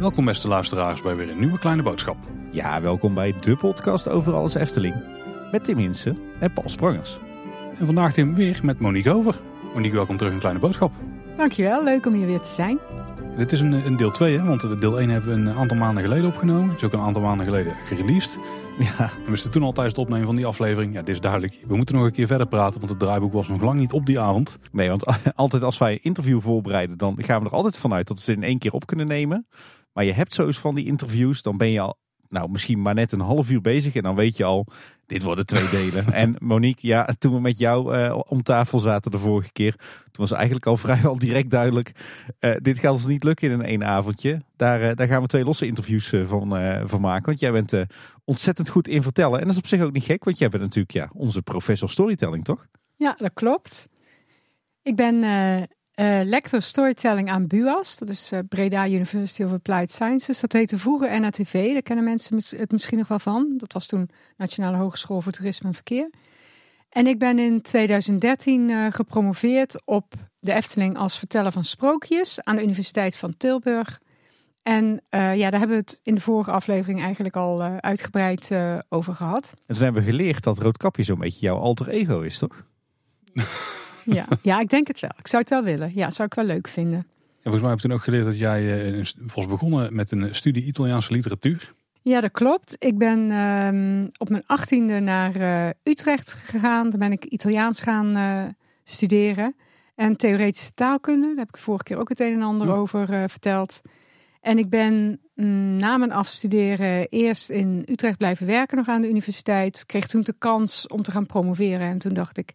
Welkom beste luisteraars bij weer een nieuwe kleine boodschap. Ja, welkom bij de podcast over alles Efteling. Met Tim Hinsen en Paul Sprangers. En vandaag Tim weer met Monique Over. Monique, welkom terug in Kleine Boodschap. Dankjewel, leuk om hier weer te zijn. Dit is een, een deel 2, hè? want deel 1 hebben we een aantal maanden geleden opgenomen. Het is ook een aantal maanden geleden gereleased. Ja, we wisten toen al tijdens het opnemen van die aflevering, ja, dit is duidelijk. We moeten nog een keer verder praten, want het draaiboek was nog lang niet op die avond. nee, want altijd als wij interview voorbereiden, dan gaan we er altijd vanuit dat we ze in één keer op kunnen nemen. Maar je hebt zo eens van die interviews, dan ben je al, nou misschien maar net een half uur bezig en dan weet je al, dit worden twee delen. en Monique, ja, toen we met jou eh, om tafel zaten de vorige keer, toen was eigenlijk al vrijwel direct duidelijk, eh, dit gaat ons niet lukken in een één avondje. Daar, eh, daar gaan we twee losse interviews van, van maken, want jij bent ontzettend goed in vertellen. En dat is op zich ook niet gek, want jij bent natuurlijk ja, onze professor storytelling, toch? Ja, dat klopt. Ik ben eh, lector storytelling aan BUAS. Dat is eh, Breda University of Applied Sciences. Dat heette vroeger NATV. Daar kennen mensen het misschien nog wel van. Dat was toen Nationale Hogeschool voor Toerisme en Verkeer. En ik ben in 2013 eh, gepromoveerd op de Efteling als verteller van sprookjes aan de Universiteit van Tilburg. En eh, ja, daar hebben we het in de vorige aflevering eigenlijk al eh, uitgebreid eh, over gehad. En toen hebben we geleerd dat Roodkapje zo'n beetje jouw alter ego is, toch? Ja, ja, ik denk het wel. Ik zou het wel willen. Ja, zou ik wel leuk vinden. En volgens mij heb ik toen ook geleerd dat jij eh, was begonnen met een studie Italiaanse literatuur. Ja, dat klopt. Ik ben ehm, op mijn achttiende naar eh, Utrecht gegaan. Daar ben ik Italiaans gaan eh, studeren. En theoretische taalkunde. Daar heb ik vorige keer ook het een en ander Ja. over eh, verteld. En ik ben mm, na mijn afstuderen eerst in Utrecht blijven werken nog aan de universiteit. Kreeg toen de kans om te gaan promoveren. En toen dacht ik,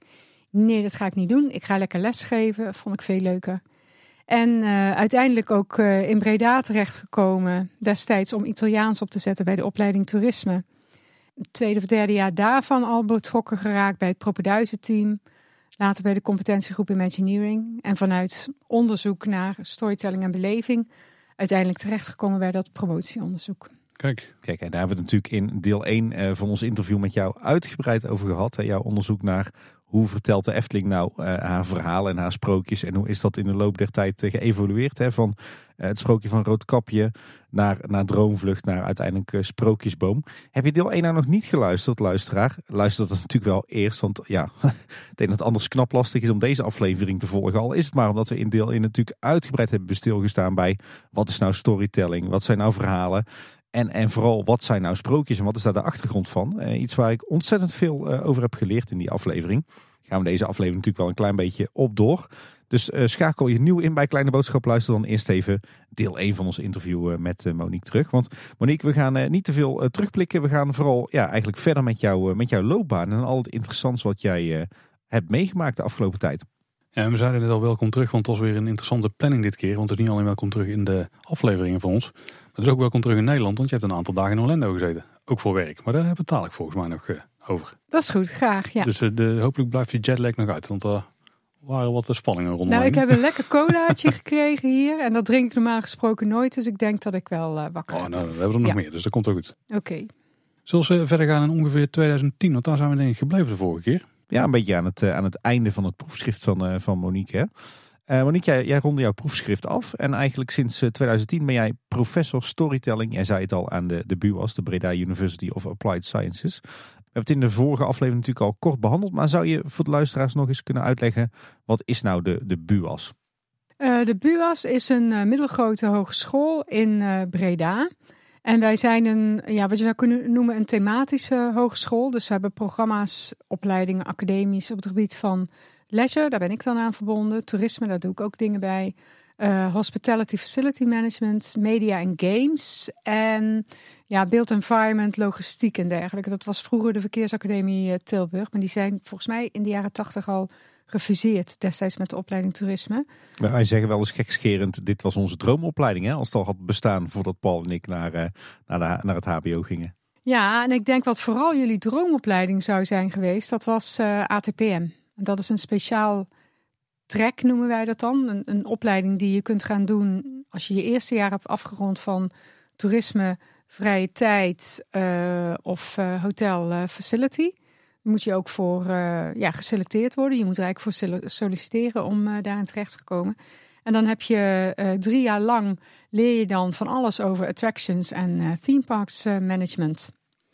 nee, dat ga ik niet doen. Ik ga lekker lesgeven. Vond ik veel leuker. En eh, uiteindelijk ook eh, in Breda terechtgekomen destijds om Italiaans op te zetten bij de opleiding toerisme. Het tweede of derde jaar daarvan al betrokken geraakt bij het Propeduizen-team. Later bij de competentiegroep Imagineering. En vanuit onderzoek naar storytelling en beleving uiteindelijk terechtgekomen bij dat promotieonderzoek. Kijk, Kijk, en daar hebben we het natuurlijk in deel 1 eh, van ons interview met jou uitgebreid over gehad. Hè? Jouw onderzoek naar hoe vertelt de Efteling nou eh, haar verhalen en haar sprookjes. En hoe is dat in de loop der tijd eh, geëvolueerd. Hè? Van eh, het sprookje van Roodkapje naar, naar Droomvlucht naar uiteindelijk Sprookjesboom. Heb je deel 1 nou nog niet geluisterd, luisteraar? Luister dat natuurlijk wel eerst. Want ja, ik denk dat het anders knap lastig is om deze aflevering te volgen. Al is het maar omdat we in deel 1 natuurlijk uitgebreid hebben stilgestaan bij wat is nou storytelling? Wat zijn nou verhalen? En, en vooral, wat zijn nou sprookjes en wat is daar de achtergrond van? Eh, iets waar ik ontzettend veel eh, over heb geleerd in die aflevering. Gaan we deze aflevering natuurlijk wel een klein beetje op door. Dus eh, schakel je nieuw in bij Kleine Boodschap. Luister dan eerst even deel 1 van ons interview met Monique terug. Want Monique, we gaan niet te veel terugblikken. We gaan vooral ja, eigenlijk verder met, jou, met jouw loopbaan. En al het interessants wat jij hebt meegemaakt de afgelopen tijd. En we zeiden net al welkom terug, want het was weer een interessante planning dit keer. Want het is niet alleen welkom terug in de afleveringen van ons, maar het is ook welkom terug in Nederland, want je hebt een aantal dagen in Orlando gezeten. Ook voor werk, maar daar hebben we het volgens mij nog eh, over. Dat is goed, graag. Ja. Dus eh, de, hopelijk blijft die jetlag nog uit, want er waren wat spanningen rondom. Nou, ik heb een lekker colaatje gekregen hier. En dat drink ik normaal gesproken nooit. Dus ik denk dat ik wel eh, wakker Oh, nou, we hebben er nog Ja. meer, dus dat komt ook goed. Oké. Zullen we verder gaan in ongeveer 2010, want daar zijn we denk ik gebleven de vorige keer. Ja, een beetje aan het, eh, aan het einde van het proefschrift van, eh, van Monique. Hè? Eh, Monique, jij, jij ronde jouw proefschrift af. En eigenlijk sinds eh, 2010 ben jij professor storytelling. Jij zei het al aan de, de BUAS, de Breda University of Applied Sciences. We hebben het in de vorige aflevering natuurlijk al kort behandeld. Maar zou je voor de luisteraars nog eens kunnen uitleggen, wat is nou de, de BUAS? Eh, de BUAS is een middelgrote hogeschool in Breda. En wij zijn een, ja, wat je zou kunnen noemen, een thematische hogeschool. Dus we hebben programma's, opleidingen, academisch op het gebied van leisure. Daar ben ik dan aan verbonden. Toerisme, daar doe ik ook dingen bij. Eh, hospitality Facility Management, media en games. En ja, built environment, logistiek en dergelijke. Dat was vroeger de Verkeersacademie eh, Tilburg. Maar die zijn volgens mij in de jaren tachtig al gefuseerd. Destijds met de opleiding toerisme. Wij zeggen wel eens gekscherend, dit was onze droomopleiding. Hè? Als het al had bestaan voordat Paul en ik naar, eh, naar, de, naar het hbo gingen. Ja, en ik denk wat vooral jullie droomopleiding zou zijn geweest, dat was eh, ATPM. En dat is een speciaal track, noemen wij dat dan. Een, een opleiding die je kunt gaan doen als je je eerste jaar hebt afgerond van toerisme, vrije tijd eh, of hotel facility. Moet je ook voor uh, ja, geselecteerd worden. Je moet er eigenlijk voor solliciteren om uh, daarin terecht te komen. En dan heb je uh, drie jaar lang leer je dan van alles over attractions en theme parks management.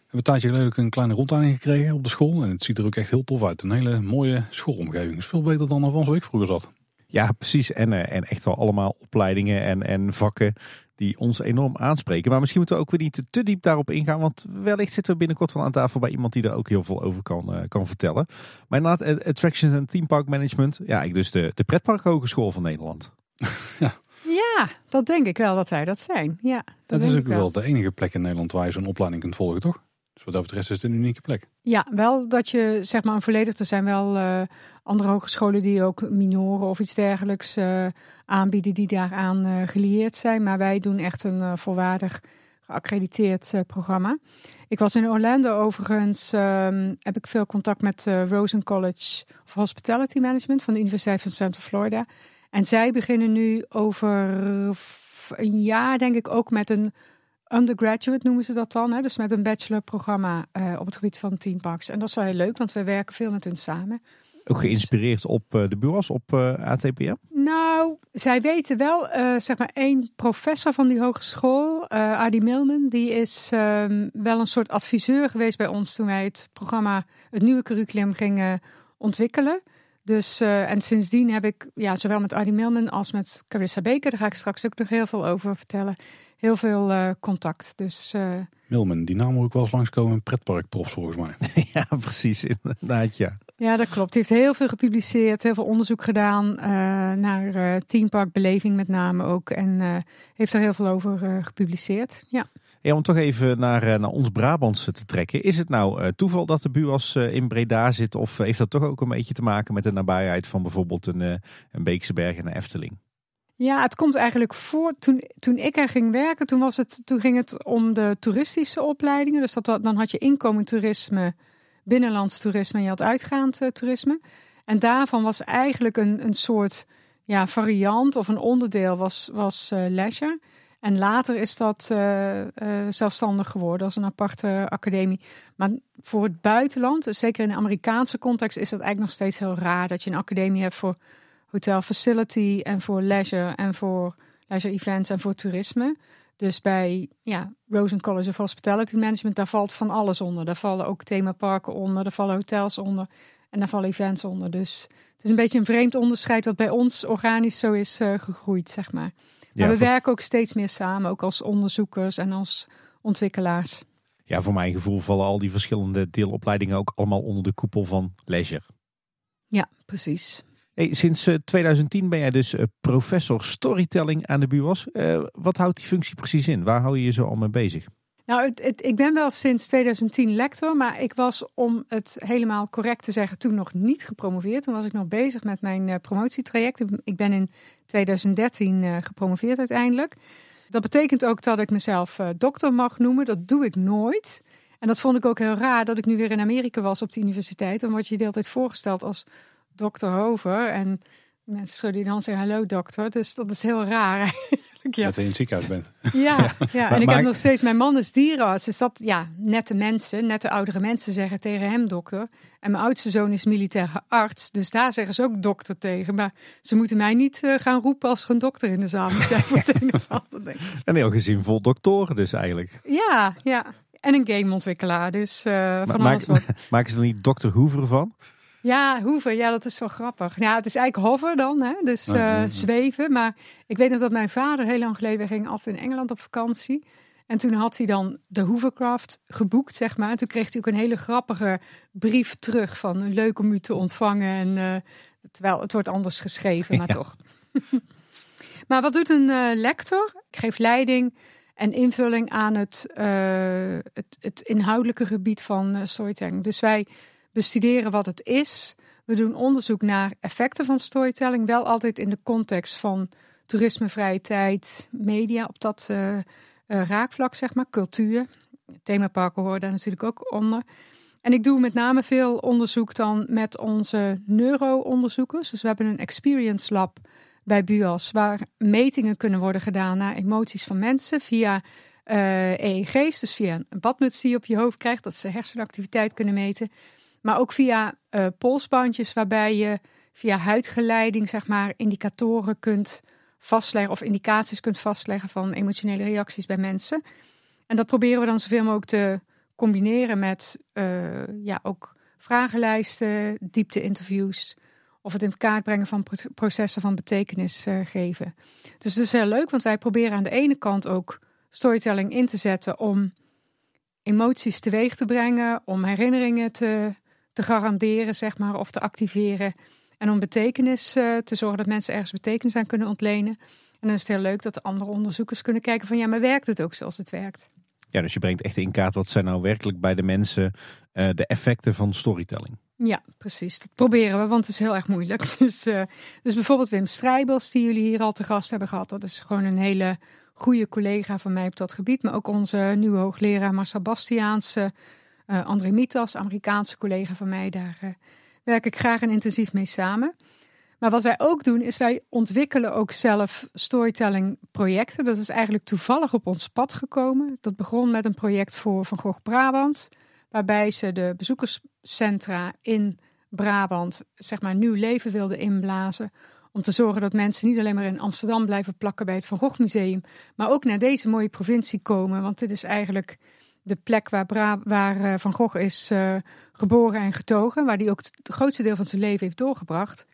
We hebben een tijdje geleden een kleine rondleiding gekregen op de school. En het ziet er ook echt heel tof uit. Een hele mooie schoolomgeving. is veel beter dan van zo ik vroeger zat. Ja, precies. En, en echt wel allemaal opleidingen en, en vakken die ons enorm aanspreken. Maar misschien moeten we ook weer niet te diep daarop ingaan. Want wellicht zitten we binnenkort wel aan tafel bij iemand die er ook heel veel over kan, uh, kan vertellen. Maar inderdaad, Attractions en Theme Park Management. Ja, ik dus de, de Pretpark Hogeschool van Nederland. ja. ja, dat denk ik wel dat wij dat zijn. Ja, dat, is ook wel de enige plek in Nederland waar je zo'n opleiding kunt volgen, toch? Dus wat dat betreft is het een unieke plek. Ja, wel dat je, zeg maar, volledig, er zijn wel uh, andere hogescholen die ook minoren of iets dergelijks uh, aanbieden die daaraan uh, gelieerd zijn. Maar wij doen echt een volwaardig geaccrediteerd programma. Ik was in Orlando overigens, um, heb ik veel contact met Rosen College of Hospitality Management van de Universiteit van Central Florida. En zij beginnen nu over een jaar, denk ik, ook met een undergraduate noemen ze dat dan. Hè? Dus met een bachelorprogramma uh, op het gebied van teamparks. En dat is wel heel leuk, want we werken veel met hun samen. Ook geïnspireerd op uh, de bureaus, op uh, eh, ATPM? Nou, zij weten wel, zeg maar één professor van die hogeschool, Adi Milman, die is um, wel een soort adviseur geweest bij ons toen wij het programma, het nieuwe curriculum gingen ontwikkelen. Dus, en sindsdien heb ik, ja, zowel met Adi Milman als met Carissa Baker, daar ga ik straks ook nog heel veel over vertellen heel veel uh, contact. Dus, uh... Milman, die naam moet ik wel eens langskomen in pretparkprofs volgens mij. ja, precies, inderdaad, ja. Ja, dat klopt. Hij heeft heel veel gepubliceerd, heel veel onderzoek gedaan uh, naar uh, teamparkbeleving met name ook. En heeft er heel veel over gepubliceerd, ja. Ja, om toch even naar, naar ons Brabantse te trekken. Is het nou toeval dat de BUAS in Breda zit? Of heeft dat toch ook een beetje te maken met de nabijheid van bijvoorbeeld een, een Beekse Berg en een Efteling? Ja, het komt eigenlijk voor. Toen, toen ik er ging werken, toen, was het, toen ging het om de toeristische opleidingen. Dus dat, dan had je inkomend toerisme, binnenlands toerisme en je had uitgaand uh, toerisme. En daarvan was eigenlijk een, een soort ja, variant of een onderdeel was, was uh, leisure. En later is dat uh, zelfstandig geworden als een aparte academie. Maar voor het buitenland, zeker in de Amerikaanse context, is dat eigenlijk nog steeds heel raar dat je een academie hebt voor hotel facility en voor leisure en voor leisure events en voor toerisme. Dus bij ja, Rosen College of Hospitality Management, daar valt van alles onder. Daar vallen ook themaparken onder, daar vallen hotels onder en daar vallen events onder. Dus het is een beetje een vreemd onderscheid wat bij ons organisch zo is uh, gegroeid, zeg maar. Maar we werken ook steeds meer samen, ook als onderzoekers en als ontwikkelaars. Ja, voor mijn gevoel vallen al die verschillende deelopleidingen ook allemaal onder de koepel van leisure. Ja, precies. Sinds 2010 eh, ben jij dus eh, professor storytelling aan de BUAS. Uh, wat houdt die functie precies in? Waar hou je je zo al mee bezig? Nou, het, ik ben wel sinds 2010 lector, maar ik was, om het helemaal correct te zeggen, toen nog niet gepromoveerd. Toen was ik nog bezig met mijn promotietraject. Ik ben in 2013 uh, gepromoveerd uiteindelijk. Dat betekent ook dat ik mezelf dokter mag noemen. Dat doe ik nooit. En dat vond ik ook heel raar dat ik nu weer in Amerika was op de universiteit. Dan word je de hele tijd voorgesteld als dokter Hover. En mensen schudden dan zeggen, hallo dokter. Dus dat is heel raar eigenlijk. Ja. Dat je in het ziekenhuis bent. Ja, ja. en ik heb nog steeds, mijn man is dierenarts. Dus dat, ja, nette mensen, nette oudere mensen zeggen tegen hem dokter. En mijn oudste zoon is militair arts. Dus daar zeggen ze ook dokter tegen. Maar ze moeten mij niet uh, gaan roepen als er een dokter in de zaal moet zijn. Voor het een of ander, En heel gezien vol doktoren dus eigenlijk. Ja, ja. En een gameontwikkelaar. Dus uh, van maak, alles wat. Maken ze er niet dokter Hoover van? Ja, hoeven. Ja, dat is wel grappig. Ja, het is eigenlijk hover dan, hè? dus uh, zweven. Maar ik weet nog dat mijn vader heel lang geleden, we gingen altijd in Engeland op vakantie. En toen had hij dan de Hoovercraft geboekt, zeg maar. En toen kreeg hij ook een hele grappige brief terug van leuk om u te ontvangen. En, uh, terwijl het wordt anders geschreven, maar toch. maar wat doet een uh, lector? Ik geef leiding en invulling aan het, het, het, inhoudelijke gebied van storytelling. Dus wij bestuderen wat het is. We doen onderzoek naar effecten van storytelling, wel altijd in de context van toerisme, vrije tijd, media, op dat uh, raakvlak, zeg maar, cultuur. Themaparken horen daar natuurlijk ook onder. En ik doe met name veel onderzoek dan met onze neuro-onderzoekers. Dus we hebben een experience lab bij BUAS, waar metingen kunnen worden gedaan naar emoties van mensen via EEG's, dus via een badmuts die je op je hoofd krijgt, dat ze hersenactiviteit kunnen meten. Maar ook via uh, polsbandjes, waarbij je via huidgeleiding, zeg maar, indicatoren kunt vastleggen of indicaties kunt vastleggen van emotionele reacties bij mensen. En dat proberen we dan zoveel mogelijk te combineren met uh, ja, ook vragenlijsten, diepte-interviews of het in kaart brengen van processen van betekenis uh, geven. Dus het is heel leuk, want wij proberen aan de ene kant ook storytelling in te zetten om emoties teweeg te brengen, om herinneringen te, te garanderen, zeg maar, of te activeren. En om betekenis uh, te zorgen dat mensen ergens betekenis aan kunnen ontlenen. En dan is het heel leuk dat de andere onderzoekers kunnen kijken van ja, maar werkt het ook zoals het werkt? Ja, dus je brengt echt in kaart wat zijn nou werkelijk bij de mensen uh, de effecten van storytelling. Ja, precies. Dat proberen we, want het is heel erg moeilijk. Dus, uh, dus bijvoorbeeld Wim Strijbels, die jullie hier al te gast hebben gehad. Dat is gewoon een hele goede collega van mij op dat gebied. Maar ook onze nieuwe hoogleraar Marcel Bastiaans, uh, André Mitas, Amerikaanse collega van mij. Daar werk ik graag en intensief mee samen. Maar wat wij ook doen, is wij ontwikkelen ook zelf storytelling projecten. Dat is eigenlijk toevallig op ons pad gekomen. Dat begon met een project voor Van Gogh Brabant, waarbij ze de bezoekerscentra in Brabant, zeg maar, nieuw leven wilden inblazen. Om te zorgen dat mensen niet alleen maar in Amsterdam blijven plakken bij het Van Gogh Museum, maar ook naar deze mooie provincie komen. Want dit is eigenlijk de plek waar, eh, Van Gogh is uh, geboren en getogen, waar hij ook het grootste deel van zijn leven heeft doorgebracht.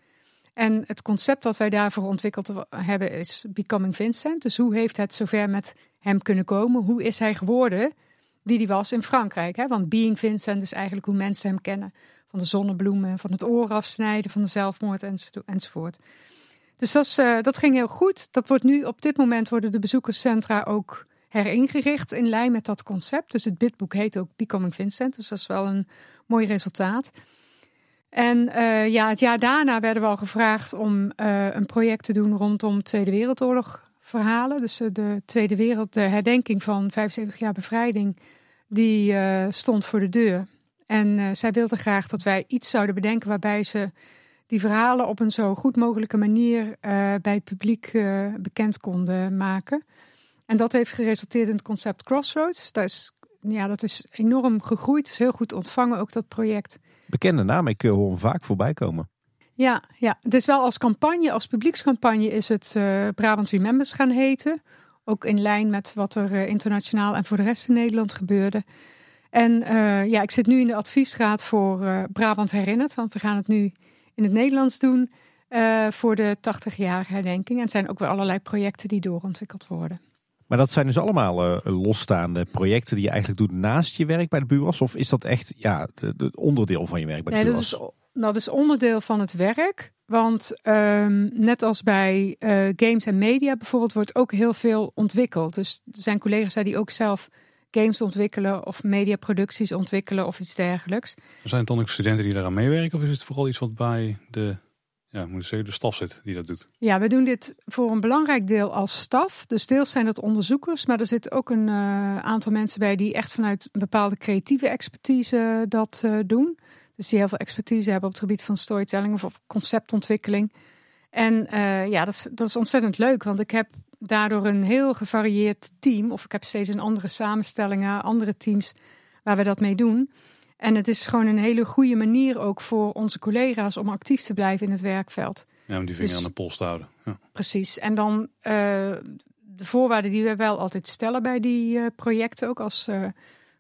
En het concept dat wij daarvoor ontwikkeld hebben is Becoming Vincent. Dus hoe heeft het zover met hem kunnen komen? Hoe is hij geworden wie hij was in Frankrijk? Hè? Want Being Vincent is eigenlijk hoe mensen hem kennen. Van de zonnebloemen, van het oor afsnijden, van de zelfmoord enzovoort. Dus dat, uh, dat ging heel goed. Dat wordt nu op dit moment worden de bezoekerscentra ook heringericht in lijn met dat concept. Dus het bidboek heet ook Becoming Vincent. Dus dat is wel een mooi resultaat. En uh, ja, het jaar daarna werden we al gevraagd om uh, een project te doen rondom Tweede Wereldoorlog verhalen. Dus uh, de Tweede Wereld, de herdenking van 75 jaar bevrijding, die stond voor de deur. En zij wilde graag dat wij iets zouden bedenken waarbij ze die verhalen op een zo goed mogelijke manier bij het publiek bekend konden maken. En dat heeft geresulteerd in het concept Crossroads. Dat is, ja, dat is enorm gegroeid, is heel goed ontvangen, ook dat project. Bekende naam, ik hoor hem vaak voorbij komen. Ja, ja, het is wel als campagne, als publiekscampagne is het uh, Brabant Remembers gaan heten. Ook in lijn met wat er uh, internationaal en voor de rest in Nederland gebeurde. En uh, ja, ik zit nu in de adviesraad voor Brabant Herinnerd, want we gaan het nu in het Nederlands doen voor de 80-jarige herdenking. En er zijn ook weer allerlei projecten die doorontwikkeld worden. Maar dat zijn dus allemaal uh, losstaande projecten die je eigenlijk doet naast je werk bij de BUAS? Of is dat echt ja, het onderdeel van je werk bij de nee, BUAS? Dat is, dat is onderdeel van het werk. Want um, net als bij uh, games en media bijvoorbeeld wordt ook heel veel ontwikkeld. Dus er zijn collega's die ook zelf games ontwikkelen of mediaproducties ontwikkelen of iets dergelijks. Zijn het dan ook studenten die daaraan meewerken of is het vooral iets wat bij de ja, moet ik zeggen, de staf zit die dat doet. Ja, we doen dit voor een belangrijk deel als staf. Dus deels zijn dat onderzoekers, maar er zitten ook een uh, aantal mensen bij die echt vanuit een bepaalde creatieve expertise dat uh, doen. Dus die heel veel expertise hebben op het gebied van storytelling of conceptontwikkeling. En ja, dat, dat is ontzettend leuk, want ik heb daardoor een heel gevarieerd team. Of ik heb steeds een andere samenstellingen, andere teams waar we dat mee doen. En het is gewoon een hele goede manier ook voor onze collega's om actief te blijven in het werkveld. Ja, om die vinger dus, aan de pols te houden. Ja. Precies. En dan uh, de voorwaarden die we wel altijd stellen bij die uh, projecten, ook als uh,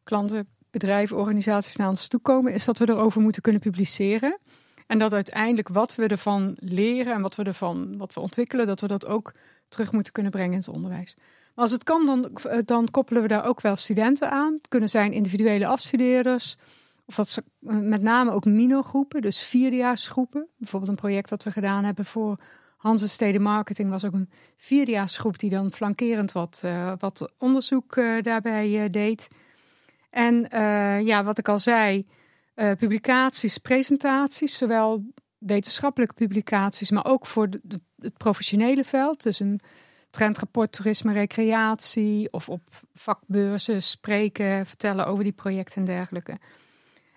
klanten, bedrijven, organisaties naar ons toe komen, is dat we erover moeten kunnen publiceren. En dat uiteindelijk wat we ervan leren en wat we ervan wat we ontwikkelen, dat we dat ook terug moeten kunnen brengen in het onderwijs. Maar als het kan, dan, dan koppelen we daar ook wel studenten aan. Het kunnen zijn individuele afstudeerders. Of dat ze eh, met name ook minogroepen, dus vierdejaarsgroepen. Bijvoorbeeld een project dat we gedaan hebben voor Hanse Steden Marketing was ook een vierdejaarsgroep die dan flankerend wat, uh, wat onderzoek uh, daarbij deed. En ja, wat ik al zei, publicaties, presentaties, zowel wetenschappelijke publicaties, maar ook voor het professionele veld. Dus een trendrapport toerisme, recreatie of op vakbeurzen spreken, vertellen over die projecten en dergelijke.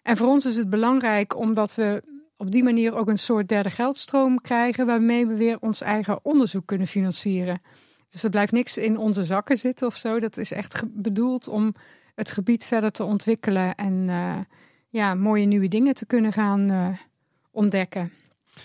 En voor ons is het belangrijk omdat we op die manier ook een soort derde geldstroom krijgen, waarmee we weer ons eigen onderzoek kunnen financieren. Dus er blijft niks in onze zakken zitten of zo. Dat is echt bedoeld om het gebied verder te ontwikkelen en uh, ja, mooie nieuwe dingen te kunnen gaan uh, ontdekken.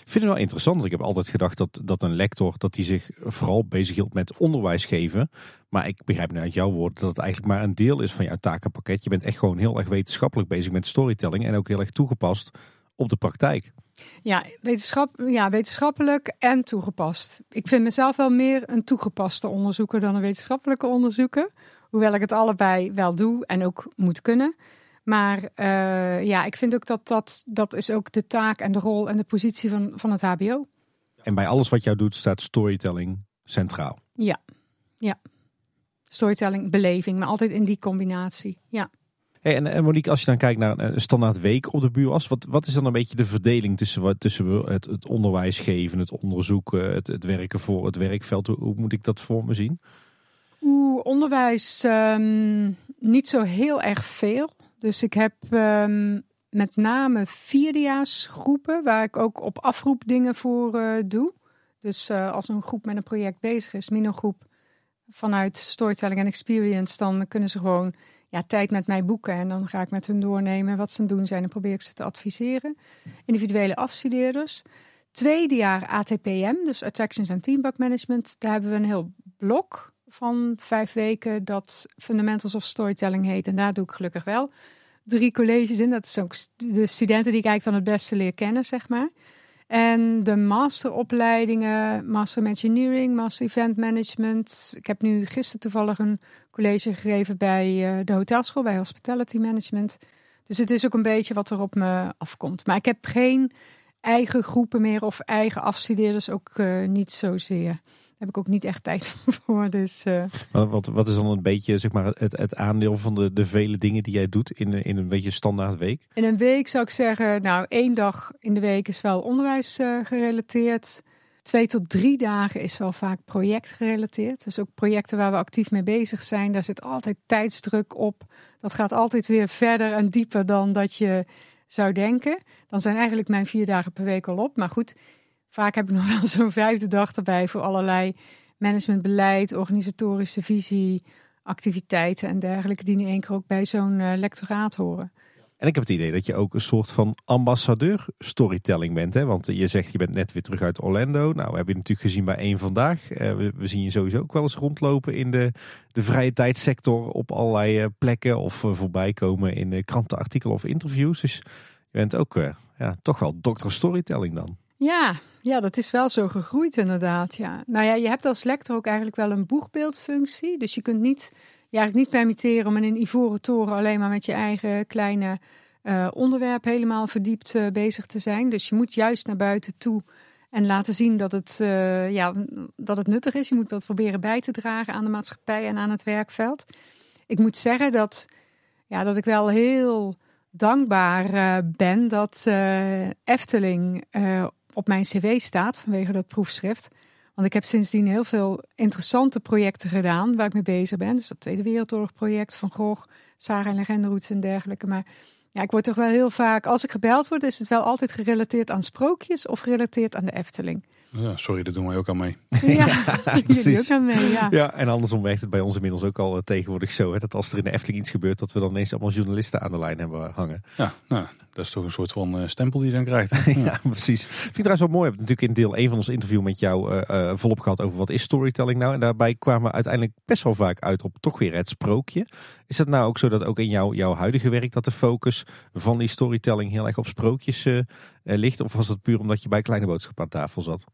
Ik vind het wel interessant. Ik heb altijd gedacht dat, dat een lector dat die zich vooral bezighield met onderwijs geven. Maar ik begrijp nu uit jouw woorden dat het eigenlijk maar een deel is van jouw takenpakket. Je bent echt gewoon heel erg wetenschappelijk bezig met storytelling en ook heel erg toegepast op de praktijk. Ja, wetenschap, ja, wetenschappelijk en toegepast. Ik vind mezelf wel meer een toegepaste onderzoeker dan een wetenschappelijke onderzoeker. Hoewel ik het allebei wel doe en ook moet kunnen. Maar uh, ja, ik vind ook dat, dat dat is ook de taak en de rol en de positie van, van het HBO. En bij alles wat jou doet staat storytelling centraal. Ja, ja. Storytelling, beleving, maar altijd in die combinatie. Ja. Hey, en, en Monique, als je dan kijkt naar een standaard week op de buurwas, wat, wat is dan een beetje de verdeling tussen, tussen het, het onderwijs geven, het onderzoeken, het, het werken voor het werkveld? Hoe, moet ik dat voor me zien? Oeh, onderwijs um, niet zo heel erg veel. Dus ik heb um, met name vierdejaarsgroepen waar ik ook op afroep dingen voor uh, doe. Dus uh, als een groep met een project bezig is, minogroep vanuit storytelling en experience, dan kunnen ze gewoon ja, tijd met mij boeken. En dan ga ik met hun doornemen wat ze aan doen zijn en probeer ik ze te adviseren. Individuele afstudeerders. Tweede jaar ATPM, dus Attractions en Teamwork Management. Daar hebben we een heel blok van vijf weken dat Fundamentals of Storytelling heet. En daar doe ik gelukkig wel drie colleges in. Dat is ook de studenten die ik eigenlijk dan het beste leer kennen, zeg maar. En de masteropleidingen, Master Engineering, Master Event Management. Ik heb nu gisteren toevallig een college gegeven bij uh, de hotelschool, bij Hospitality Management. Dus het is ook een beetje wat er op me afkomt. Maar ik heb geen eigen groepen meer of eigen afstudeerders ook uh, niet zozeer heb ik ook niet echt tijd voor. Dus, uh... wat, wat is dan een beetje zeg maar, het, het aandeel van de, de vele dingen die jij doet in, in een beetje standaard week? In een week zou ik zeggen, nou één dag in de week is wel onderwijs uh, gerelateerd. Twee tot drie dagen is wel vaak projectgerelateerd. Dus ook projecten waar we actief mee bezig zijn. Daar zit altijd tijdsdruk op. Dat gaat altijd weer verder en dieper dan dat je zou denken. Dan zijn eigenlijk mijn vier dagen per week al op. Maar goed, Vaak heb ik nog wel zo'n vijfde dag erbij voor allerlei managementbeleid, organisatorische visie, activiteiten en dergelijke, die nu één keer ook bij zo'n uh, lectoraat horen. En ik heb het idee dat je ook een soort van ambassadeur storytelling bent. Hè? Want je zegt je bent net weer terug uit Orlando. Nou, we hebben je natuurlijk gezien bij één vandaag. Uh, we, zien je sowieso ook wel eens rondlopen in de, de vrije tijdssector op allerlei plekken. Of voorbij komen in krantenartikelen of interviews. Dus je bent ook ja, toch wel dokter storytelling dan. Ja, ja, dat is wel zo gegroeid inderdaad. Ja. Nou ja, je hebt als lector ook eigenlijk wel een boegbeeldfunctie. Dus je kunt niet, eigenlijk niet permitteren om in een ivoren toren alleen maar met je eigen kleine uh, onderwerp helemaal verdiept uh, bezig te zijn. Dus je moet juist naar buiten toe en laten zien dat het, uh, ja, dat het nuttig is. Je moet dat proberen bij te dragen aan de maatschappij en aan het werkveld. Ik moet zeggen dat, ja, dat ik wel heel dankbaar ben dat Efteling op mijn cv staat vanwege dat proefschrift. Want ik heb sindsdien heel veel interessante projecten gedaan waar ik mee bezig ben. Dus dat Tweede Wereldoorlog project van Gogh, Sarah en Legenderoutes en dergelijke. Maar ja, ik word toch wel heel vaak, als ik gebeld word, is het wel altijd gerelateerd aan sprookjes of gerelateerd aan de Efteling. Ja, sorry, daar doen wij ook aan mee. Ja, ja precies. ook aan mee, ja. ja. En andersom werkt het bij ons inmiddels ook al eh, tegenwoordig zo. Hè, dat als er in de Efteling iets gebeurt, dat we dan ineens allemaal journalisten aan de lijn hebben hangen. Ja, nou, dat is toch een soort van uh, stempel die je dan krijgt. ja, precies. Ik vind het trouwens wel mooi. We hebben natuurlijk in deel 1 van ons interview met jou uh, volop gehad over wat is storytelling nou. En daarbij kwamen we uiteindelijk best wel vaak uit op toch weer het sprookje. Is het nou ook zo dat ook in jouw, jouw huidige werk dat de focus van die storytelling heel erg op sprookjes ligt? Of was het puur omdat je bij Kleine Boodschap aan tafel zat?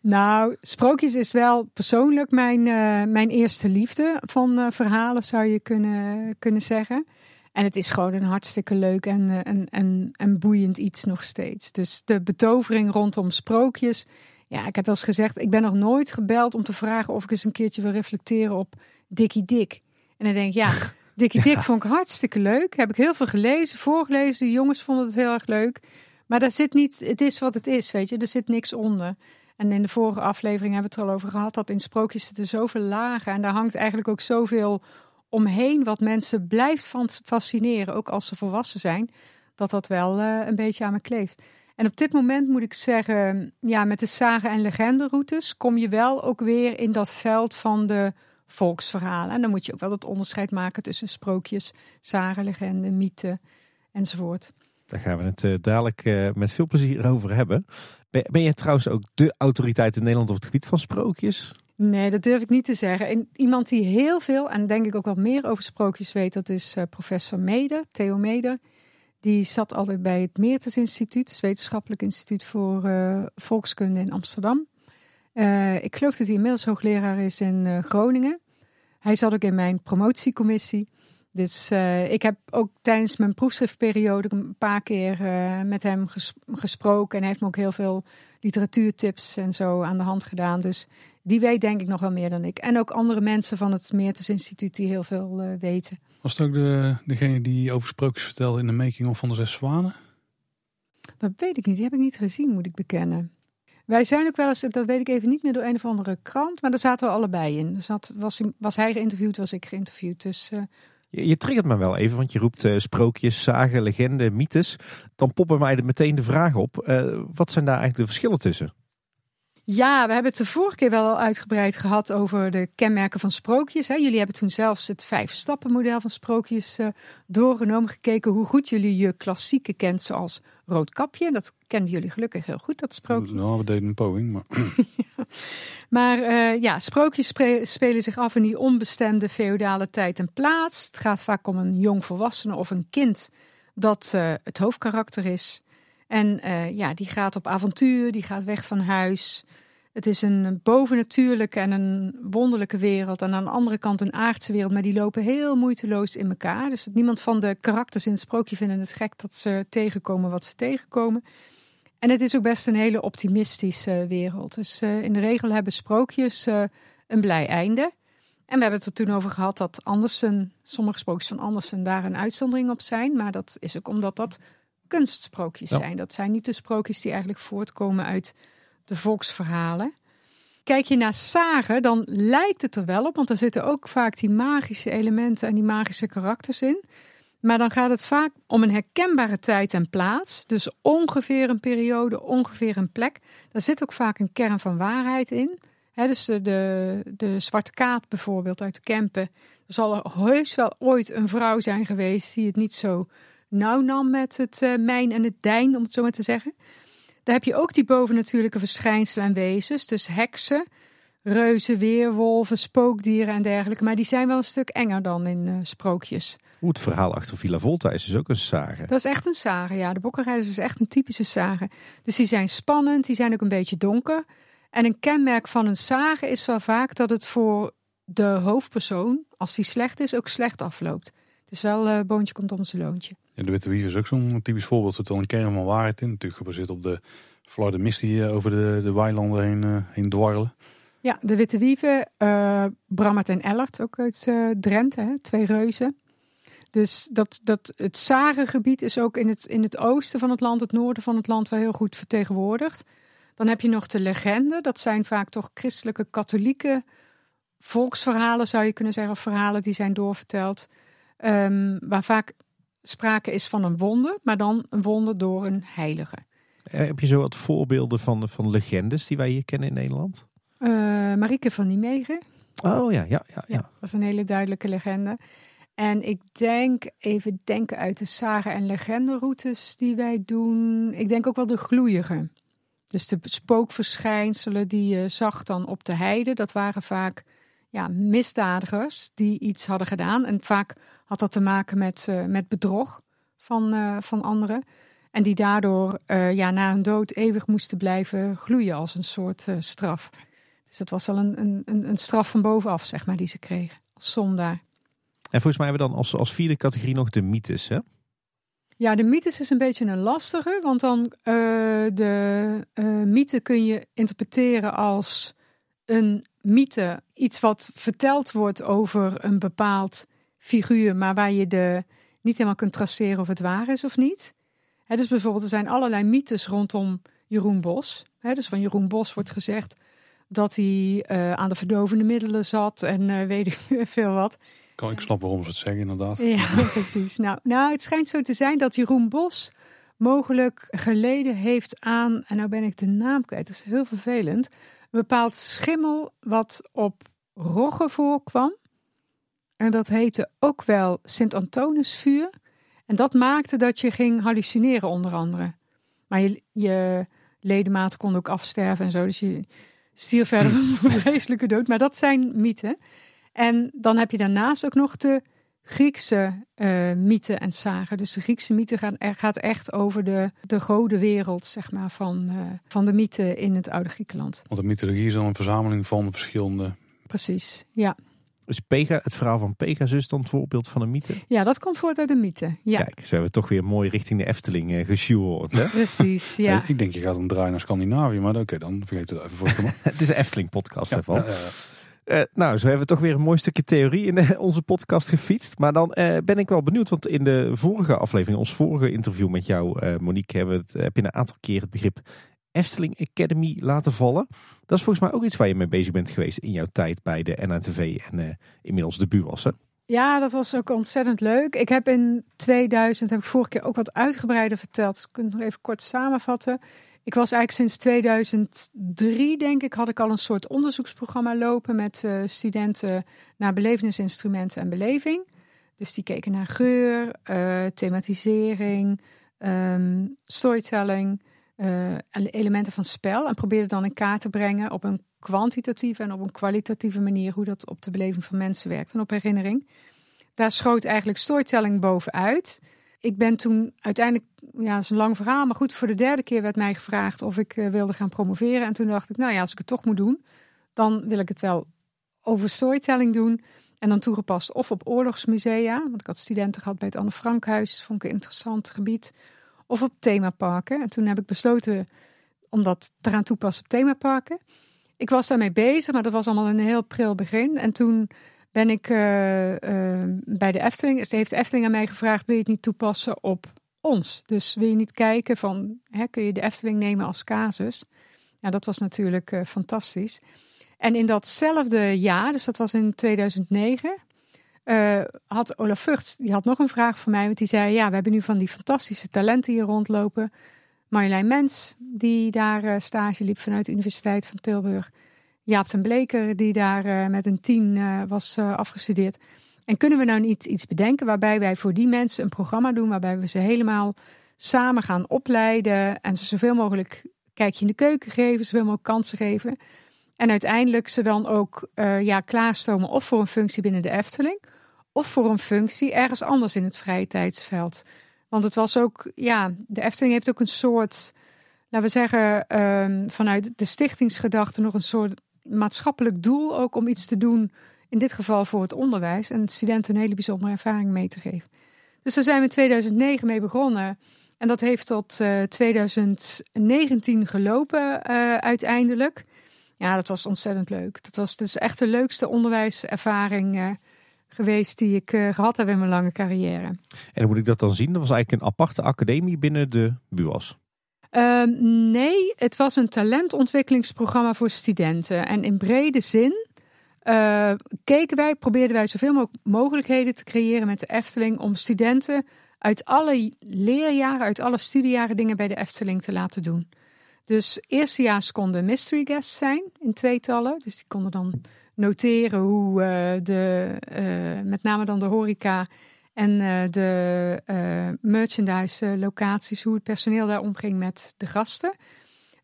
Nou, sprookjes is wel persoonlijk mijn, uh, mijn eerste liefde van uh, verhalen, zou je kunnen, kunnen zeggen. En het is gewoon een hartstikke leuk en, uh, en, en, en boeiend iets nog steeds. Dus de betovering rondom sprookjes. Ja, ik heb wel eens gezegd, ik ben nog nooit gebeld om te vragen of ik eens een keertje wil reflecteren op Dikkie Dik. En dan denk ik, ja, Dikkie Dik vond ik hartstikke leuk. Heb ik heel veel gelezen, voorgelezen. De jongens vonden het heel erg leuk. Maar daar zit niet, het is wat het is, weet je. Er zit niks onder. En in de vorige aflevering hebben we het er al over gehad dat in sprookjes zitten zoveel lagen. En daar hangt eigenlijk ook zoveel omheen wat mensen blijft fascineren, ook als ze volwassen zijn, dat dat wel uh, een beetje aan me kleeft. En op dit moment moet ik zeggen, ja, met de zagen- en legenderoutes kom je wel ook weer in dat veld van de volksverhalen. En dan moet je ook wel het onderscheid maken tussen sprookjes, zagen, legenden, mythen enzovoort. Daar gaan we het uh, dadelijk uh, met veel plezier over hebben. Ben, je trouwens ook de autoriteit in Nederland op het gebied van sprookjes? Nee, dat durf ik niet te zeggen. En iemand die heel veel, en denk ik ook wel meer over sprookjes weet, dat is uh, professor Meder, Theo Meder. Die zat altijd bij het Meertens Instituut, het wetenschappelijk instituut voor volkskunde in Amsterdam. ik geloof dat hij inmiddels hoogleraar is in Groningen. Hij zat ook in mijn promotiecommissie. Dus uh, ik heb ook tijdens mijn proefschriftperiode een paar keer uh, met hem ges gesproken. En hij heeft me ook heel veel literatuurtips en zo aan de hand gedaan. Dus die weet denk ik nog wel meer dan ik. En ook andere mensen van het Meertens Instituut die heel veel uh, weten. Was het ook de, degene die over sprookjes vertelde in de making of van de Zes Zwanen? Dat weet ik niet. Die heb ik niet gezien, moet ik bekennen. Wij zijn ook wel eens, dat weet ik even niet meer door een of andere krant, maar daar zaten we allebei in. Dus dat was, was hij geïnterviewd, was ik geïnterviewd. Dus je, je triggert me wel even, want je roept uh, sprookjes, zagen, legenden, mythes. Dan poppen mij meteen de vraag op, uh, wat zijn daar eigenlijk de verschillen tussen? Ja, we hebben het de vorige keer wel uitgebreid gehad over de kenmerken van sprookjes. Hè. Jullie hebben toen zelfs het vijf stappen model van sprookjes uh, doorgenomen. Gekeken hoe goed jullie je klassieke kent zoals Roodkapje. Dat kenden jullie gelukkig heel goed, dat sprookje. Nou, we deden een poging, maar... Maar uh, ja, sprookjes spelen zich af in die onbestemde feodale tijd en plaats. Het gaat vaak om een jong volwassene of een kind dat uh, het hoofdkarakter is. En uh, ja, die gaat op avontuur, die gaat weg van huis. Het is een bovennatuurlijke en een wonderlijke wereld. En aan de andere kant een aardse wereld, maar die lopen heel moeiteloos in elkaar. Dus niemand van de karakters in het sprookje vinden het gek dat ze tegenkomen wat ze tegenkomen. En het is ook best een hele optimistische wereld. Dus uh, in de regel hebben sprookjes uh, een blij einde. En we hebben het er toen over gehad dat Andersen, sommige sprookjes van Andersen daar een uitzondering op zijn. Maar dat is ook omdat dat kunstsprookjes ja. zijn. Dat zijn niet de sprookjes die eigenlijk voortkomen uit de volksverhalen. Kijk je naar sagen, dan lijkt het er wel op, want er zitten ook vaak die magische elementen en die magische karakters in. Maar dan gaat het vaak om een herkenbare tijd en plaats. Dus ongeveer een periode, ongeveer een plek. Daar zit ook vaak een kern van waarheid in. dus de, de, de Zwarte Kaat bijvoorbeeld uit de Kempen. Er zal er heus wel ooit een vrouw zijn geweest die het niet zo nauw nam met het uh, mijn en het dijn, om het zo maar te zeggen. Daar heb je ook die bovennatuurlijke verschijnselen en wezens. Dus heksen, reuzen, weerwolven, spookdieren en dergelijke. Maar die zijn wel een stuk enger dan in uh, sprookjes. Hoe het verhaal achter Villa Volta is dus ook een sage. Dat is echt een sage, ja. De Bokkenrijders is echt een typische sage. Dus die zijn spannend, die zijn ook een beetje donker. En een kenmerk van een sage is wel vaak dat het voor de hoofdpersoon, als die slecht is, ook slecht afloopt. Het is wel uh, boontje komt om zijn loontje. De Witte Wiever is ook zo'n typisch voorbeeld. Er zit al een kern van waarheid in. Natuurlijk gebaseerd op de Florida Mist die uh, over de, de weilanden heen, uh, heen dwarrelen. Ja, de Witte Wieven, uh, Brammert en Ellert, ook uit Drenthe, hè? twee reuzen. Dus dat, dat, het Sarengebied is ook in het, in het oosten van het land, het noorden van het land, wel heel goed vertegenwoordigd. Dan heb je nog de legende. Dat zijn vaak toch christelijke, katholieke volksverhalen, zou je kunnen zeggen. Of verhalen die zijn doorverteld. Um, waar vaak sprake is van een wonder, maar dan een wonder door een heilige. Eh, heb je zo wat voorbeelden van, van legendes die wij hier kennen in Nederland? Uh, Marieke van Nijmegen. Oh ja, ja, ja, ja. Dat is een hele duidelijke legende. En ik denk, even denken uit de sagen en legenderoutes die wij doen. Ik denk ook wel de gloeiige. Dus de spookverschijnselen die je zag dan op de heide. Dat waren vaak ja, misdadigers die iets hadden gedaan. En vaak had dat te maken met, uh, met bedrog van, uh, van anderen. En die daardoor uh, ja, na hun dood eeuwig moesten blijven gloeien als een soort straf. Dus dat was wel een, een, een straf van bovenaf, zeg maar, die ze kregen. Als zondaar. En volgens mij hebben we dan als, als vierde categorie nog de mythes, hè? Ja, de mythes is een beetje een lastige, want dan uh, de uh, mythe kun je interpreteren als een mythe, iets wat verteld wordt over een bepaald figuur, maar waar je de, niet helemaal kunt traceren of het waar is of niet. He, dus bijvoorbeeld, er zijn allerlei mythes rondom Jeroen Bos. He, dus van Jeroen Bos wordt gezegd dat hij uh, aan de verdovende middelen zat en weet ik veel wat. Kan ik snap waarom ze het zeggen, inderdaad. Ja, precies. Nou, nou, het schijnt zo te zijn dat Jeroen Bos mogelijk geleden heeft aan, en nou ben ik de naam kwijt, dat is heel vervelend, een bepaald schimmel wat op roggen voorkwam. En dat heette ook wel Sint-Antonisvuur. En dat maakte dat je ging hallucineren onder andere. Maar je, je ledematen konden ook afsterven en zo. Dus je stierf verder een vreselijke dood. Maar dat zijn mythen. En dan heb je daarnaast ook nog de Griekse uh, mythen en zagen. Dus de Griekse mythe gaat, gaat echt over de, de godenwereld zeg maar, van, uh, van de mythen in het oude Griekenland. Want de mythologie is dan een verzameling van verschillende... Precies, ja. Is Pega, het verhaal van Pegasus dan het voorbeeld van een mythe? Ja, dat komt voort uit de mythe. Ja. Kijk, ze hebben toch weer mooi richting de Efteling uh, gesjoerd. Hè? Precies, ja. Ik denk je gaat een draai naar Scandinavië, maar oké, dan vergeet het even voor. het is een Efteling podcast Ja, ja. Eh, nou, zo hebben we toch weer een mooi stukje theorie in eh, onze podcast gefietst. Maar dan eh, ben ik wel benieuwd, want in de vorige aflevering, ons vorige interview met jou, eh, Monique, hebben we het, heb je een aantal keer het begrip Efteling Academy laten vallen. Dat is volgens mij ook iets waar je mee bezig bent geweest in jouw tijd bij de NNTV en eh, inmiddels de BUAS. Hè? Ja, dat was ook ontzettend leuk. Ik heb in 2000, heb ik vorige keer ook wat uitgebreider verteld. Dus ik kan het nog even kort samenvatten. Ik was eigenlijk sinds 2003, denk ik, had ik al een soort onderzoeksprogramma lopen met uh, studenten naar belevenisinstrumenten en beleving. Dus die keken naar geur, uh, thematisering, um, storytelling, uh, en elementen van spel. En probeerden dan in kaart te brengen op een kwantitatieve en op een kwalitatieve manier hoe dat op de beleving van mensen werkt en op herinnering. Daar schoot eigenlijk storytelling bovenuit. Ik ben toen uiteindelijk, ja, dat is een lang verhaal, maar goed, voor de derde keer werd mij gevraagd of ik uh, wilde gaan promoveren. En toen dacht ik, nou ja, als ik het toch moet doen, dan wil ik het wel over storytelling doen. En dan toegepast of op oorlogsmusea, want ik had studenten gehad bij het Anne Frankhuis, vond ik een interessant gebied. Of op themaparken. En toen heb ik besloten om dat te gaan toepassen op themaparken. Ik was daarmee bezig, maar dat was allemaal een heel pril begin. En toen ben ik uh, uh, bij de Efteling, dus heeft de Efteling aan mij gevraagd, wil je het niet toepassen op ons? Dus wil je niet kijken van, hè, kun je de Efteling nemen als casus? Ja, dat was natuurlijk uh, fantastisch. En in datzelfde jaar, dus dat was in 2009, uh, had Olaf Vught, die had nog een vraag voor mij. Want die zei, ja, we hebben nu van die fantastische talenten hier rondlopen. Marjolein Mens, die daar uh, stage liep vanuit de Universiteit van Tilburg. Jaap ten Bleker, die daar uh, met een tien was afgestudeerd. En kunnen we nou niet iets bedenken waarbij wij voor die mensen een programma doen... waarbij we ze helemaal samen gaan opleiden... en ze zoveel mogelijk kijkje in de keuken geven, zoveel mogelijk kansen geven... En uiteindelijk ze dan ook ja, klaarstomen of voor een functie binnen de Efteling of voor een functie ergens anders in het vrije tijdsveld. Want het was ook, ja, de Efteling heeft ook een soort, laten we zeggen, um, vanuit de stichtingsgedachte nog een soort maatschappelijk doel ook om iets te doen, in dit geval voor het onderwijs en studenten een hele bijzondere ervaring mee te geven. Dus daar zijn we in 2009 mee begonnen. En dat heeft tot uh, 2019 gelopen uh, uiteindelijk. Ja, dat was ontzettend leuk. Dat was dus echt de leukste onderwijservaring uh, geweest die ik uh, gehad heb in mijn lange carrière. En hoe moet ik dat dan zien? Dat was eigenlijk een aparte academie binnen de BUAS. Uh, nee, het was een talentontwikkelingsprogramma voor studenten. En in brede zin uh, keken wij, probeerden wij zoveel mogelijk mogelijkheden te creëren met de Efteling om studenten uit alle leerjaren, uit alle studiejaren dingen bij de Efteling te laten doen. Dus eerstejaars konden mystery guests zijn in tweetallen. Dus die konden dan noteren hoe uh, de, uh, met name dan de horeca en uh, de merchandise locaties, hoe het personeel daar omging met de gasten.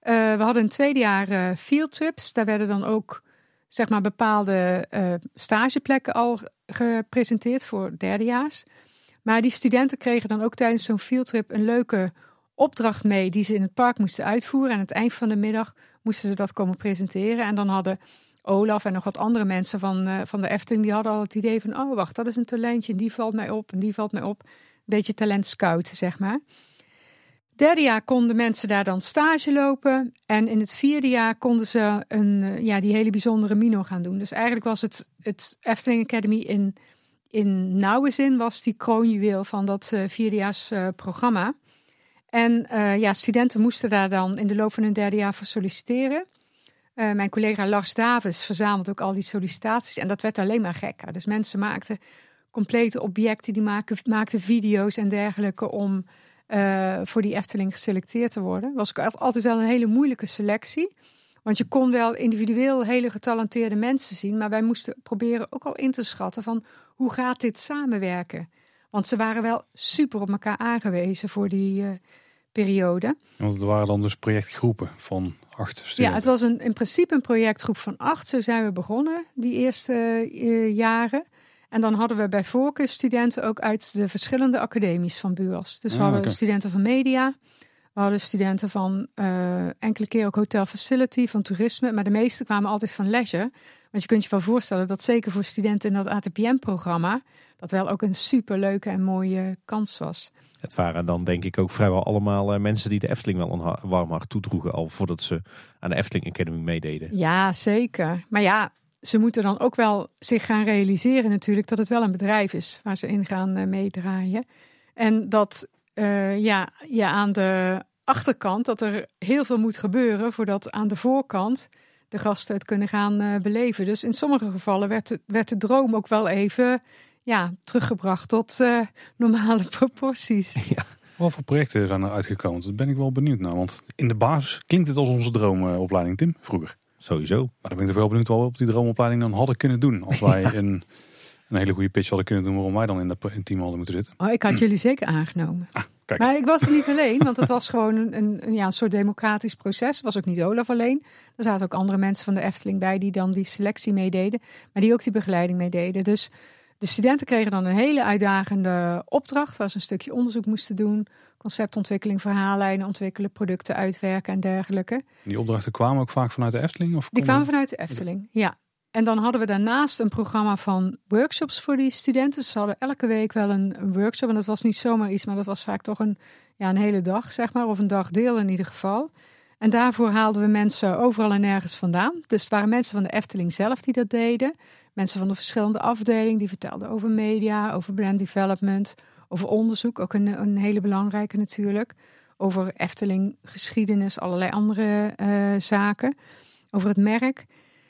we hadden een tweede jaar field trips. Daar werden dan ook zeg maar bepaalde stageplekken al gepresenteerd voor derdejaars. Maar die studenten kregen dan ook tijdens zo'n fieldtrip een leuke opdracht mee die ze in het park moesten uitvoeren. En aan het eind van de middag moesten ze dat komen presenteren. En dan hadden Olaf en nog wat andere mensen van, uh, van de Efteling, die hadden al het idee van, oh wacht, dat is een talentje en die valt mij op en die valt mij op. Een beetje talent scout, zeg maar. Derde jaar konden mensen daar dan stage lopen. En in het vierde jaar konden ze een, uh, ja, die hele bijzondere Mino gaan doen. Dus eigenlijk was het, het Efteling Academy in, in nauwe zin was die kroonjuweel van dat uh, vierdejaars programma. En ja, studenten moesten daar dan in de loop van hun derde jaar voor solliciteren. Uh, mijn collega Lars Davis verzamelt ook al die sollicitaties en dat werd alleen maar gekker. Dus mensen maakten complete objecten, die maakten video's en dergelijke om uh, voor die Efteling geselecteerd te worden. Was ook altijd wel een hele moeilijke selectie. Want je kon wel individueel hele getalenteerde mensen zien, maar wij moesten proberen ook al in te schatten van hoe gaat dit samenwerken. Want ze waren wel super op elkaar aangewezen voor die uh, periode. Want het waren dan dus projectgroepen van acht studenten. Ja, het was een, in principe een projectgroep van acht. Zo zijn we begonnen die eerste uh, jaren. En dan hadden we bij voorkeur studenten ook uit de verschillende academies van BUAS. Dus we Ah, hadden studenten van media. We hadden studenten van eh, enkele keer ook hotel facility, van toerisme. Maar de meeste kwamen altijd van leisure. Want je kunt je wel voorstellen dat zeker voor studenten in dat ATPM-programma... dat wel ook een superleuke en mooie kans was. Het waren dan denk ik ook vrijwel allemaal eh, mensen die de Efteling wel een warm hart toedroegen. Al voordat ze aan de Efteling Academy meededen. Ja, zeker. Maar ja, ze moeten dan ook wel zich gaan realiseren natuurlijk dat het wel een bedrijf is waar ze in gaan eh, meedraaien. En dat eh, ja, ja, aan de achterkant dat er heel veel moet gebeuren voordat aan de voorkant de gasten het kunnen gaan beleven. Dus in sommige gevallen werd werd de droom ook wel even ja, teruggebracht tot eh, normale proporties. Wat voor projecten zijn er uitgekomen? Daar ben ik wel benieuwd naar. Want in de basis klinkt het als onze droomopleiding, Tim, vroeger. Sowieso. Maar dan ben ik toch wel benieuwd wat we op die droomopleiding dan hadden kunnen doen. Als wij een, een hele goede pitch hadden kunnen doen waarom wij dan in, het team hadden moeten zitten. Oh, ik had jullie zeker aangenomen. Kijk, Maar ik was er niet alleen, want het was gewoon een, een, een, ja, een soort democratisch proces. Het was ook niet Olaf alleen. Er zaten ook andere mensen van de Efteling bij die dan die selectie meededen. Maar die ook die begeleiding meededen. Dus de studenten kregen dan een hele uitdagende opdracht. Waar ze een stukje onderzoek moesten doen. Conceptontwikkeling, verhaallijnen ontwikkelen, producten uitwerken en dergelijke. die opdrachten kwamen ook vaak vanuit de Efteling? Of Die kwamen vanuit de Efteling, ja. En dan hadden we daarnaast een programma van workshops voor die studenten. Ze hadden elke week wel een, een workshop. En dat was niet zomaar iets, maar dat was vaak toch een, ja, een hele dag, zeg maar. Of een dagdeel in ieder geval. En daarvoor haalden we mensen overal en nergens vandaan. Dus het waren mensen van de Efteling zelf die dat deden. Mensen van de verschillende afdelingen die vertelden over media, over brand development, over onderzoek. Ook een, een hele belangrijke natuurlijk. Over Efteling geschiedenis, allerlei andere eh, zaken. Over het merk.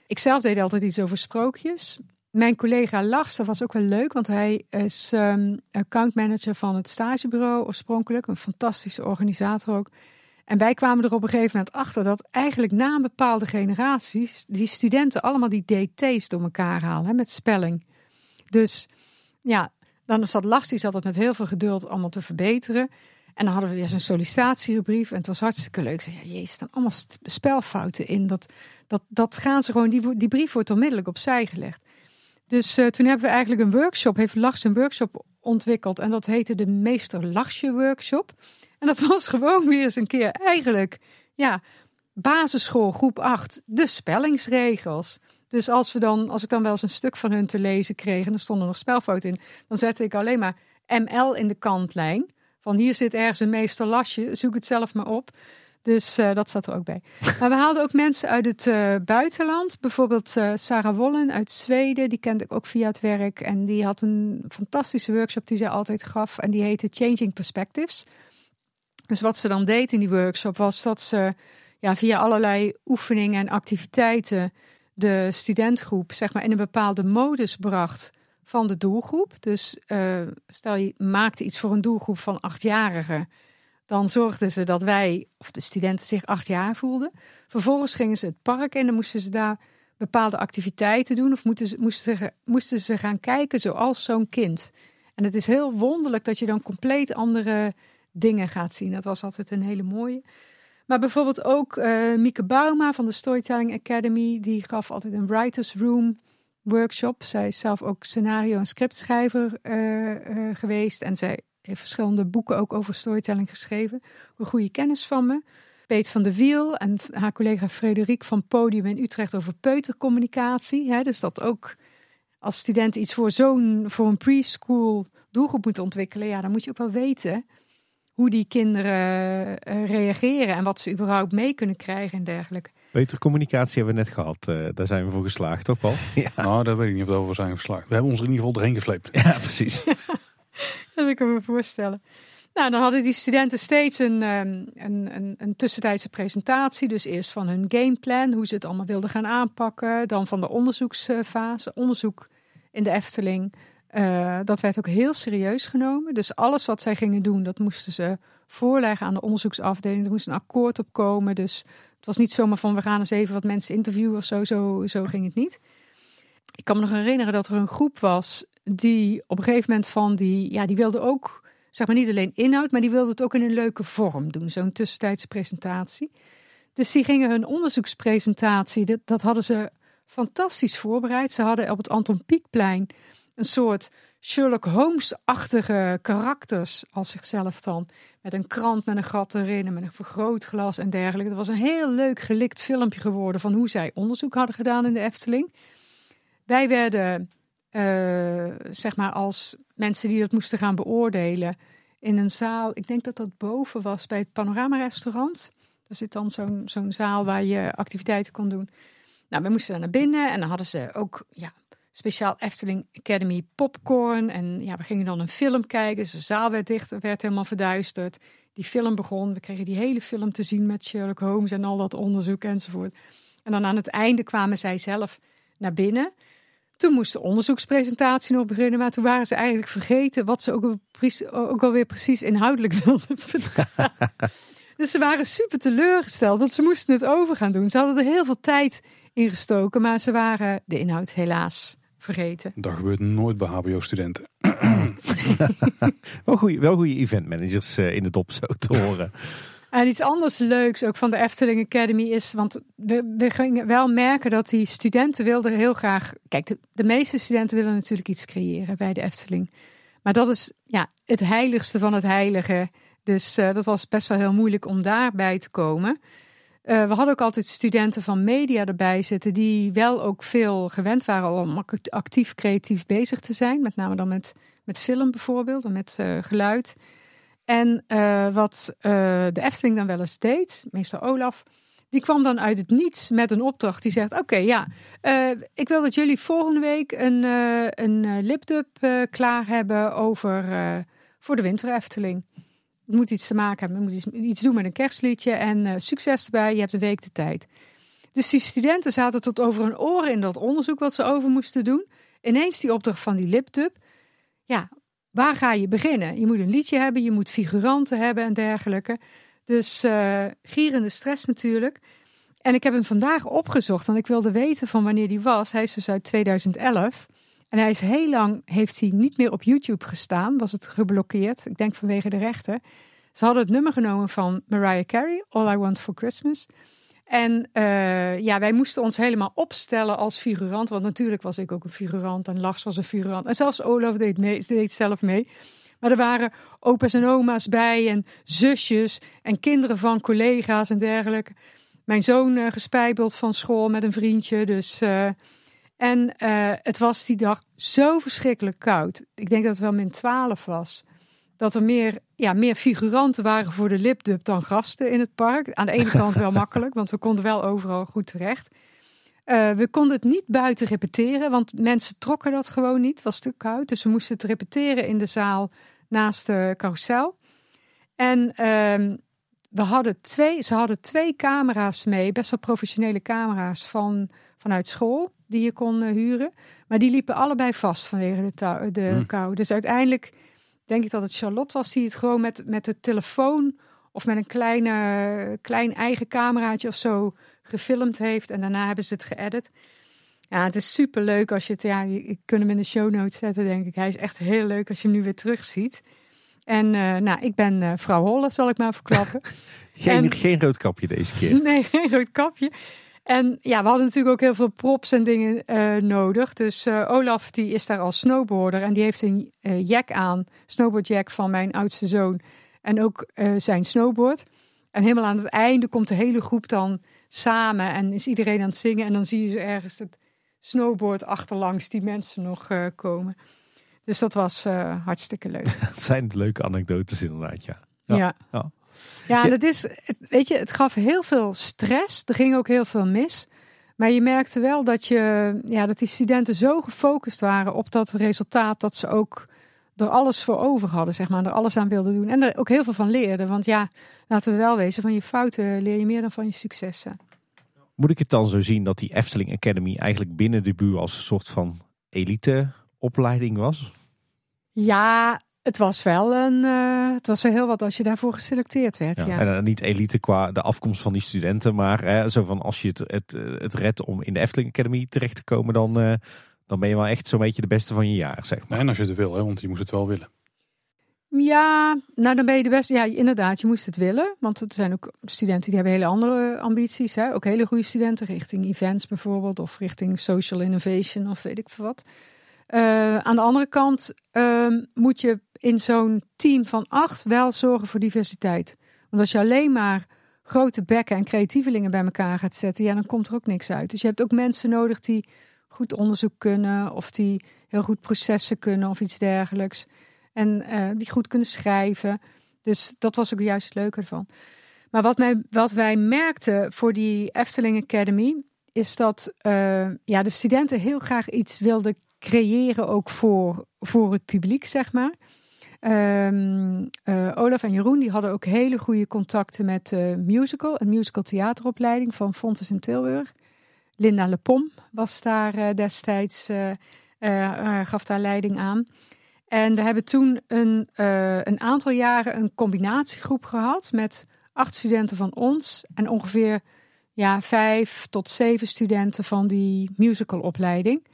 Ik zelf deed altijd iets over sprookjes. Mijn collega Lars, dat was ook wel leuk, want hij is um, accountmanager van het stagebureau oorspronkelijk. Een fantastische organisator ook. En wij kwamen er op een gegeven moment achter dat eigenlijk na een bepaalde generaties die studenten allemaal die DT's door elkaar halen hè, met spelling. Dus ja, dan zat Lars, die zat het met heel veel geduld allemaal te verbeteren. En dan hadden we weer zo'n sollicitatiebrief en het was hartstikke leuk. Ik zei, ja, jezus, er staan allemaal spelfouten in. Dat, dat, dat gaan ze gewoon, die, die brief wordt onmiddellijk opzij gelegd. Dus eh, toen hebben we eigenlijk een workshop, heeft Lars een workshop ontwikkeld. En dat heette de Meester Larsje Workshop. En dat was gewoon weer eens een keer eigenlijk, ja, basisschool groep 8, de spellingsregels. Dus als, we dan, als ik dan wel eens een stuk van hun te lezen kreeg en er stonden nog spelfouten in, dan zette ik alleen maar ML in de kantlijn. Van hier zit ergens een meester Lasje, zoek het zelf maar op. Dus eh, dat zat er ook bij. Maar we haalden ook mensen uit het eh, buitenland. Bijvoorbeeld eh, Sarah Wollen uit Zweden. Die kende ik ook via het werk. En die had een fantastische workshop die zij altijd gaf. En die heette Changing Perspectives. Dus wat ze dan deed in die workshop was dat ze ja, via allerlei oefeningen en activiteiten de studentgroep zeg maar, in een bepaalde modus bracht van de doelgroep. Dus uh, stel je maakte iets voor een doelgroep van achtjarigen. Dan zorgden ze dat wij, of de studenten, zich acht jaar voelden. Vervolgens gingen ze het park in en dan moesten ze daar bepaalde activiteiten doen. Of moesten, ze, moesten ze gaan kijken zoals zo'n kind. En het is heel wonderlijk dat je dan compleet andere dingen gaat zien. Dat was altijd een hele mooie. Maar bijvoorbeeld ook uh, Mieke Bauma van de Storytelling Academy. Die gaf altijd een writers room workshop. Zij is zelf ook scenario- en scriptschrijver uh, uh, geweest. En zij heeft verschillende boeken ook over storytelling geschreven. Een goede kennis van me. Peet van de Wiel en haar collega Frederik van Podium in Utrecht over peutercommunicatie. Hè, dus dat ook als student iets voor zo'n voor een preschool doelgroep moet ontwikkelen. Ja, dan moet je ook wel weten hoe die kinderen uh, reageren en wat ze überhaupt mee kunnen krijgen en dergelijke. Peutercommunicatie hebben we net gehad. Uh, daar zijn we voor geslaagd, toch Paul? Ja. Nou, daar weet ik niet of we over zijn geslaagd. We hebben ons er in ieder geval doorheen gesleept. Ja, precies. dat kan ik me voorstellen. Nou, dan hadden die studenten steeds een, um, een, een, een, tussentijdse presentatie. Dus eerst van hun gameplan, hoe ze het allemaal wilden gaan aanpakken. Dan van de onderzoeksfase, onderzoek in de Efteling. Uh, dat werd ook heel serieus genomen. Dus alles wat zij gingen doen, dat moesten ze voorleggen aan de onderzoeksafdeling. Er moest een akkoord op komen. Dus het was niet zomaar van we gaan eens even wat mensen interviewen of zo. Zo, zo ging het niet. ik kan me nog herinneren dat er een groep was die op een gegeven moment van die, ja, die wilde ook, zeg maar niet alleen inhoud, maar die wilde het ook in een leuke vorm doen, zo'n tussentijdse presentatie. Dus die gingen hun onderzoekspresentatie, dat, dat hadden ze fantastisch voorbereid. Ze hadden op het Anton Pieckplein een soort Sherlock Holmes-achtige karakters als zichzelf dan. Met een krant met een gat erin en met een vergrootglas en dergelijke. Het was een heel leuk gelikt filmpje geworden van hoe zij onderzoek hadden gedaan in de Efteling. Wij werden, uh, zeg maar, als mensen die dat moesten gaan beoordelen, in een zaal. Ik denk dat dat boven was bij het Panorama-restaurant. Daar zit dan zo'n zo'n zaal waar je activiteiten kon doen. Nou, we moesten daar naar binnen en dan hadden ze ook ja, speciaal Efteling Academy popcorn. En ja, we gingen dan een film kijken. Dus de zaal werd dicht, werd helemaal verduisterd. Die film begon. We kregen die hele film te zien met Sherlock Holmes en al dat onderzoek enzovoort. En dan aan het einde kwamen zij zelf naar binnen. Toen moest de onderzoekspresentatie nog beginnen, maar toen waren ze eigenlijk vergeten wat ze ook, ook alweer precies inhoudelijk wilden vertellen. dus ze waren super teleurgesteld, want ze moesten het over gaan doen. Ze hadden er heel veel tijd in gestoken, maar ze waren de inhoud helaas vergeten. Dat gebeurt nooit bij HBO-studenten. wel goede wel goede eventmanagers uh, in de dop zo te horen. En iets anders leuks ook van de Efteling Academy is, want we, we gingen wel merken dat die studenten wilden heel graag. Kijk, de, de, meeste studenten willen natuurlijk iets creëren bij de Efteling. Maar dat is ja, het heiligste van het heilige. Dus uh, dat was best wel heel moeilijk om daarbij te komen. Uh, we hadden ook altijd studenten van media erbij zitten, die wel ook veel gewend waren om actief creatief bezig te zijn. Met name dan met, met film bijvoorbeeld, en met uh, geluid. En uh, wat de Efteling dan wel eens deed, meester Olaf, die kwam dan uit het niets met een opdracht. Die zegt: Oké, ja, ik wil dat jullie volgende week een, een lipdub klaar hebben over voor de Winter Efteling. Moet iets te maken hebben. Moet iets, doen met een kerstliedje. En uh, succes erbij. Je hebt een week de tijd. Dus die studenten zaten tot over hun oren in dat onderzoek wat ze over moesten doen. Ineens die opdracht van die lipdub. Ja, waar ga je beginnen? Je moet een liedje hebben, je moet figuranten hebben en dergelijke. Dus uh, gierende stress natuurlijk. En ik heb hem vandaag opgezocht, want ik wilde weten van wanneer die was. Hij is dus uit 2011. En hij is heel lang, heeft hij niet meer op YouTube gestaan, was het geblokkeerd. Ik denk vanwege de rechten. Ze hadden het nummer genomen van Mariah Carey, All I Want For Christmas. En uh, ja, wij moesten ons helemaal opstellen als figurant. Want natuurlijk was ik ook een figurant en Lars was een figurant. En zelfs Olaf deed, mee, deed zelf mee. Maar er waren opa's en oma's bij en zusjes en kinderen van collega's en dergelijke. Mijn zoon uh, gespijbeld van school met een vriendje. Dus uh, en uh, het was die dag zo verschrikkelijk koud. Ik denk dat het wel min 12 was. Dat er meer, ja, meer figuranten waren voor de lipdub dan gasten in het park. Aan de ene kant wel makkelijk, want we konden wel overal goed terecht. Uh, we konden het niet buiten repeteren, want mensen trokken dat gewoon niet. Het was te koud, dus we moesten het repeteren in de zaal naast de carousel. En uh, we hadden twee, ze hadden twee camera's mee, best wel professionele camera's van, vanuit school die je kon eh, huren. Maar die liepen allebei vast vanwege de, de hmm. kou. Dus uiteindelijk denk ik dat het Charlotte was die het gewoon met, met de telefoon of met een kleine, klein eigen cameraatje of zo gefilmd heeft. En daarna hebben ze het geëdit. Ja, het is super leuk als je het. Ja, je kunt hem in de show notes zetten, denk ik. Hij is echt heel leuk als je hem nu weer terugziet. En uh, nou, ik ben uh, vrouw Holle, zal ik maar verklappen. geen, en, geen rood kapje deze keer. Nee, geen rood kapje. En ja, we hadden natuurlijk ook heel veel props en dingen uh, nodig. Dus uh, Olaf die is daar als snowboarder en die heeft een uh, jack aan, snowboardjack van mijn oudste zoon. En ook zijn snowboard. En helemaal aan het einde komt de hele groep dan samen en is iedereen aan het zingen. En dan zie je ze ergens het snowboard achterlangs die mensen nog komen. Dus dat was hartstikke leuk. Dat zijn leuke anekdotes inderdaad, ja. Ja. ja. Ja. Dat is, weet je, het gaf heel veel stress. Er ging ook heel veel mis. Maar je merkte wel dat, je, ja, dat die studenten zo gefocust waren op dat resultaat dat ze ook er alles voor over hadden, zeg maar, er alles aan wilden doen. En er ook heel veel van leerden. Want ja, laten we wel wezen, van je fouten leer je meer dan van je successen. Moet ik het dan zo zien dat die Efteling Academy eigenlijk binnen de buur als een soort van elite opleiding was? Ja, het was wel een, uh, het was wel heel wat als je daarvoor geselecteerd werd. Ja, En uh, niet elite qua de afkomst van die studenten, maar zo van als je het, het, het redt om in de Efteling Academy terecht te komen, dan, uh, dan ben je wel echt zo'n beetje de beste van je jaar, zeg maar. En als je het wil, hè, want je moest het wel willen. Ja, nou dan ben je de beste. Ja, inderdaad, je moest het willen. Want er zijn ook studenten die hebben hele andere ambities. Hè? Ook hele goede studenten richting events bijvoorbeeld. Of richting social innovation of weet ik veel wat. Uh, aan de andere kant uh, moet je in zo'n team van acht wel zorgen voor diversiteit. Want als je alleen maar grote bekken en creatievelingen bij elkaar gaat zetten, ja, dan komt er ook niks uit. Dus je hebt ook mensen nodig die goed onderzoek kunnen, of die heel goed processen kunnen of iets dergelijks. En uh, die goed kunnen schrijven. Dus dat was ook juist het leuke ervan. Maar wat, mij, wat wij merkten voor die Efteling Academy, is dat uh, ja, de studenten heel graag iets wilden creëren, ook voor, voor het publiek, zeg maar. Um, uh, Olaf en Jeroen die hadden ook hele goede contacten met uh, musical, een musical theateropleiding van Fontes in Tilburg. Linda Lepom was daar uh, destijds, gaf daar leiding aan. En we hebben toen een, een aantal jaren een combinatiegroep gehad met acht studenten van ons en ongeveer ja, vijf tot zeven studenten van die musicalopleiding.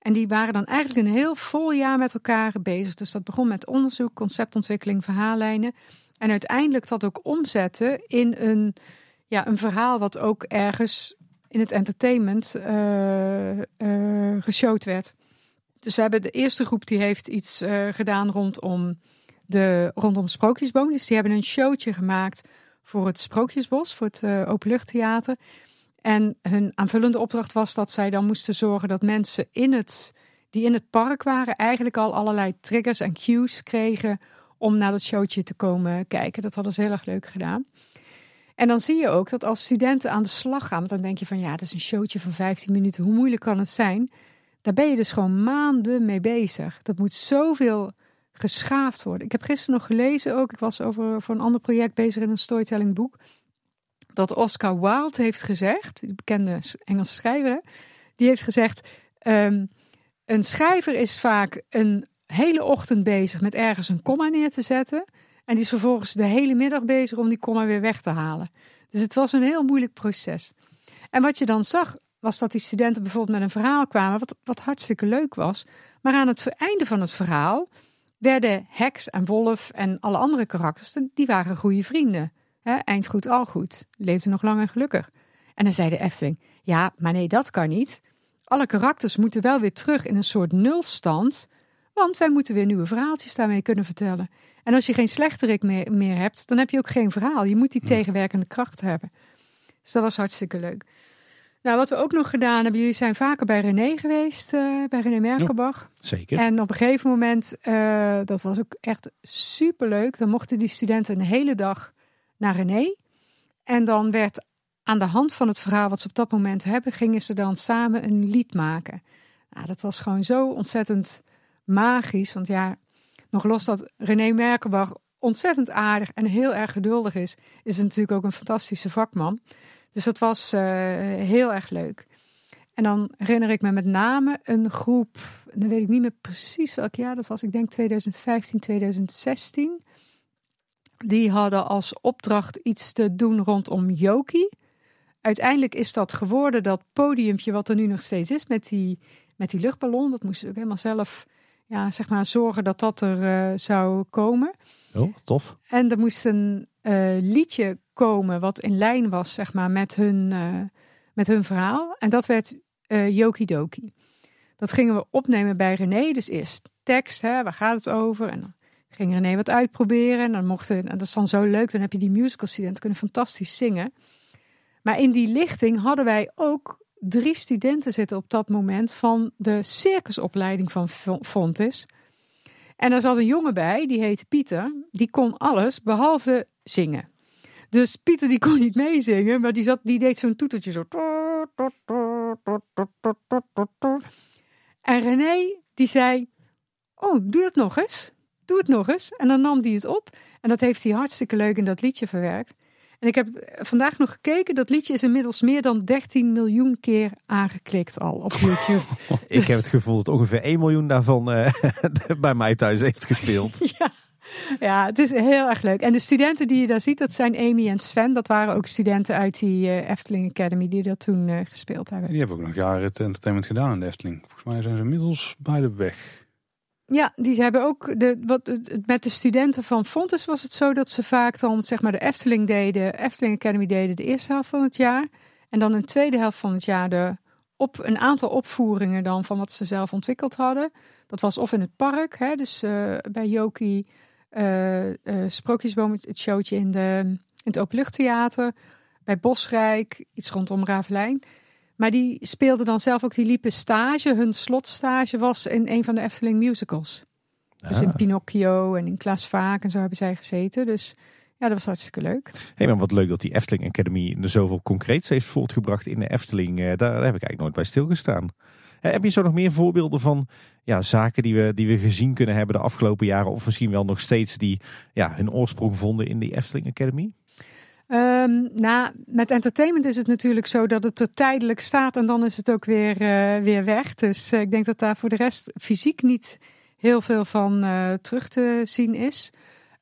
En die waren dan eigenlijk een heel vol jaar met elkaar bezig. Dus dat begon met onderzoek, conceptontwikkeling, verhaallijnen. En uiteindelijk dat ook omzetten in een, ja, een verhaal wat ook ergens in het entertainment uh, geshowd werd. Dus we hebben de eerste groep die heeft iets uh, gedaan rondom, de, rondom Sprookjesboom. Dus die hebben een showtje gemaakt voor het Sprookjesbos, voor het Openluchttheater. En hun aanvullende opdracht was dat zij dan moesten zorgen dat mensen in het, die in het park waren, eigenlijk al allerlei triggers en cues kregen om naar dat showtje te komen kijken. Dat hadden ze heel erg leuk gedaan. En dan zie je ook dat als studenten aan de slag gaan, dan denk je van ja, dat is een showtje van 15 minuten, hoe moeilijk kan het zijn? Daar ben je dus gewoon maanden mee bezig. Dat moet zoveel geschaafd worden. Ik heb gisteren nog gelezen ook, ik was over, voor een ander project bezig in een storytelling boek dat Oscar Wilde heeft gezegd, de bekende Engelse schrijver, die heeft gezegd: um, een schrijver is vaak een hele ochtend bezig met ergens een komma neer te zetten. En die is vervolgens de hele middag bezig om die komma weer weg te halen. Dus het was een heel moeilijk proces. En wat je dan zag, was dat die studenten bijvoorbeeld met een verhaal kwamen, wat, wat hartstikke leuk was. Maar aan het einde van het verhaal werden Heks en Wolf en alle andere karakters, die waren goede vrienden. Hè, eind goed, al goed. Leefde nog lang en gelukkig. En dan zei de Efteling, ja, maar nee, dat kan niet. Alle karakters moeten wel weer terug in een soort nulstand, want wij moeten weer nieuwe verhaaltjes daarmee kunnen vertellen. En als je geen slechterik meer, meer hebt, dan heb je ook geen verhaal. Je moet die tegenwerkende kracht hebben. Dus dat was hartstikke leuk. Nou, wat we ook nog gedaan hebben, jullie zijn vaker bij René geweest, uh, bij René Merkelbach. Ja, zeker. En op een gegeven moment, uh, dat was ook echt super leuk. Dan mochten die studenten een hele dag naar René. En dan werd aan de hand van het verhaal wat ze op dat moment hebben, gingen ze dan samen een lied maken. Nou, dat was gewoon zo ontzettend magisch. Want ja, nog los dat René Merkenbach ontzettend aardig en heel erg geduldig is, is natuurlijk ook een fantastische vakman. Dus dat was uh, heel erg leuk. En dan herinner ik me met name een groep, dan weet ik niet meer precies welk jaar dat was, ik denk 2015, 2016 die hadden als opdracht iets te doen rondom Yoki. Uiteindelijk is dat geworden dat podiumpje wat er nu nog steeds is met die, met die luchtballon. Dat moesten ze ook helemaal zelf ja, zeg maar, zorgen dat dat er uh, zou komen. Oh, tof. En er moest een uh, liedje komen wat in lijn was zeg maar, met, hun, uh, met hun verhaal. En dat werd Yoki Doki. Dat gingen we opnemen bij René. Dus eerst tekst, hè, waar gaat het over? En dan ging René wat uitproberen. En dan mochten, en dat is dan zo leuk, dan heb je die musical studenten kunnen fantastisch zingen. Maar in die lichting hadden wij ook drie studenten zitten op dat moment van de circusopleiding van Fontes. En er zat een jongen bij, die heette Pieter. Die kon alles behalve zingen. Dus Pieter die kon niet meezingen, maar die, zat, die deed zo'n toetertje zo. En René die zei, oh, doe dat nog eens doe het nog eens. En dan nam hij het op. En dat heeft hij hartstikke leuk in dat liedje verwerkt. En ik heb vandaag nog gekeken. Dat liedje is inmiddels meer dan 13 miljoen keer aangeklikt al op YouTube. ik heb het gevoel dat ongeveer 1 miljoen daarvan uh, bij mij thuis heeft gespeeld. ja, Ja, het is heel erg leuk. En de studenten die je daar ziet, dat zijn Amy en Sven. Dat waren ook studenten uit die uh, Efteling Academy die dat toen uh, gespeeld hebben. Die hebben ook nog jaren het entertainment gedaan in de Efteling. Volgens mij zijn ze inmiddels beide weg. Ja, die hebben ook de, wat, met de studenten van Fontes was het zo dat ze vaak dan zeg maar de Efteling deden, Efteling Academy deden de eerste helft van het jaar. En dan een tweede helft van het jaar de op een aantal opvoeringen dan van wat ze zelf ontwikkeld hadden. Dat was of in het park, hè, dus uh, bij Joki, uh, Sprookjesboom, het showtje in, de, in het openluchttheater. Bij Bosrijk, iets rondom Ravelijn. Maar die speelden dan zelf ook, die liepen stage. Hun slotstage was in een van de Efteling musicals. Dus in Ah. Pinocchio en in Klaas Vaak en zo hebben zij gezeten. Dus ja, dat was hartstikke leuk. Hé, maar wat leuk dat die Efteling Academy er zoveel concreets heeft voortgebracht in de Efteling. Eh, Daar, daar heb ik eigenlijk nooit bij stilgestaan. Eh, Heb je zo nog meer voorbeelden van ja, zaken die we, die we gezien kunnen hebben de afgelopen jaren? Of misschien wel nog steeds die ja, hun oorsprong vonden in die Efteling Academy? Ehm, nou, met entertainment is het natuurlijk zo dat het er tijdelijk staat en dan is het ook weer, eh, weer weg. Dus eh, ik denk dat daar voor de rest fysiek niet heel veel van eh, terug te zien is.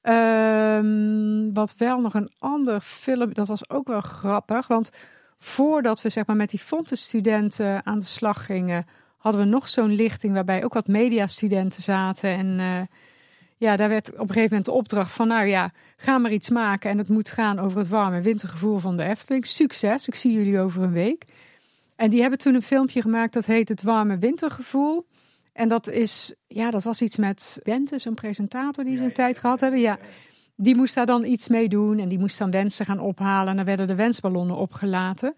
Ehm, wat wel nog een ander film, dat was ook wel grappig. Want voordat we zeg maar, met die Fontes-studenten aan de slag gingen, hadden we nog zo'n lichting waarbij ook wat mediastudenten zaten. En ja, daar werd op een gegeven moment de opdracht van, nou ja, ga maar iets maken. En het moet gaan over het warme wintergevoel van de Efteling. Succes, ik zie jullie over een week. En die hebben toen een filmpje gemaakt dat heet Het Warme Wintergevoel. En dat is, ja, dat was iets met Bente, zo'n presentator die ze een tijd gehad hebben. Ja, die moest daar dan iets mee doen en die moest dan wensen gaan ophalen. En dan werden de wensballonnen opgelaten.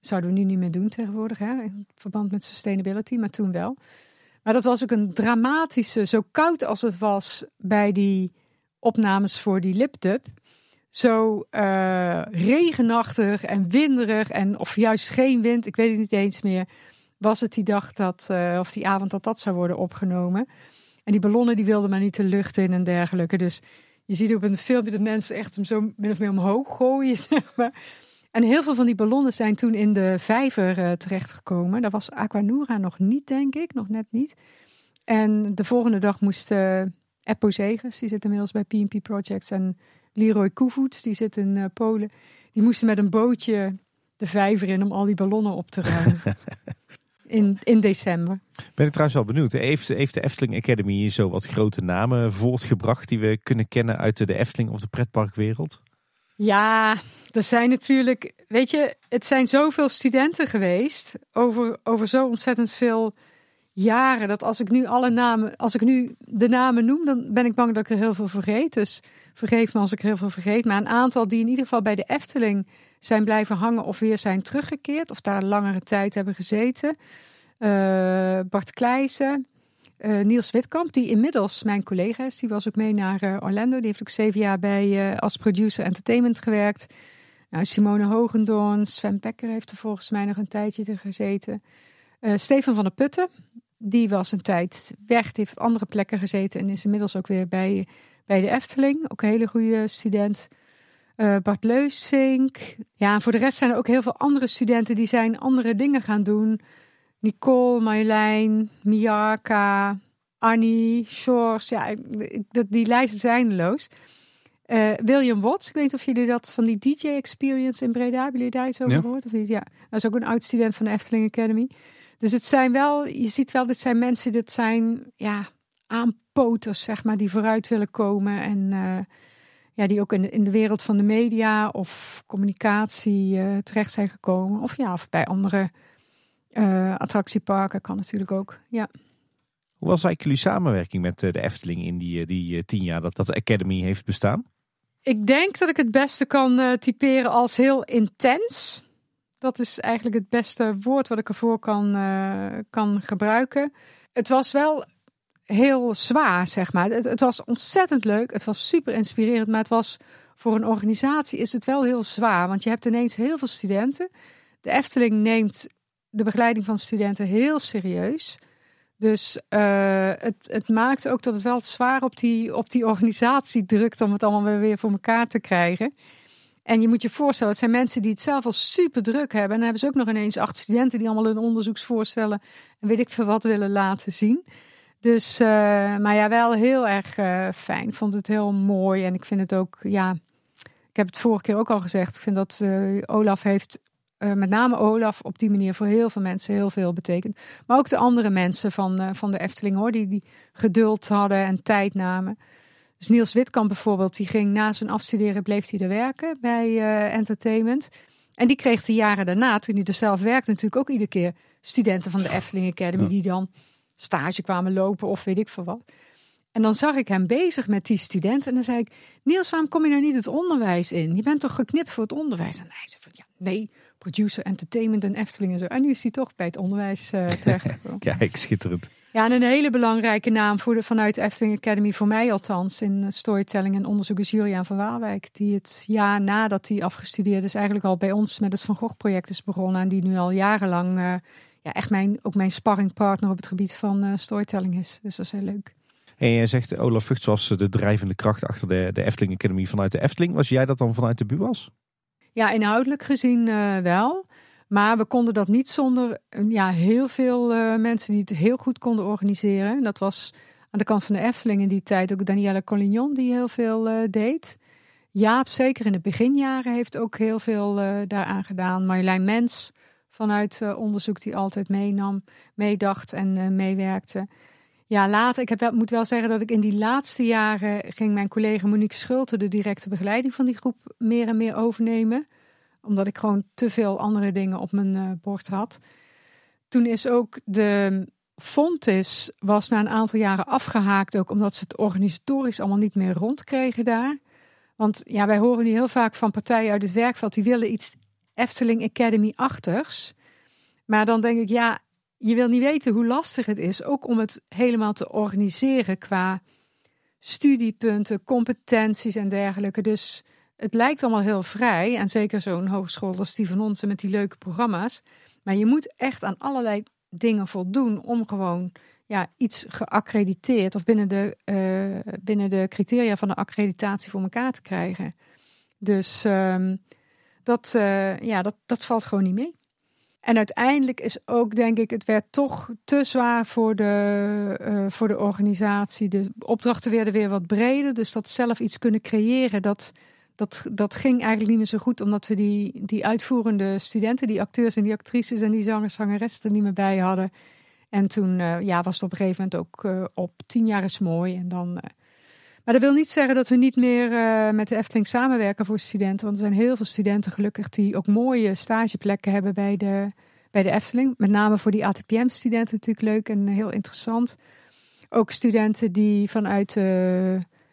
Dat zouden we nu niet meer doen tegenwoordig, hè, in verband met sustainability, maar toen wel. Maar dat was ook een dramatische, zo koud als het was bij die opnames voor die lipdub. Zo eh, regenachtig en winderig en of juist geen wind, ik weet het niet eens meer. Was het die dag dat, eh, of die avond dat dat zou worden opgenomen. En die ballonnen die wilden maar niet de lucht in en dergelijke. Dus je ziet op een filmpje dat mensen echt hem zo min of meer omhoog gooien, zeg maar. En heel veel van die ballonnen zijn toen in de vijver uh, terechtgekomen. Daar was Aquanura nog niet, denk ik, nog net niet. En de volgende dag moest uh, Eppo Zegers, die zit inmiddels bij PNP Projects, en Leroy Koevoets, die zit in uh, Polen. Die moesten met een bootje de vijver in om al die ballonnen op te ruimen. in, in december. Ben ik trouwens wel benieuwd. Heeft, heeft de Efteling Academy zo wat grote namen voortgebracht die we kunnen kennen uit de Efteling of de pretparkwereld? Ja, er zijn natuurlijk, weet je, het zijn zoveel studenten geweest over, over zo ontzettend veel jaren. Dat als ik nu alle namen, als ik nu de namen noem, dan ben ik bang dat ik er heel veel vergeet. Dus vergeef me als ik er heel veel vergeet. Maar een aantal die in ieder geval bij de Efteling zijn blijven hangen of weer zijn teruggekeerd. Of daar langere tijd hebben gezeten. Uh, Bart Kleijsen, uh, Niels Witkamp, die inmiddels mijn collega is. Die was ook mee naar uh, Orlando. Die heeft ook zeven jaar bij uh, als producer entertainment gewerkt. Nou, Simone Hogendoorn, Sven Becker heeft er volgens mij nog een tijdje te gezeten. Stefan van der Putten, die was een tijd weg. Die heeft op andere plekken gezeten en is inmiddels ook weer bij, bij de Efteling. Ook een hele goede student. Bart Leusink. Ja, en voor de rest zijn er ook heel veel andere studenten die zijn andere dingen gaan doen. Nicole, Marjolein, Miaka, Annie, Shores. Ja, die lijst is eindeloos. Uh, William Watts, ik weet niet of jullie dat van die DJ Experience in Breda, hebben jullie daar iets over Ja. gehoord? Of iets? Ja, dat is ook een oud student van de Efteling Academy. Dus het zijn wel, je ziet wel, dit zijn mensen, dit zijn ja, aanpoters, zeg maar, die vooruit willen komen. En uh, ja, die ook in de, in de wereld van de media of communicatie uh, terecht zijn gekomen. Of ja, of bij andere uh, attractieparken kan natuurlijk ook. Ja. Hoe was eigenlijk jullie samenwerking met eh, de Efteling in die, die tien jaar dat, dat de Academy heeft bestaan? Ik denk dat ik het beste kan uh, typeren als heel intens. Dat is eigenlijk het beste woord wat ik ervoor kan, uh, kan gebruiken. Het was wel heel zwaar, zeg maar. Het, het, was ontzettend leuk. Het was super inspirerend. Maar het was voor een organisatie is het wel heel zwaar. Want je hebt ineens heel veel studenten. De Efteling neemt de begeleiding van studenten heel serieus. Dus uh, het, het maakt ook dat het wel zwaar op die, op die organisatie drukt om het allemaal weer voor elkaar te krijgen. En je moet je voorstellen, het zijn mensen die het zelf al super druk hebben. En dan hebben ze ook nog ineens acht studenten die allemaal hun onderzoeksvoorstellen en weet ik veel wat willen laten zien. Dus, uh, maar ja, wel heel erg uh, fijn. Ik vond het heel mooi en ik vind het ook, ja, ik heb het vorige keer ook al gezegd. Ik vind dat Olaf heeft, met name Olaf, op die manier voor heel veel mensen heel veel betekend. Maar ook de andere mensen van, van de Efteling hoor, die, die geduld hadden en tijd namen. Dus Niels Witkamp bijvoorbeeld, die ging na zijn afstuderen, bleef hij er werken bij Entertainment. En die kreeg de jaren daarna, toen hij er zelf werkte, natuurlijk ook iedere keer studenten van de Efteling Academy, die dan stage kwamen lopen of weet ik veel wat. En dan zag ik hem bezig met die studenten. En dan zei ik: Niels, waarom kom je nou niet het onderwijs in? Je bent toch geknipt voor het onderwijs? En hij zei: van, ja, Nee, producer, entertainment en Efteling en zo. En nu is hij toch bij het onderwijs uh, terecht. Kijk, schitterend. Ja, en een hele belangrijke naam voor de, vanuit de Efteling Academy, voor mij althans, in eh, storytelling en onderzoek is Julian van Waalwijk. Die het jaar nadat hij afgestudeerd is, eigenlijk al bij ons met het Van Gogh project is begonnen. En die nu al jarenlang uh, ja, echt mijn, ook mijn sparringpartner op het gebied van uh, storytelling is. Dus dat is heel leuk. En je zegt Olaf Vugts was de drijvende kracht achter de, de Efteling Academy vanuit de Efteling. Was jij dat dan vanuit de BUAS? Ja, inhoudelijk gezien uh, wel. Maar we konden dat niet zonder ja, heel veel uh, mensen die het heel goed konden organiseren. Dat was aan de kant van de Efteling in die tijd ook Danielle Collignon die heel veel deed. Jaap, zeker in de beginjaren, heeft ook heel veel daaraan gedaan. Marjolein Mens vanuit onderzoek die altijd meenam, meedacht en meewerkte. Ja, later, ik heb moet wel zeggen dat ik in die laatste jaren ging mijn collega Monique Schulte de directe begeleiding van die groep meer en meer overnemen omdat ik gewoon te veel andere dingen op mijn uh, bord had. Toen is ook de Fontis was na een aantal jaren afgehaakt, ook omdat ze het organisatorisch allemaal niet meer rondkregen daar. Want ja, wij horen nu heel vaak van partijen uit het werkveld die willen iets Efteling Academy-achtigs. Maar dan denk ik, ja, je wil niet weten hoe lastig het is, ook om het helemaal te organiseren qua studiepunten, competenties en dergelijke. Dus het lijkt allemaal heel vrij. En zeker zo'n hogeschool als die van met die leuke programma's. Maar je moet echt aan allerlei dingen voldoen om gewoon ja, iets geaccrediteerd of binnen de, uh, binnen de criteria van de accreditatie voor elkaar te krijgen. Dus um, dat, uh, ja, dat, dat valt gewoon niet mee. En uiteindelijk is ook, denk ik, het werd toch te zwaar voor de, uh, voor de organisatie. De opdrachten werden weer wat breder. Dus dat zelf iets kunnen creëren, dat, dat, dat ging eigenlijk niet meer zo goed, omdat we die, die uitvoerende studenten, die acteurs en die actrices en die zangers, zangeressen er niet meer bij hadden. En toen uh, ja, was het op een gegeven moment ook uh, op tien jaar is mooi. En dan, maar dat wil niet zeggen dat we niet meer met de Efteling samenwerken voor studenten. Want er zijn heel veel studenten gelukkig die ook mooie stageplekken hebben bij de, bij de Efteling. Met name voor die ATPM-studenten natuurlijk leuk en heel interessant. Ook studenten die vanuit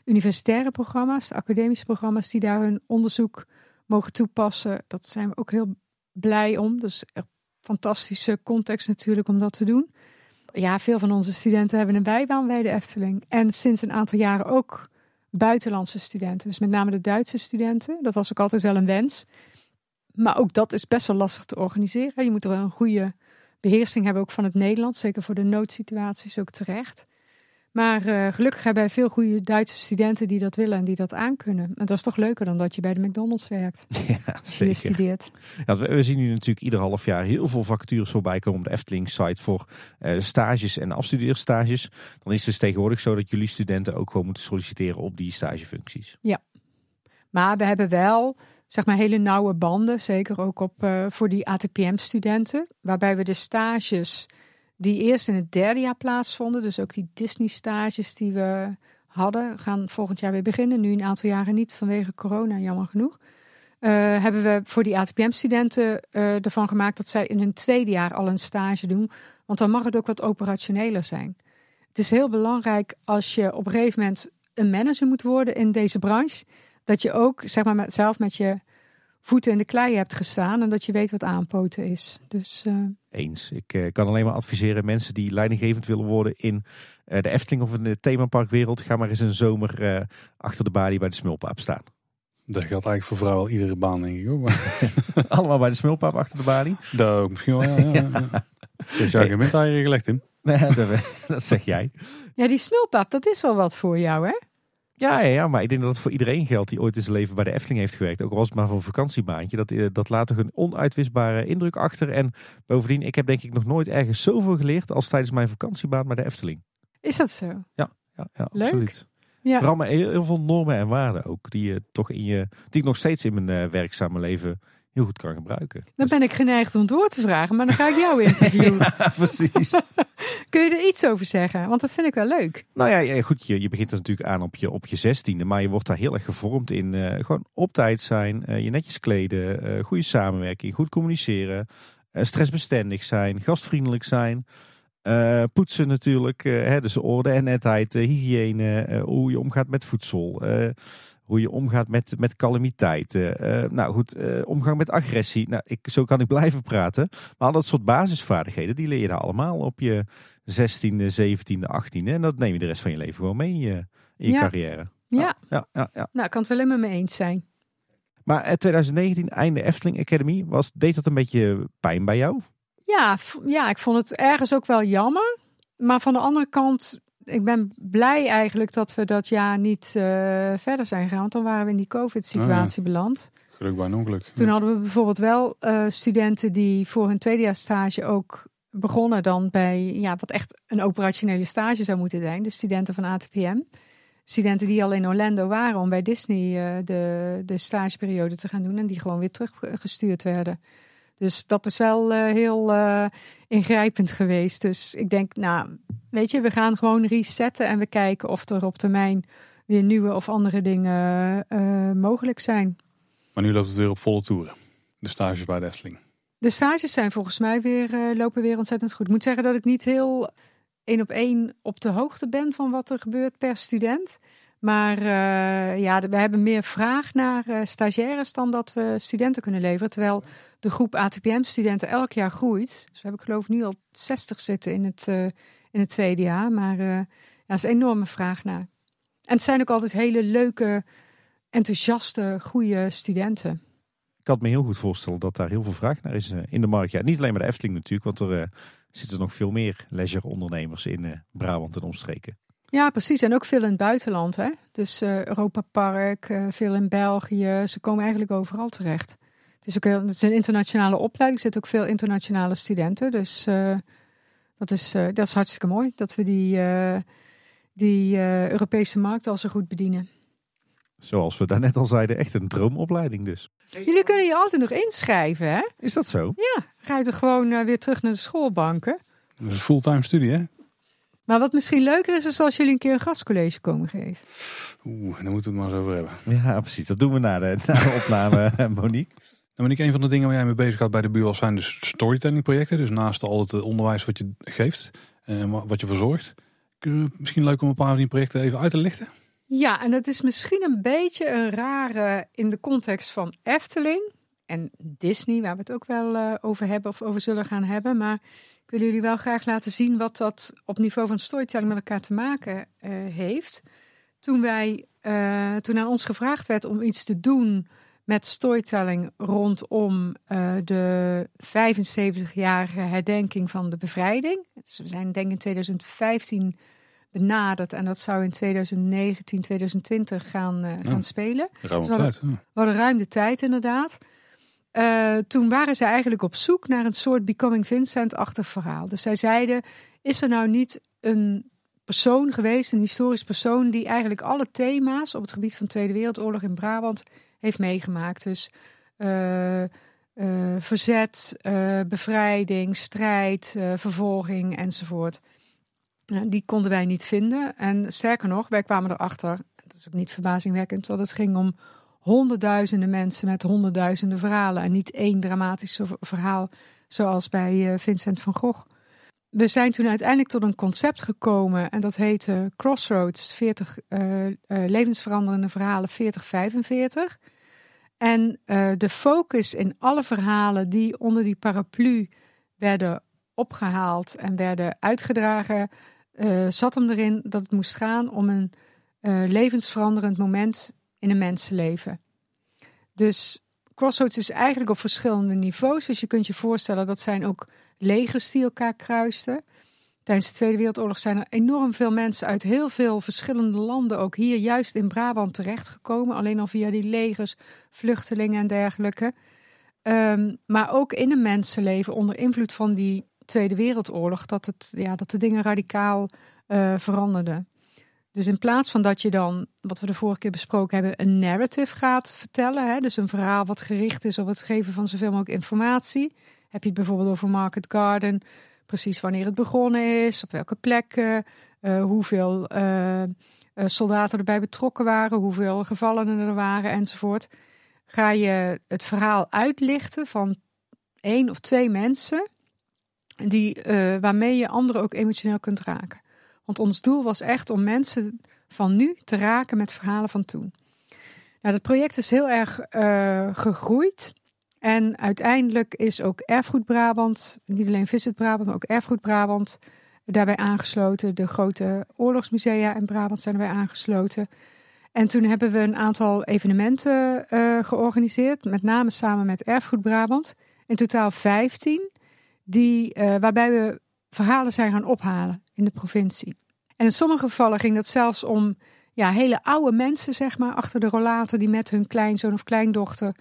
universitaire programma's, de academische programma's, die daar hun onderzoek mogen toepassen. Dat zijn we ook heel blij om. Dus fantastische context natuurlijk om dat te doen. Ja, veel van onze studenten hebben een bijbaan bij de Efteling. En sinds een aantal jaren ook buitenlandse studenten. Dus met name de Duitse studenten. Dat was ook altijd wel een wens. Maar ook dat is best wel lastig te organiseren. Je moet er wel een goede beheersing hebben, ook van het Nederlands. Zeker voor de noodsituaties ook terecht. Maar uh, gelukkig hebben wij veel goede Duitse studenten die dat willen en die dat aankunnen. En dat is toch leuker dan dat je bij de McDonald's werkt. Ja, zeker. studeert. Ja, we, zien nu natuurlijk ieder half jaar heel veel vacatures voorbij komen op de Efteling-site voor uh, stages en afstudeerstages. Dan is het dus tegenwoordig zo dat jullie studenten ook gewoon moeten solliciteren op die stagefuncties. Ja, maar we hebben wel zeg maar hele nauwe banden, zeker ook op, uh, voor die ATPM-studenten, waarbij we de stages die eerst in het derde jaar plaatsvonden. Dus ook die Disney-stages die we hadden, gaan volgend jaar weer beginnen. Nu een aantal jaren niet vanwege corona, jammer genoeg. Uh, hebben we voor die ATPM-studenten uh, ervan gemaakt dat zij in hun tweede jaar al een stage doen. Want dan mag het ook wat operationeler zijn. Het is heel belangrijk als je op een gegeven moment een manager moet worden in deze branche. Dat je ook zeg maar, zelf met je voeten in de klei hebt gestaan en dat je weet wat aanpoten is. Dus, uh... Eens. Ik uh, kan alleen maar adviseren mensen die leidinggevend willen worden in uh, de Efteling of in de themaparkwereld. Ga maar eens een zomer achter de balie bij de smulpaap staan. Dat geldt eigenlijk voor vrouwen iedere baan denk ik ook. Allemaal bij de smulpaap achter de balie? Dat ook misschien wel, ja. ja, ja. Dus argument daar gelegd in. Nee, dat, dat zeg jij. Ja, die smulpaap, dat is wel wat voor jou hè? Ja, ja, maar ik denk dat het voor iedereen geldt die ooit in zijn leven bij de Efteling heeft gewerkt. Ook al was het maar voor een vakantiebaantje. Dat, eh, dat laat toch een onuitwisbare indruk achter. En bovendien, ik heb denk ik nog nooit ergens zoveel geleerd als tijdens mijn vakantiebaan bij de Efteling. Is dat zo? Ja, ja Leuk. absoluut. Ja. Vooral met heel, heel veel normen en waarden ook. Die je toch in je, die ik nog steeds in mijn eh, werkzame leven heel goed kan gebruiken. Dan ben ik geneigd om door te vragen, maar dan ga ik jou interviewen. Ja, precies. Kun je er iets over zeggen? Want dat vind ik wel leuk. nou ja, ja, goed, je, je begint er natuurlijk aan op je, op je zestiende. Maar je wordt daar heel erg gevormd in eh, gewoon op tijd zijn. eh, je netjes kleden. eh, goede samenwerking. Goed communiceren. stressbestendig zijn. Gastvriendelijk zijn. poetsen natuurlijk. hè, dus orde en netheid. hygiëne. hoe je omgaat met voedsel. Eh, hoe je omgaat met, met calamiteiten. eh, nou goed, eh, omgang met agressie. Nou, ik, zo kan ik blijven praten. Maar al dat soort basisvaardigheden, die leer je daar allemaal op je 16e, 17e, 18e. En dat neem je de rest van je leven gewoon mee in je, in je Ja. carrière. Ja, Ja, ja, ja. nou, ik kan het alleen maar mee eens zijn. Maar eh, 2019, einde Efteling Academy, was, deed dat een beetje pijn bij jou? Ja, ja, ik vond het ergens ook wel jammer. Maar van de andere kant, ik ben blij eigenlijk dat we dat jaar niet eh, verder zijn gegaan. Want dan waren we in die COVID-situatie beland. Geluk bij een ongeluk. Toen hadden we bijvoorbeeld wel eh, studenten die voor hun tweedejaarstage ook begonnen dan bij ja, wat echt een operationele stage zou moeten zijn. De studenten van ATPM. Studenten die al in Orlando waren om bij Disney eh, de, de stageperiode te gaan doen. En die gewoon weer teruggestuurd werden. Dus dat is wel eh, heel eh, ingrijpend geweest. Dus ik denk, nou, weet je, we gaan gewoon resetten en we kijken of er op termijn weer nieuwe of andere dingen eh, mogelijk zijn. Maar nu loopt het weer op volle toeren. De stages bij de Efteling. De stages zijn volgens mij weer, lopen weer ontzettend goed. Ik moet zeggen dat ik niet heel één op één op de hoogte ben van wat er gebeurt per student. Maar eh, ja, we hebben meer vraag naar eh, stagiaires dan dat we studenten kunnen leveren. Terwijl de groep ATPM-studenten elk jaar groeit. Dus we hebben geloof ik nu al 60 zitten in het, eh, in het tweede jaar. Maar ja, is een enorme vraag naar. En het zijn ook altijd hele leuke, enthousiaste, goede studenten. Ik het me heel goed voorstellen dat daar heel veel vraag naar is in de markt. Ja, niet alleen bij de Efteling natuurlijk, want er zitten nog veel meer leisure ondernemers in Brabant en omstreken. Ja, precies. En ook veel in het buitenland. Hè? Dus eh Europa Park, eh, veel in België. Ze komen eigenlijk overal terecht. Het is ook heel, het is een internationale opleiding. Er zitten ook veel internationale studenten. Dus eh, dat, is, eh, dat is hartstikke mooi dat we die, eh, die eh, Europese markt al zo goed bedienen. Zoals we daarnet al zeiden, echt een droomopleiding dus. Jullie kunnen je altijd nog inschrijven, hè? Is dat zo? Ja, ga je toch gewoon weer terug naar de schoolbanken. Dat is een fulltime studie, hè? Maar wat misschien leuker is, is als jullie een keer een gastcollege komen geven. Oeh, daar moeten we het maar eens over hebben. Ja, precies. Dat doen we na de, na de opname, eh, Monique. En Monique, een van de dingen waar jij mee bezig gaat bij de bureau zijn dus storytelling projecten. Dus naast al het eh, onderwijs wat je geeft en wa- wat je verzorgt. Misschien leuk om een paar van die projecten even uit te lichten. Ja, en het is misschien een beetje een rare in de context van Efteling en Disney, waar we het ook wel eh, over hebben of over zullen gaan hebben. Maar ik wil jullie wel graag laten zien wat dat op niveau van storytelling met elkaar te maken eh, heeft. Toen, wij, eh, toen aan ons gevraagd werd om iets te doen met storytelling rondom eh, de 75-jarige herdenking van de bevrijding. Dus we zijn denk ik in 2015 benaderd en dat zou in 2019, 2020 gaan, gaan spelen. Ruim Zal- tijd. Ja. We hadden ruim de tijd inderdaad. Eh, toen waren ze eigenlijk op zoek naar een soort Becoming Vincent-achtig verhaal. Dus zij zeiden, is er nou niet een persoon geweest, een historisch persoon... die eigenlijk alle thema's op het gebied van de Tweede Wereldoorlog in Brabant heeft meegemaakt? Dus eh, eh, verzet, bevrijding, strijd, vervolging enzovoort. Ja, die konden wij niet vinden. En sterker nog, wij kwamen erachter, dat is ook niet verbazingwekkend, dat het ging om honderdduizenden mensen met honderdduizenden verhalen. En niet één dramatisch ver- verhaal zoals bij eh, Vincent van Gogh. We zijn toen uiteindelijk tot een concept gekomen en dat heette Crossroads 40 eh, eh, levensveranderende verhalen 4045. En de focus in alle verhalen die onder die paraplu werden opgehaald en werden uitgedragen, zat hem erin dat het moest gaan om een levensveranderend moment in een mensenleven. Dus Crossroads is eigenlijk op verschillende niveaus. Dus je kunt je voorstellen dat zijn ook legers die elkaar kruisten. Tijdens de Tweede Wereldoorlog zijn er enorm veel mensen uit heel veel verschillende landen, ook hier juist in Brabant terechtgekomen. Alleen al via die legers, vluchtelingen en dergelijke. Ehm, maar ook in een mensenleven onder invloed van die Tweede Wereldoorlog, dat, het, ja, dat de dingen radicaal uh, veranderde. Dus in plaats van dat je dan, wat we de vorige keer besproken hebben, een narrative gaat vertellen, hè, dus een verhaal wat gericht is op het geven van zoveel mogelijk informatie, heb je het bijvoorbeeld over Market Garden, precies wanneer het begonnen is, op welke plekken, uh, hoeveel uh, soldaten erbij betrokken waren, hoeveel gevallenen er waren enzovoort. Ga je het verhaal uitlichten van één of twee mensen die, waarmee je anderen ook emotioneel kunt raken. Want ons doel was echt om mensen van nu te raken met verhalen van toen. Nou, dat project is heel erg gegroeid. En uiteindelijk is ook Erfgoed Brabant, niet alleen Visit Brabant, maar ook Erfgoed Brabant daarbij aangesloten. De grote oorlogsmusea in Brabant zijn erbij aangesloten. En toen hebben we een aantal evenementen uh, georganiseerd, met name samen met Erfgoed Brabant. In totaal 15, die, uh, waarbij we verhalen zijn gaan ophalen in de provincie. En in sommige gevallen ging dat zelfs om ja, hele oude mensen, zeg maar, achter de rollaten die met hun kleinzoon of kleindochter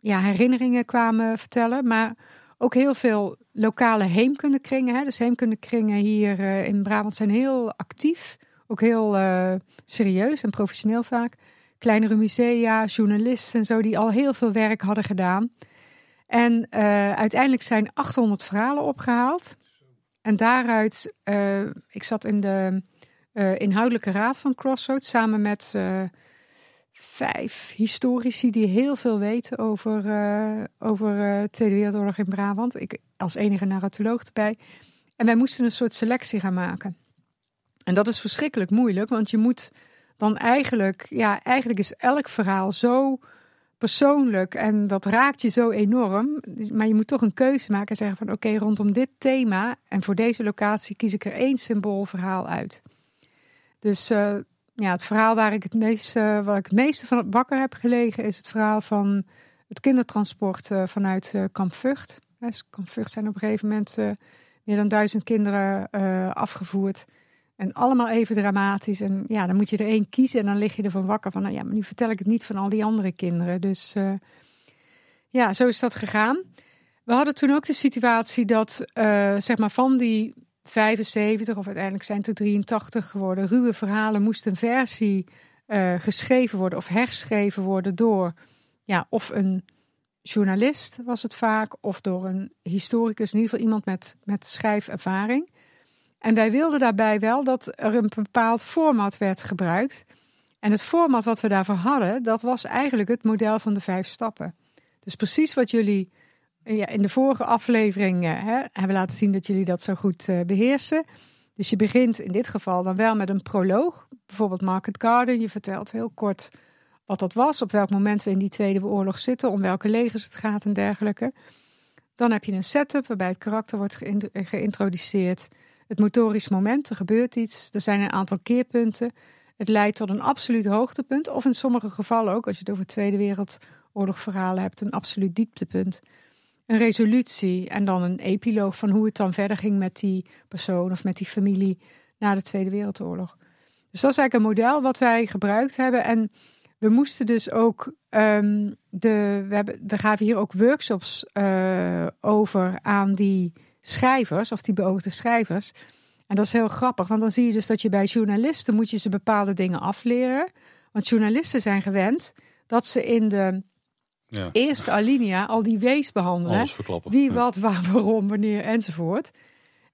ja, herinneringen kwamen vertellen. Maar ook heel veel lokale heemkundekringen. Hè. Dus heemkundekringen hier uh, in Brabant zijn heel actief. Ook heel uh, serieus en professioneel vaak. Kleinere musea, journalisten en zo, die al heel veel werk hadden gedaan. En uh, uiteindelijk zijn 800 verhalen opgehaald. En daaruit, ik zat in de inhoudelijke raad van Crossroads samen met vijf historici die heel veel weten over, over Tweede Wereldoorlog in Brabant. Ik als enige narratoloog erbij. En wij moesten een soort selectie gaan maken. En dat is verschrikkelijk moeilijk, want je moet dan eigenlijk, ja, eigenlijk is elk verhaal zo persoonlijk en dat raakt je zo enorm. Maar je moet toch een keuze maken en zeggen van oké, rondom dit thema en voor deze locatie kies ik er één symboolverhaal uit. Dus uh, ja, het verhaal waar ik het meeste, waar ik het meeste van wakker heb gelegen, is het verhaal van het kindertransport uh, vanuit uh, Kamp Vught. Dus Kamp Vught zijn op een gegeven moment meer dan duizend kinderen afgevoerd. En allemaal even dramatisch. En ja, dan moet je er één kiezen en dan lig je ervan wakker van, nou ja, maar nu vertel ik het niet van al die andere kinderen. Dus ja, zo is dat gegaan. We hadden toen ook de situatie dat, zeg maar, van die 75 of uiteindelijk zijn het er 83 geworden. Ruwe verhalen moest een versie uh, geschreven worden of herschreven worden door ja, of een journalist was het vaak, of door een historicus, in ieder geval iemand met, met schrijfervaring. En wij wilden daarbij wel dat er een bepaald format werd gebruikt. En het format wat we daarvoor hadden, dat was eigenlijk het model van de vijf stappen. Dus precies wat jullie ja, in de vorige aflevering uh, hè, hebben laten zien dat jullie dat zo goed uh, beheersen. Dus je begint in dit geval dan wel met een proloog. Bijvoorbeeld Market Garden. Je vertelt heel kort wat dat was, op welk moment we in die Tweede Oorlog zitten, om welke legers het gaat en dergelijke. Dan heb je een setup waarbij het karakter wordt geïntroduceerd. Het motorisch moment, er gebeurt iets. Er zijn een aantal keerpunten. Het leidt tot een absoluut hoogtepunt. Of in sommige gevallen ook, als je het over Tweede Wereldoorlog verhalen hebt, een absoluut dieptepunt een resolutie en dan een epiloog van hoe het dan verder ging met die persoon of met die familie na de Tweede Wereldoorlog. Dus dat is eigenlijk een model wat wij gebruikt hebben. En we moesten dus ook, um, de, we, hebben, we gaven hier ook workshops uh, over aan die schrijvers of die beoogde schrijvers. En dat is heel grappig, want dan zie je dus dat je bij journalisten moet je ze bepaalde dingen afleren. Want journalisten zijn gewend dat ze in de ja. Eerste alinea al die wees behandelen. Wie, wat, waar, waarom, wanneer enzovoort.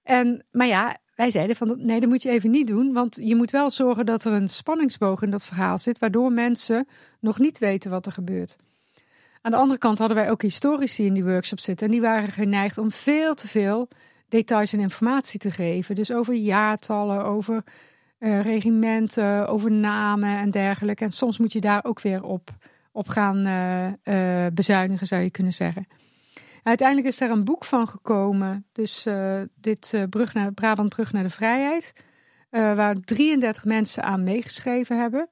En, maar ja, wij zeiden van nee, dat moet je even niet doen. Want je moet wel zorgen dat er een spanningsboog in dat verhaal zit. Waardoor mensen nog niet weten wat er gebeurt. Aan de andere kant hadden wij ook historici in die workshop zitten. En die waren geneigd om veel te veel details en informatie te geven. Dus over jaartallen, over uh, regimenten, over namen en dergelijke. En soms moet je daar ook weer op op gaan uh, bezuinigen, zou je kunnen zeggen. Uiteindelijk is daar een boek van gekomen. Dus dit brug naar, Brabant Brug naar de Vrijheid. waar 33 mensen aan meegeschreven hebben.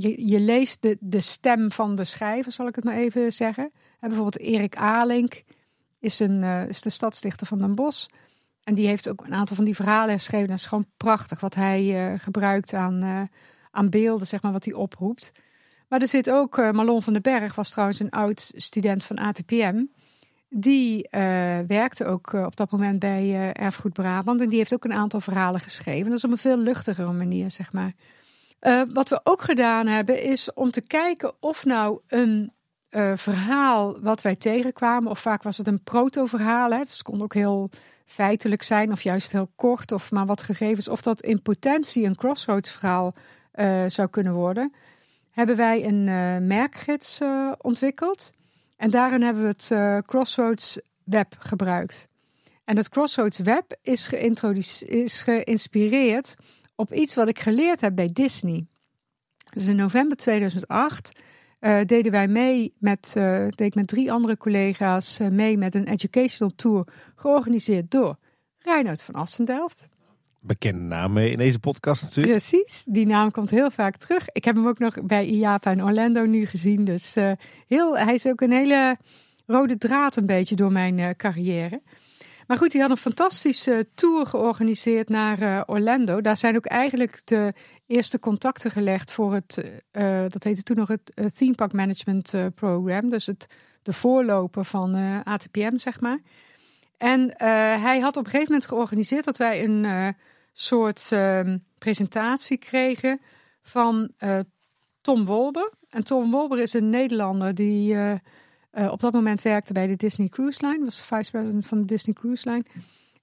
Je, je leest de, de stem van de schrijver, zal ik het maar even zeggen. En bijvoorbeeld Erik Alink is, een, is de stadsdichter van Den Bosch. En die heeft ook een aantal van die verhalen geschreven. Dat is gewoon prachtig wat hij gebruikt aan, aan beelden, zeg maar, wat hij oproept. Maar er zit ook, Marlon van den Berg was trouwens een oud student van ATPM. Die werkte ook op dat moment bij Erfgoed Brabant. En die heeft ook een aantal verhalen geschreven. Dat is op een veel luchtigere manier, zeg maar. Wat we ook gedaan hebben, is om te kijken of nou een verhaal wat wij tegenkwamen, of vaak was het een proto-verhaal. Dus het kon ook heel feitelijk zijn, of juist heel kort, of maar wat gegevens, of dat in potentie een crossroads verhaal zou kunnen worden. Hebben wij een merkgids ontwikkeld. En daarin hebben we het Crossroads Web gebruikt. En het Crossroads Web is, is geïnspireerd op iets wat ik geleerd heb bij Disney. Dus in november 2008 uh, eh, deden wij mee met, uh, deed ik met drie andere collega's mee met een educational tour georganiseerd door Reinoud van Assendelft bekende naam in deze podcast natuurlijk. Precies, die naam komt heel vaak terug. Ik heb hem ook nog bij IAPA in Orlando nu gezien. Dus heel, hij is ook een hele rode draad een beetje door mijn carrière. Maar goed, hij had een fantastische tour georganiseerd naar uh, Orlando. Daar zijn ook eigenlijk de eerste contacten gelegd voor het, dat heette toen nog het Theme Park Management Program. Dus het, de voorloper van ATPM, zeg maar. En hij had op een gegeven moment georganiseerd dat wij een soort uh, presentatie kregen van Tom Wolber. En Tom Wolber is een Nederlander die uh, op dat moment werkte bij de Disney Cruise Line, was vice president van de Disney Cruise Line.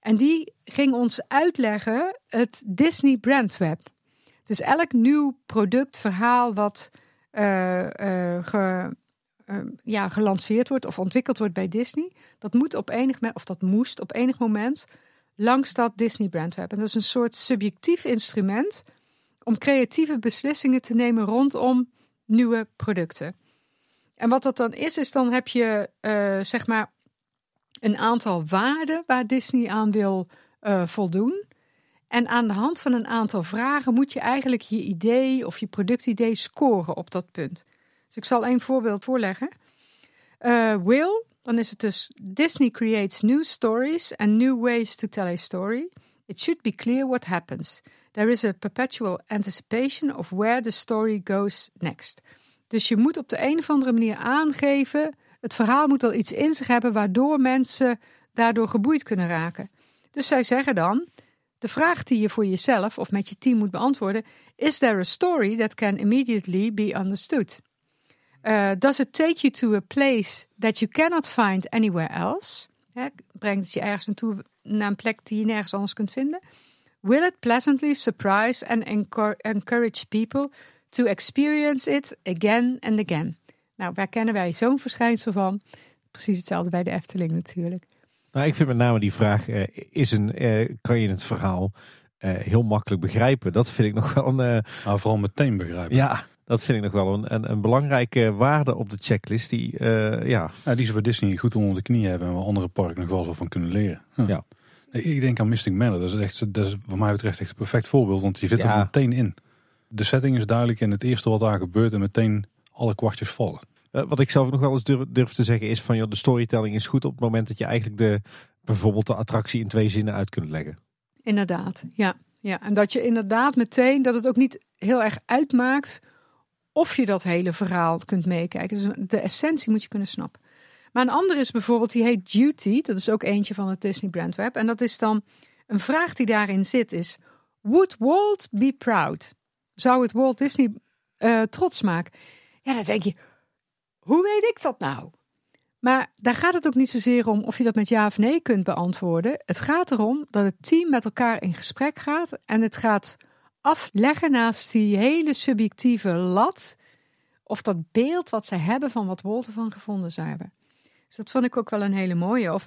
En die ging ons uitleggen het Disney Brand Web. Dus elk nieuw product, verhaal wat ge, ja, gelanceerd wordt of ontwikkeld wordt bij Disney, dat moet op enig moment, of dat moest op enig moment langs dat Disney brandweb. En dat is een soort subjectief instrument om creatieve beslissingen te nemen rondom nieuwe producten. En wat dat dan is, is dan heb je uh, zeg maar een aantal waarden waar Disney aan wil uh, voldoen. En aan de hand van een aantal vragen moet je eigenlijk je idee of je productidee scoren op dat punt. Dus ik zal een voorbeeld voorleggen. Uh, will dan is het dus Disney creates new stories and new ways to tell a story. It should be clear what happens. There is a perpetual anticipation of where the story goes next. Dus je moet op de een of andere manier aangeven. Het verhaal moet wel iets in zich hebben waardoor mensen daardoor geboeid kunnen raken. Dus zij zeggen dan: de vraag die je voor jezelf of met je team moet beantwoorden: Is there a story that can immediately be understood? Uh, does it take you to a place that you cannot find anywhere else? brengt het je ergens naartoe naar een plek die je nergens anders kunt vinden? Will it pleasantly surprise and encourage people to experience it again and again? Nou, waar kennen wij zo'n verschijnsel van? Precies hetzelfde bij de Efteling natuurlijk. Nou, ik vind met name die vraag, uh, is een, uh, kan je het verhaal uh, heel makkelijk begrijpen? Dat vind ik nog wel een... Nou, vooral meteen begrijpen. Ja, dat vind ik nog wel een, een, een belangrijke waarde op de checklist. Die, uh, ja. ja. die ze bij Disney goed onder de knie hebben en waar andere parken nog wel eens van kunnen leren. Ja. Ik denk aan Mystic Manor. Dat is echt, dat is wat mij betreft echt een perfect voorbeeld. Want je zit er meteen in. De setting is duidelijk en het eerste wat daar gebeurt en meteen alle kwartjes vallen. Uh, wat ik zelf nog wel eens durf, durf, te zeggen is van joh, de storytelling is goed op het moment dat je eigenlijk de, bijvoorbeeld de attractie in twee zinnen uit kunt leggen. Inderdaad, ja. ja. En dat je inderdaad meteen, dat het ook niet heel erg uitmaakt of je dat hele verhaal kunt meekijken. Dus de essentie moet je kunnen snappen. Maar een andere is bijvoorbeeld, die heet Duty. Dat is ook eentje van het Disney Brand Web. En dat is dan een vraag die daarin zit is... Would Walt be proud? Zou het Walt Disney uh, trots maken? Ja, dan denk je, hoe weet ik dat nou? Maar daar gaat het ook niet zozeer om of je dat met ja of nee kunt beantwoorden. Het gaat erom dat het team met elkaar in gesprek gaat en het gaat afleggen naast die hele subjectieve lat. Of dat beeld wat zij hebben van wat Walter van gevonden zou hebben. Dus dat vond ik ook wel een hele mooie. Of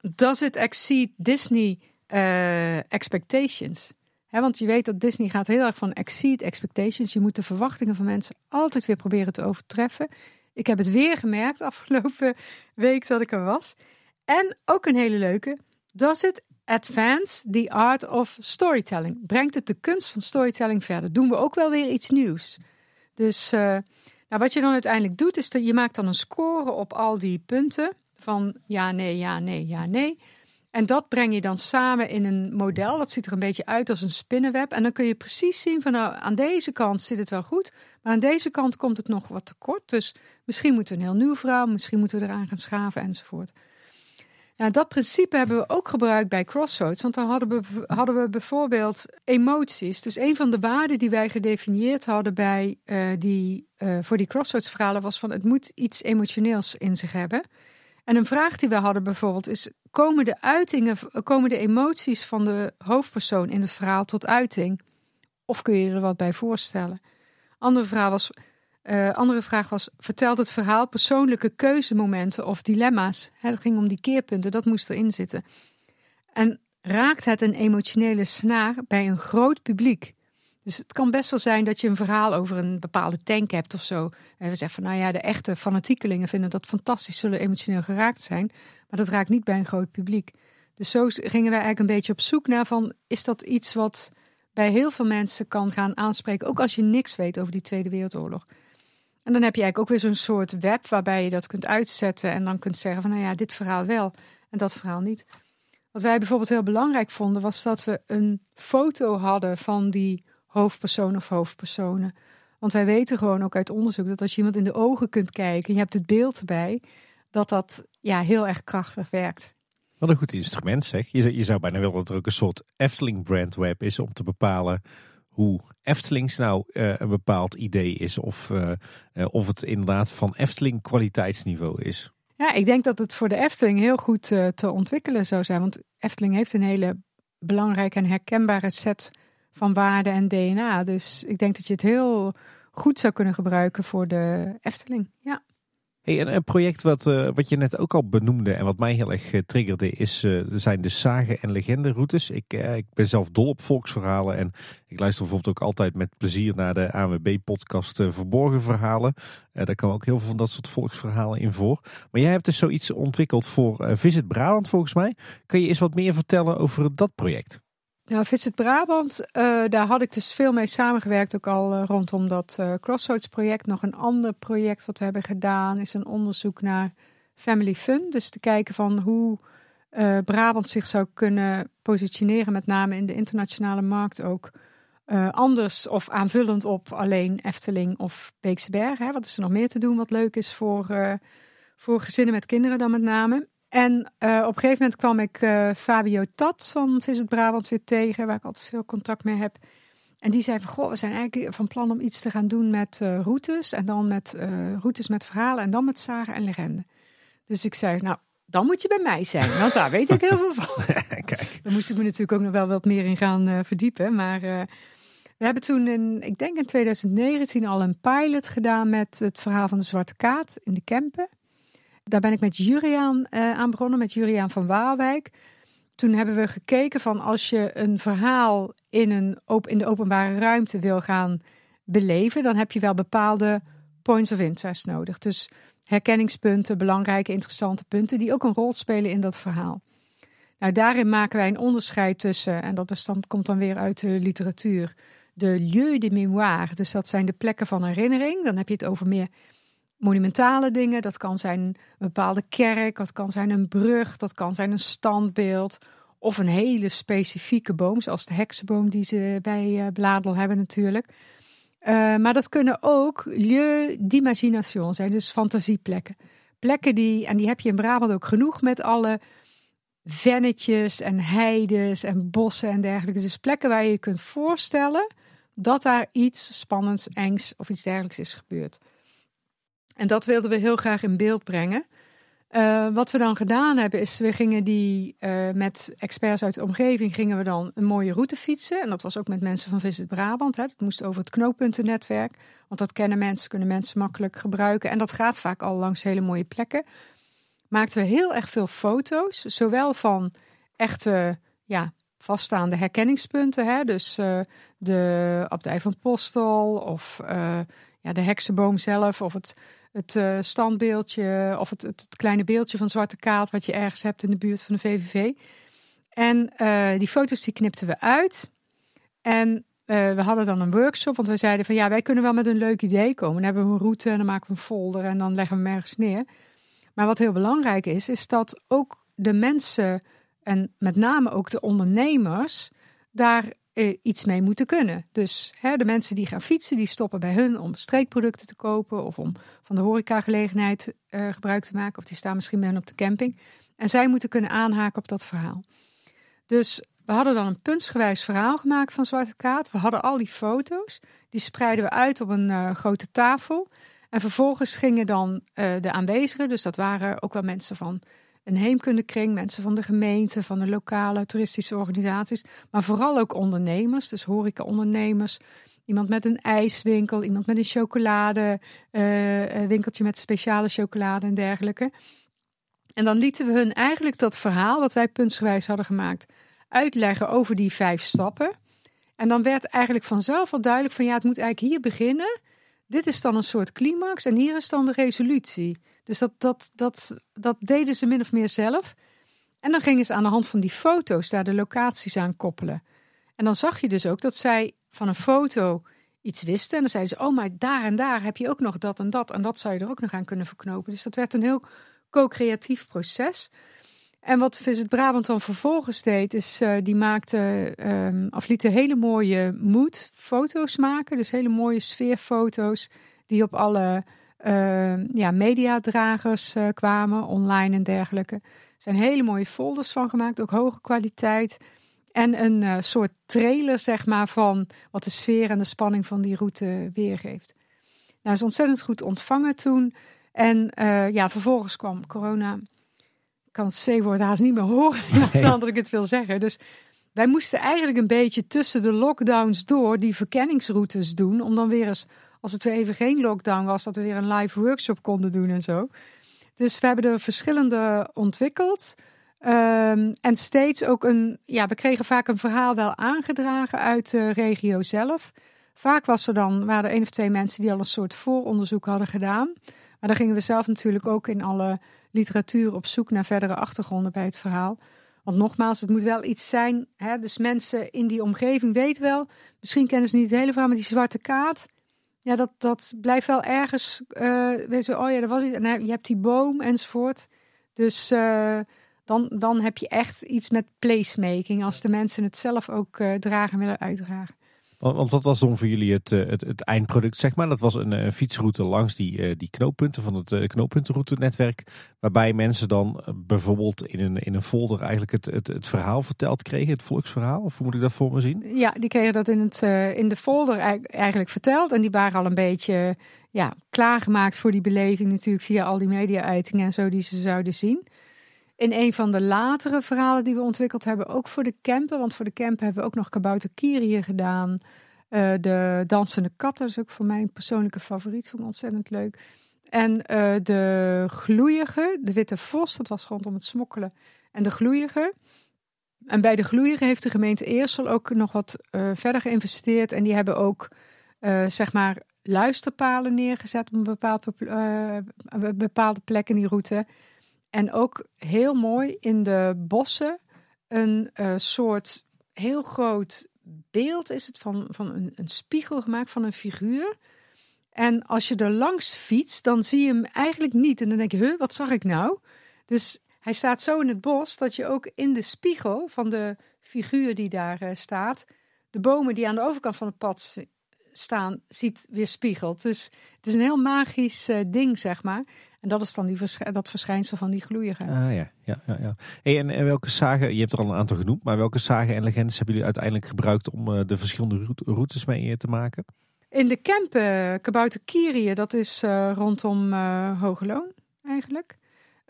does it exceed Disney uh, expectations? Want je weet dat Disney gaat heel erg van exceed expectations. Je moet de verwachtingen van mensen altijd weer proberen te overtreffen. Ik heb het weer gemerkt afgelopen week dat ik er was. En ook een hele leuke. Does it Advance the Art of Storytelling. Brengt het de kunst van storytelling verder. Doen we ook wel weer iets nieuws. Dus uh, nou, wat je dan uiteindelijk doet, is dat je maakt dan een score op al die punten. Van ja, nee, ja, nee, ja, nee. En dat breng je dan samen in een model. Dat ziet er een beetje uit als een spinnenweb. En dan kun je precies zien van nou, aan deze kant zit het wel goed. Maar aan deze kant komt het nog wat tekort. Dus misschien moeten we een heel nieuw verhaal, misschien moeten we eraan gaan schaven enzovoort. Nou, dat principe hebben we ook gebruikt bij Crossroads. Want dan hadden we, hadden we bijvoorbeeld emoties. Dus een van de waarden die wij gedefinieerd hadden bij, uh, die, uh, voor die Crossroads verhalen was van het moet iets emotioneels in zich hebben. En een vraag die we hadden bijvoorbeeld is: komen de uitingen, komen de emoties van de hoofdpersoon in het verhaal tot uiting? Of kun je er wat bij voorstellen? Andere vraag was: uh, andere vraag was: vertelt het verhaal persoonlijke keuzemomenten of dilemma's? Het ging om die keerpunten, dat moest erin zitten. En raakt het een emotionele snaar bij een groot publiek? Dus het kan best wel zijn dat je een verhaal over een bepaalde tank hebt of zo. En we zeggen van nou ja, de echte fanatiekelingen vinden dat fantastisch, zullen emotioneel geraakt zijn. Maar dat raakt niet bij een groot publiek. Dus zo gingen wij eigenlijk een beetje op zoek naar van, is dat iets wat bij heel veel mensen kan gaan aanspreken, ook als je niks weet over die Tweede Wereldoorlog. En dan heb je eigenlijk ook weer zo'n soort web waarbij je dat kunt uitzetten en dan kunt zeggen van nou ja, dit verhaal wel en dat verhaal niet. Wat wij bijvoorbeeld heel belangrijk vonden was dat we een foto hadden van die hoofdpersoon of hoofdpersonen. Want wij weten gewoon ook uit onderzoek dat als je iemand in de ogen kunt kijken en je hebt het beeld erbij, dat dat ja, heel erg krachtig werkt. Wat een goed instrument zeg. Je zou, je zou bijna willen dat er ook een soort Efteling brandweb is om te bepalen hoe Eftelings nou uh, een bepaald idee is. Of, uh, uh, of het inderdaad van Efteling kwaliteitsniveau is. Ja, ik denk dat het voor de Efteling heel goed te ontwikkelen zou zijn. Want Efteling heeft een hele belangrijke en herkenbare set van waarden en DNA. Dus ik denk dat je het heel goed zou kunnen gebruiken voor de Efteling. Ja. Hey, een, project wat, uh, wat je net ook al benoemde en wat mij heel erg uh, triggerde, is, uh, zijn de zagen- en legende-routes. Ik, ik ben zelf dol op volksverhalen en ik luister bijvoorbeeld ook altijd met plezier naar de AWB-podcast Verborgen Verhalen. daar komen ook heel veel van dat soort volksverhalen in voor. Maar jij hebt dus zoiets ontwikkeld voor Visit Brabant volgens mij. Kan je eens wat meer vertellen over dat project? Nou, Visit Brabant, uh, daar had ik dus veel mee samengewerkt, ook al uh, rondom dat uh, Crossroads project. Nog een ander project wat we hebben gedaan is een onderzoek naar family fun. Dus te kijken van hoe Brabant zich zou kunnen positioneren, met name in de internationale markt ook. anders of aanvullend op alleen Efteling of Beekse Bergen. Wat is er nog meer te doen wat leuk is voor, voor gezinnen met kinderen dan met name. En uh, op een gegeven moment kwam ik uh, Fabio Tat van Visit Brabant weer tegen, waar ik altijd veel contact mee heb. En die zei van, goh, we zijn eigenlijk van plan om iets te gaan doen met uh, routes. En dan met routes met verhalen en dan met zagen en legenden. Dus ik zei, nou, dan moet je bij mij zijn, want daar weet ik heel veel van. Kijk. Daar moest ik me natuurlijk ook nog wel wat meer in gaan verdiepen. Maar we hebben toen, in, ik denk in 2019, al een pilot gedaan met het verhaal van de Zwarte Kaat in de Kempen. Daar ben ik met Juriaan uh, aan begonnen, met Juriaan van Waalwijk. Toen hebben we gekeken van als je een verhaal in, een, in de openbare ruimte wil gaan beleven, dan heb je wel bepaalde points of interest nodig. Dus herkenningspunten, belangrijke, interessante punten die ook een rol spelen in dat verhaal. Nou, daarin maken wij een onderscheid tussen, en dat dan, komt dan weer uit de literatuur, de lieu de mémoire. Dus dat zijn de plekken van herinnering. Dan heb je het over meer monumentale dingen. Dat kan zijn een bepaalde kerk, dat kan zijn een brug, dat kan zijn een standbeeld. Of een hele specifieke boom, zoals de heksenboom die ze bij uh, Bladel hebben natuurlijk. Uh, maar dat kunnen ook lieu d'imagination zijn, dus fantasieplekken. Plekken die, en die heb je in Brabant ook genoeg met alle vennetjes en heides en bossen en dergelijke. Dus plekken waar je je kunt voorstellen dat daar iets spannends, engs of iets dergelijks is gebeurd. En dat wilden we heel graag in beeld brengen. Uh, wat we dan gedaan hebben is, we gingen die uh, met experts uit de omgeving gingen we dan een mooie route fietsen. En dat was ook met mensen van Visit Brabant. Hè. Dat moest over het knooppuntennetwerk. Want dat kennen mensen, kunnen mensen makkelijk gebruiken. En dat gaat vaak al langs hele mooie plekken. Maakten we heel erg veel foto's. Zowel van echte ja, vaststaande herkenningspunten. Hè. Dus uh, de abdij van Postel of ja, de heksenboom zelf of het het uh, standbeeldje of het, het, kleine beeldje van Zwarte Kaat wat je ergens hebt in de buurt van de VVV. En uh, die foto's die knipten we uit. En uh, we hadden dan een workshop, want we zeiden van ja, wij kunnen wel met een leuk idee komen. Dan hebben we een route en dan maken we een folder en dan leggen we hem ergens neer. Maar wat heel belangrijk is, is dat ook de mensen en met name ook de ondernemers daar eh, iets mee moeten kunnen. Dus hè, de mensen die gaan fietsen, die stoppen bij hun om streekproducten te kopen of om van de horecagelegenheid uh, gebruik te maken. Of die staan misschien bij hen op de camping. En zij moeten kunnen aanhaken op dat verhaal. Dus we hadden dan een puntsgewijs verhaal gemaakt van Zwarte Kaat. We hadden al die foto's. Die spreiden we uit op een uh, grote tafel. En vervolgens gingen dan de aanwezigen, dus dat waren ook wel mensen van een heemkundekring, mensen van de gemeente, van de lokale toeristische organisaties, maar vooral ook ondernemers, dus horeca-ondernemers. Iemand met een ijswinkel, iemand met een chocoladewinkeltje uh, met speciale chocolade en dergelijke. En dan lieten we hun eigenlijk dat verhaal wat wij puntsgewijs hadden gemaakt uitleggen over die vijf stappen. En dan werd eigenlijk vanzelf al duidelijk van ja, het moet eigenlijk hier beginnen. Dit is dan een soort climax en hier is dan de resolutie. Dus dat, dat, dat, dat deden ze min of meer zelf. En dan gingen ze aan de hand van die foto's daar de locaties aan koppelen. En dan zag je dus ook dat zij van een foto iets wisten. En dan zeiden ze, oh, maar daar en daar heb je ook nog dat en dat. En dat zou je er ook nog aan kunnen verknopen. Dus dat werd een heel co-creatief proces. En wat Visit Brabant dan vervolgens deed, is uh, die maakte, um, of liet hele mooie moodfoto's maken. Dus hele mooie sfeerfoto's die op alle uh, ja, mediadragers uh, kwamen, online en dergelijke. Er zijn hele mooie folders van gemaakt, ook hoge kwaliteit. En een uh, soort trailer, zeg maar, van wat de sfeer en de spanning van die route weergeeft. Nou, is ontzettend goed ontvangen toen. En ja, vervolgens kwam corona kan het C-woord haast niet meer horen. Nee. Dat ik het wil zeggen. Dus wij moesten eigenlijk een beetje tussen de lockdowns door die verkenningsroutes doen. Om dan weer eens, als het weer even geen lockdown was, dat we weer een live workshop konden doen en zo. Dus we hebben er verschillende ontwikkeld. Um, en steeds ook een, ja, we kregen vaak een verhaal wel aangedragen uit de regio zelf. Vaak was er dan, waren er één of twee mensen die al een soort vooronderzoek hadden gedaan. Maar dan gingen we zelf natuurlijk ook in alle literatuur op zoek naar verdere achtergronden bij het verhaal. Want nogmaals, het moet wel iets zijn. Hè? Dus mensen in die omgeving weten wel. Misschien kennen ze niet het hele maar die zwarte kaart. Ja, dat, dat blijft wel ergens. Uh, weet je, oh ja, er was iets. En je hebt die boom enzovoort. Dus uh, dan, dan heb je echt iets met placemaking. Als de mensen het zelf ook uh, dragen willen uitdragen. Want wat was dan voor jullie het, eh, het, het eindproduct, zeg maar? Dat was een, een fietsroute langs die, eh, die knooppunten van het knooppuntenroute-netwerk. Waarbij mensen dan bijvoorbeeld in een, in een folder eigenlijk het, het, het verhaal verteld kregen. Het volksverhaal, of hoe moet ik dat voor me zien? Ja, die kregen dat in, het, in de folder eigenlijk verteld. En die waren al een beetje ja, klaargemaakt voor die beleving natuurlijk via al die media-uitingen en zo die ze zouden zien. In een van de latere verhalen die we ontwikkeld hebben, ook voor de camper. Want voor de camper hebben we ook nog Kabouter Kirië gedaan. Uh, de Dansende Katten is ook voor mij een persoonlijke favoriet. Vond ik ontzettend leuk. En uh, de Gloeige, de Witte Vos, dat was rondom het smokkelen. En de Gloeige. En bij de Gloeige heeft de gemeente Eersel ook nog wat uh, verder geïnvesteerd. En die hebben ook, zeg maar, luisterpalen neergezet op een bepaald, bepaalde plek in die route. En ook heel mooi in de bossen een uh, soort heel groot beeld is het van, van een, een, spiegel gemaakt van een figuur. En als je er langs fietst, dan zie je hem eigenlijk niet. En dan denk je, huh, wat zag ik nou? Dus hij staat zo in het bos dat je ook in de spiegel van de figuur die daar uh, staat, de bomen die aan de overkant van het pad staan, ziet weer spiegelt. Dus het is een heel magisch uh, ding, zeg maar. En dat is dan die dat verschijnsel van die gloeiige. Ah ja, ja, ja. ja. Hey, en, en, welke zagen, je hebt er al een aantal genoemd, maar welke zagen en legendes hebben jullie uiteindelijk gebruikt om uh, de verschillende routes mee te maken? In de camp uh, Kabouter dat is uh, rondom Hogeloon eigenlijk.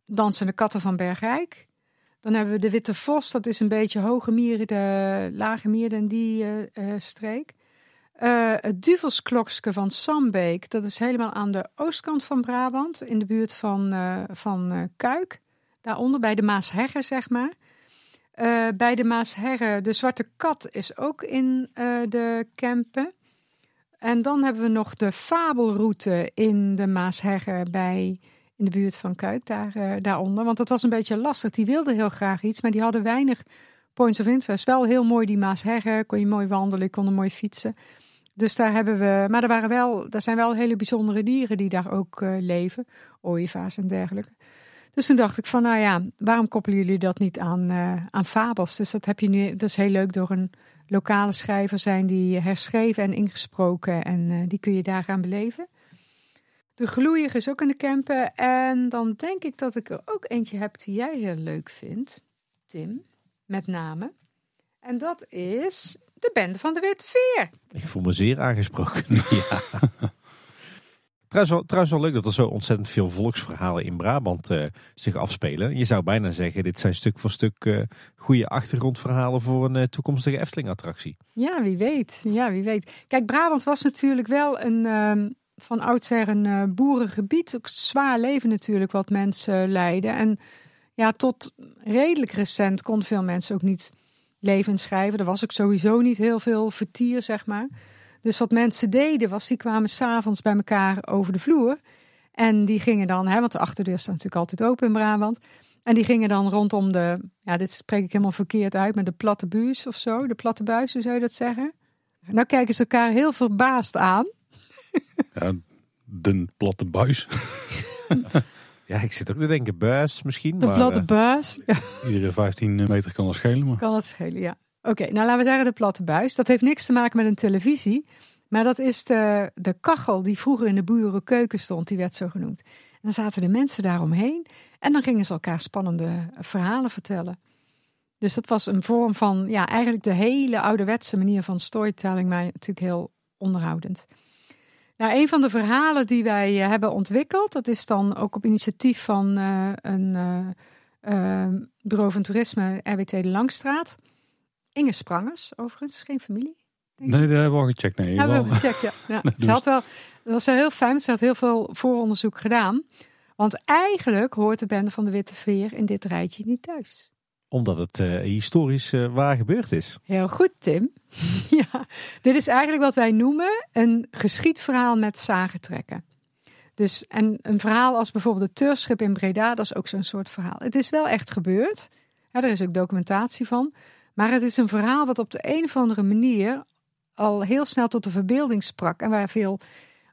Dansende katten van Bergrijk. Dan hebben we de Witte Vos, dat is een beetje hoge mieren, lage mieren en die streek. Uh, het Duvelsklokske van Sambeek, dat is helemaal aan de oostkant van Brabant, in de buurt van, uh, van uh, Kuik. Daaronder, bij de Maashegger, zeg maar. bij de Maashegger, de Zwarte Kat is ook in de Kempen. En dan hebben we nog de Fabelroute in de Maashegger bij, in de buurt van Kuik, daar, daaronder. Want dat was een beetje lastig. Die wilden heel graag iets, maar die hadden weinig points of interest. Wel heel mooi die Maashegger, kon je mooi wandelen, kon er mooi fietsen. Dus daar hebben we, maar er, waren wel, er zijn wel hele bijzondere dieren die daar ook uh, leven, ooievaars en dergelijke. Dus toen dacht ik van, nou ja, waarom koppelen jullie dat niet aan, uh, aan fabels? Dus dat heb je nu, dat is heel leuk door een lokale schrijver zijn die herschreven en ingesproken. En uh, die kun je daar gaan beleven. De gloeier is ook in de camper. En dan denk ik dat ik er ook eentje heb die jij heel leuk vindt, Tim, met name. En dat is de bende van de Witte Veer. Ik voel me zeer aangesproken. ja. Trouwens wel, trouwens wel leuk dat er zo ontzettend veel volksverhalen in Brabant uh, zich afspelen. Je zou bijna zeggen, dit zijn stuk voor stuk uh, goede achtergrondverhalen voor een uh, toekomstige Efteling-attractie. Ja, wie weet. Ja, wie weet. Kijk, Brabant was natuurlijk wel een, uh, van oudsher een boerengebied. Ook zwaar leven natuurlijk wat mensen leiden. En ja, tot redelijk recent konden veel mensen ook niet leven schrijven. Er was ook sowieso niet heel veel vertier, zeg maar. Dus wat mensen deden was, die kwamen s'avonds bij elkaar over de vloer. En die gingen dan, hè, want de achterdeur staat natuurlijk altijd open in Brabant. En die gingen dan rondom de, ja, dit spreek ik helemaal verkeerd uit, maar de platte buis of zo. De platte buis, hoe zou je dat zeggen? Nou kijken ze elkaar heel verbaasd aan. Ja, de platte buis. Ja, ik zit ook te denken, buis misschien. De maar, platte eh, buis. Ja, Iedere 15 meter kan dat schelen. Maar... kan het schelen, ja. Oké, nou laten we zeggen de platte buis. Dat heeft niks te maken met een televisie. Maar dat is de, de kachel die vroeger in de boerenkeuken stond. Die werd zo genoemd. En dan zaten de mensen daaromheen. En dan gingen ze elkaar spannende verhalen vertellen. Dus dat was een vorm van, ja, eigenlijk de hele ouderwetse manier van storytelling. Maar natuurlijk heel onderhoudend. Nou, een van de verhalen die wij eh, hebben ontwikkeld, dat is dan ook op initiatief van uh, een uh, bureau van toerisme RWT de Langstraat. Inge Sprangers, overigens, geen familie. Nee, dat hebben we al gecheckt. Nee, Ja, we wel. hebben gecheckt, ja. ja. Dus- Ze had wel, dat was wel heel fijn, ze had heel veel vooronderzoek gedaan. Want eigenlijk hoort de bende van de Witte Veer in dit rijtje niet thuis. Omdat het eh, historisch eh, waar gebeurd is. Heel goed, Tim. ja, dit is eigenlijk wat wij noemen een geschiedverhaal met zagetrekken. Dus en een verhaal als bijvoorbeeld het Turfschip in Breda, dat is ook zo'n soort verhaal. Het is wel echt gebeurd. Er is ook documentatie van. Maar het is een verhaal wat op de een of andere manier al heel snel tot de verbeelding sprak. En waar veel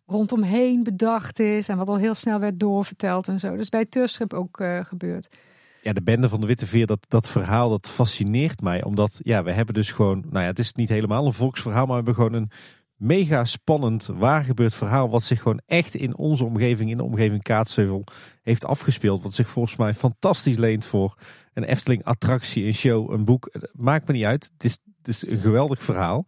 rondomheen bedacht is. En wat al heel snel werd doorverteld en zo. Is bij Turfschip ook eh, gebeurd. Ja, de bende van de Witte Veer, dat, dat verhaal, dat fascineert mij. Omdat, ja, we hebben dus gewoon, nou ja, het is niet helemaal een volksverhaal, maar we hebben gewoon een mega spannend, waar gebeurd verhaal. Wat zich gewoon echt in onze omgeving, in de omgeving Kaatsheuvel, heeft afgespeeld. Wat zich volgens mij fantastisch leent voor een Efteling attractie, een show, een boek. Maakt me niet uit. Het is, het is een geweldig verhaal.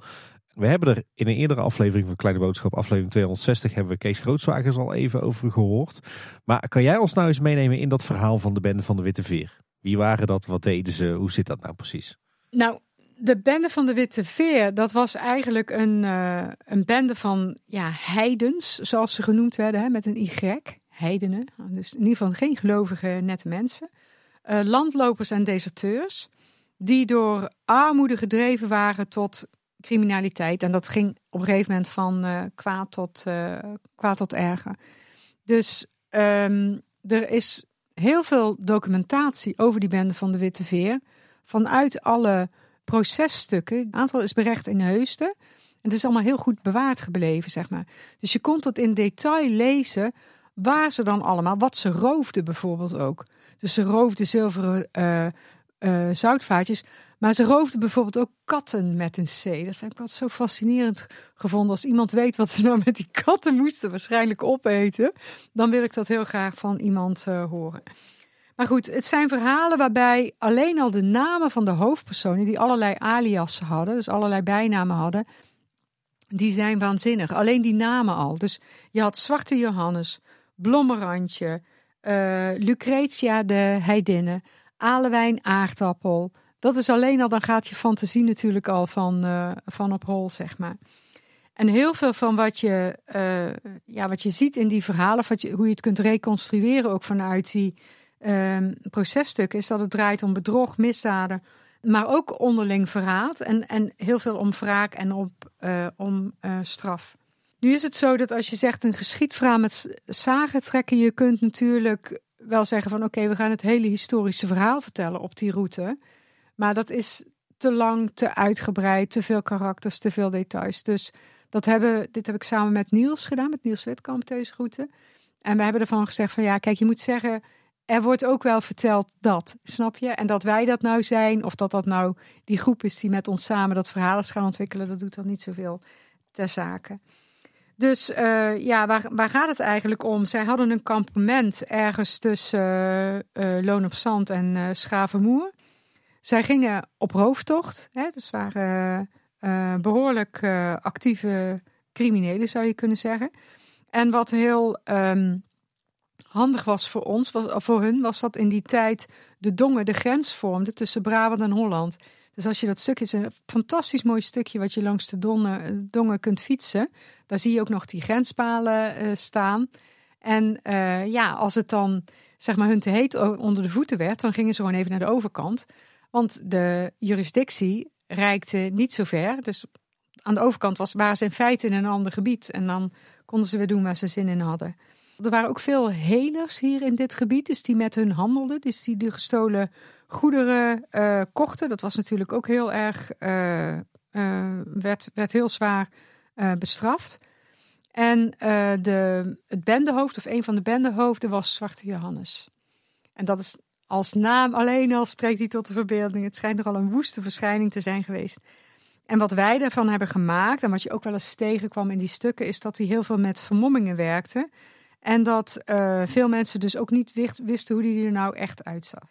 We hebben er in een eerdere aflevering van Kleine Boodschap, aflevering 260, hebben we Kees Grootswagers al even over gehoord. Maar kan jij ons nou eens meenemen in dat verhaal van de bende van de Witte Veer? Wie waren dat? Wat deden ze? Hoe zit dat nou precies? Nou, de bende van de Witte Veer, dat was eigenlijk een, eh, een bende van ja, heidens, zoals ze genoemd werden, hè, met een Y. Heidenen. Dus in ieder geval geen gelovige, nette mensen. Eh, landlopers en deserteurs, die door armoede gedreven waren tot criminaliteit. En dat ging op een gegeven moment van eh, kwaad, tot, eh, kwaad tot erger. Dus ehm, er is heel veel documentatie over die bende van de Witte Veer. Vanuit alle processtukken. Een aantal is berecht in Heusden. En het is allemaal heel goed bewaard gebleven, zeg maar. Dus je kon tot in detail lezen waar ze dan allemaal, wat ze roofden bijvoorbeeld ook. Dus ze roofden zilveren eh, zoutvaatjes. Maar ze roofden bijvoorbeeld ook katten met een C. Dat heb ik altijd zo fascinerend gevonden. Als iemand weet wat ze nou met die katten moesten waarschijnlijk opeten, dan wil ik dat heel graag van iemand eh, horen. Maar goed, het zijn verhalen waarbij alleen al de namen van de hoofdpersonen, die allerlei aliasen hadden, dus allerlei bijnamen hadden, die zijn waanzinnig. Alleen die namen al. Dus je had Zwarte Johannes, Blommerantje, eh, Lucretia de Heidinne, Alewijn Aardappel. Dat is alleen al, dan gaat je fantasie natuurlijk al van, eh, van op hol, zeg maar. En heel veel van wat je, eh, ja, wat je ziet in die verhalen, wat je, hoe je het kunt reconstrueren ook vanuit die ehm, processtukken, is dat het draait om bedrog, misdaden, maar ook onderling verraad en, en heel veel om wraak en op, eh, om straf. Nu is het zo dat als je zegt een geschiedverhaal met zagen trekken, je kunt natuurlijk wel zeggen van oké, we gaan het hele historische verhaal vertellen op die route. Maar dat is te lang, te uitgebreid, te veel karakters, te veel details. Dus dat hebben, dit heb ik samen met Niels gedaan, met Niels Witkamp deze route. En we hebben ervan gezegd van ja, kijk, je moet zeggen, er wordt ook wel verteld dat, snap je? En dat wij dat nou zijn, of dat dat nou die groep is die met ons samen dat verhaal is gaan ontwikkelen, dat doet dan niet zoveel ter zake. Dus uh, ja, waar, waar gaat het eigenlijk om? Zij hadden een kampement ergens tussen uh, uh, Loon op Zand en Schavenmoer. Zij gingen op rooftocht, hè, dus waren behoorlijk actieve criminelen, zou je kunnen zeggen. En wat heel um, handig was voor ons, was, voor hun, was dat in die tijd de Dongen de grens vormde tussen Brabant en Holland. Dus als je dat stukje, is een fantastisch mooi stukje wat je langs de Dongen, Dongen kunt fietsen. Daar zie je ook nog die grenspalen staan. En ja, als het dan zeg maar hun te heet onder de voeten werd, dan gingen ze gewoon even naar de overkant. Want de jurisdictie reikte niet zo ver. Dus aan de overkant was, waren ze in feite in een ander gebied. En dan konden ze weer doen waar ze zin in hadden. Er waren ook veel helers hier in dit gebied, dus die met hun handelden. Dus die de gestolen goederen uh, kochten. Dat was natuurlijk ook heel erg, uh, uh, werd, werd heel zwaar bestraft. En de, het bendehoofd, of een van de bendehoofden, was Zwarte Johannes. En dat is als naam alleen al spreekt hij tot de verbeelding. Het schijnt nogal een woeste verschijning te zijn geweest. En wat wij ervan hebben gemaakt, en wat je ook wel eens tegenkwam in die stukken, is dat hij heel veel met vermommingen werkte. En dat uh, veel mensen dus ook niet wisten hoe hij er nou echt uitzag.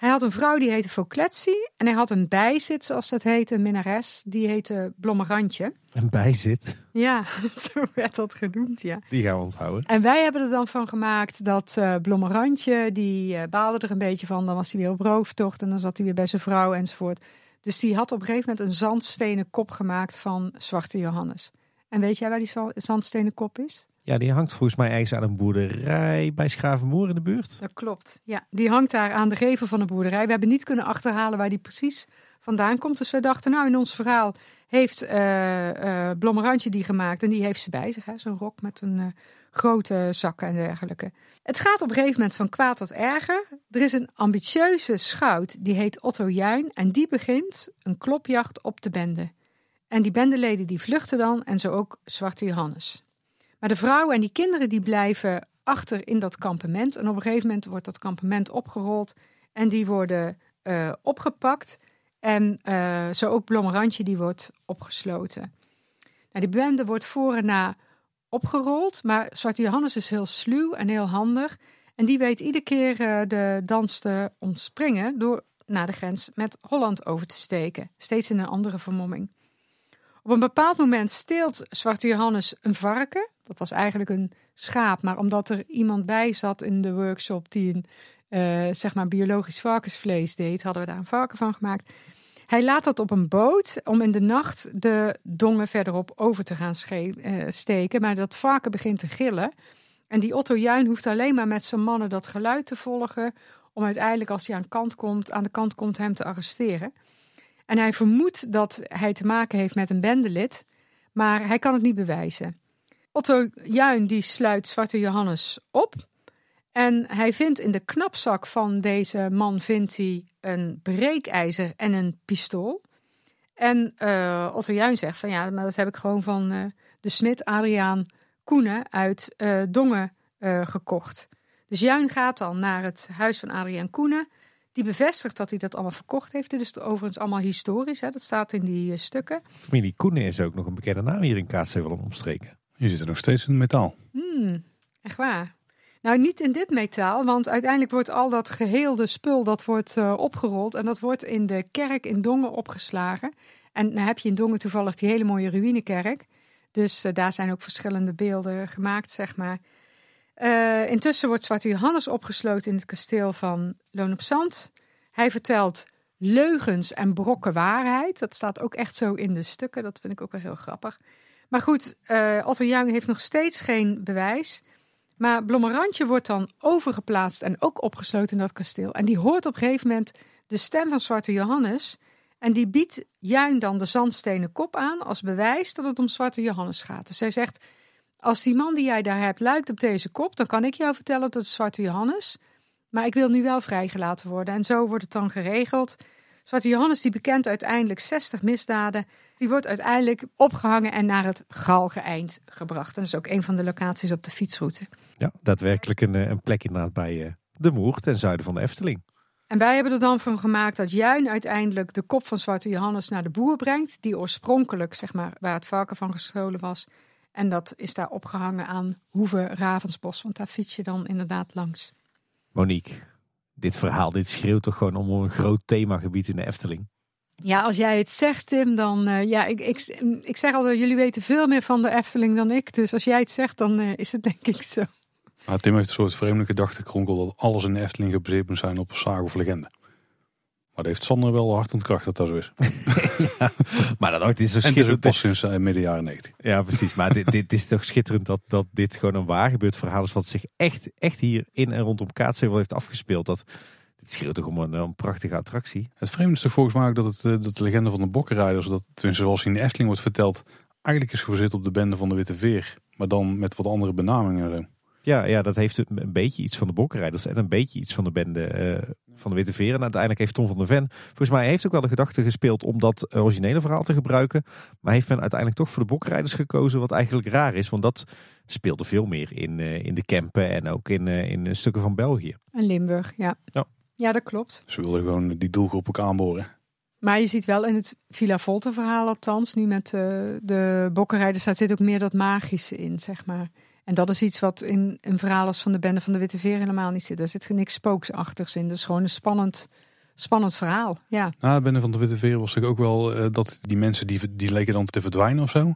Hij had een vrouw die heette Focletsi. En hij had een bijzit, zoals dat heette, een minnares. Die heette Blommerantje. Een bijzit? Ja, zo werd dat genoemd, ja. Die gaan we onthouden. En wij hebben er dan van gemaakt dat uh, Blommerantje, die uh, baalde er een beetje van. Dan was hij weer op rooftocht en dan zat hij weer bij zijn vrouw enzovoort. Dus die had op een gegeven moment een zandstenen kop gemaakt van Zwarte Johannes. En weet jij waar die zandstenen kop is? Ja, die hangt volgens mij ergens aan een boerderij bij Schavenmoer in de buurt. Dat klopt. Ja, die hangt daar aan de gevel van de boerderij. We hebben niet kunnen achterhalen waar die precies vandaan komt. Dus we dachten, nou in ons verhaal heeft uh, die gemaakt. En die heeft ze bij zich, zo'n rok met een uh, grote zakken en dergelijke. Het gaat op een gegeven moment van kwaad tot erger. Er is een ambitieuze schout, die heet Otto Juin. En die begint een klopjacht op de bende. En die bendeleden die vluchten dan en zo ook Zwarte Johannes. Maar de vrouwen en die kinderen die blijven achter in dat kampement. En op een gegeven moment wordt dat kampement opgerold en die worden uh, opgepakt. En uh, zo ook Blommerantje die wordt opgesloten. Nou, die bende wordt voor en na opgerold, maar Zwarte Johannes is heel sluw en heel handig. En die weet iedere keer uh, de dans te ontspringen door naar de grens met Holland over te steken. Steeds in een andere vermomming. Op een bepaald moment steelt Zwarte Johannes een varken. Dat was eigenlijk een schaap, maar omdat er iemand bij zat in de workshop die een uh, zeg maar biologisch varkensvlees deed, hadden we daar een varken van gemaakt. Hij laat dat op een boot om in de nacht de dongen verderop over te gaan uh, steken. Maar dat varken begint te gillen. En die Otto Juin hoeft alleen maar met zijn mannen dat geluid te volgen. Om uiteindelijk, als hij aan, kant komt, aan de kant komt, hem te arresteren. En hij vermoedt dat hij te maken heeft met een bendelid. Maar hij kan het niet bewijzen. Otto Juin die sluit Zwarte Johannes op. En hij vindt in de knapzak van deze man vindt hij een breekijzer en een pistool. En uh, Otto Juin zegt van ja, dat heb ik gewoon van uh, de smid Adriaan Koenen uit uh, Dongen gekocht. Dus Juin gaat dan naar het huis van Adriaan Koenen. Die bevestigt dat hij dat allemaal verkocht heeft. Dit is overigens allemaal historisch, hè? dat staat in die stukken. Familie Koenen is ook nog een bekende naam hier in Kaatsheuvel omstreken. Je zit er nog steeds in metaal. Hmm, echt waar. Nou, niet in dit metaal, want uiteindelijk wordt al dat geheelde spul dat wordt uh, opgerold en dat wordt in de kerk in Dongen opgeslagen. En dan heb je in Dongen toevallig die hele mooie ruïnekerk. Dus uh, daar zijn ook verschillende beelden gemaakt, zeg maar. Uh, intussen wordt Zwarte Johannes opgesloten in het kasteel van Loon op Zand. Hij vertelt leugens en brokken waarheid. Dat staat ook echt zo in de stukken. Dat vind ik ook wel heel grappig. Maar goed, uh, Otto Juin heeft nog steeds geen bewijs. Maar Blommerantje wordt dan overgeplaatst en ook opgesloten in dat kasteel. En die hoort op een gegeven moment de stem van Zwarte Johannes. En die biedt Juin dan de zandstenen kop aan als bewijs dat het om Zwarte Johannes gaat. Dus zij zegt, als die man die jij daar hebt lijkt op deze kop, dan kan ik jou vertellen dat het Zwarte Johannes. Maar ik wil nu wel vrijgelaten worden. En zo wordt het dan geregeld. Zwarte Johannes die bekent uiteindelijk 60 misdaden. Die wordt uiteindelijk opgehangen en naar het Galge eind gebracht. En dat is ook een van de locaties op de fietsroute. Ja, daadwerkelijk een, een plek inderdaad bij, de Moer ten zuiden van de Efteling. En wij hebben er dan van gemaakt dat Juin uiteindelijk de kop van Zwarte Johannes naar de boer brengt. Die oorspronkelijk, zeg maar, waar het varken van gestolen was. En dat is daar opgehangen aan Hoeve Ravensbos. Want daar fiets je dan inderdaad langs. Monique, dit verhaal, dit schreeuwt toch gewoon om een groot themagebied in de Efteling? Ja, als jij het zegt, Tim, dan uh, ja, ik, ik, ik zeg altijd, jullie weten veel meer van de Efteling dan ik. Dus als jij het zegt, dan uh, is het denk ik zo. Maar Tim heeft een soort vreemde gedachtenkronkel dat alles in de Efteling gebaseerd moet zijn op een sage of legende. Maar dat heeft Sander wel hard ontkracht dat dat zo is. ja, maar dat ooit is zo en schitterend. pas sinds uh, midden jaren 90. Ja, precies. Maar dit, dit is toch schitterend dat, dat dit gewoon een waar gebeurd verhaal is. Wat zich echt, echt hier in en rondom Kaatsheuvel heeft afgespeeld. Dat, dit schreeuwt toch om een, een, prachtige attractie. Het vreemde is toch volgens mij ook dat, het, dat de legende van de bokkenrijders, dat tenminste zoals in de Efteling wordt verteld, eigenlijk is gebaseerd op de bende van de Witte Veer. Maar dan met wat andere benamingen. Ja, ja, dat heeft een beetje iets van de bokkenrijders en een beetje iets van de bende uh, van de Witte Veer. En uiteindelijk heeft Tom van der Ven, volgens mij heeft ook wel de gedachte gespeeld om dat originele verhaal te gebruiken. Maar heeft men uiteindelijk toch voor de bokkenrijders gekozen, wat eigenlijk raar is. Want dat speelde veel meer in, uh, in de Kempen en ook in, uh, in stukken van België. En Limburg, ja. ja. Ja, dat klopt. Ze wilden gewoon die doelgroep ook aanboren. Maar je ziet wel in het Villa Volta verhaal althans, nu met uh, de bokkenrijders, daar zit ook meer dat magische in, zeg maar. En dat is iets wat in een verhaal als van de Bende van de Witte Veer helemaal niet zit. Daar zit niks spooksachtigs in. Dat is gewoon een spannend, spannend verhaal. Ja. Nou, de Bende van de Witte Veer was ik ook wel uh, dat die mensen die, die leken dan te verdwijnen of zo.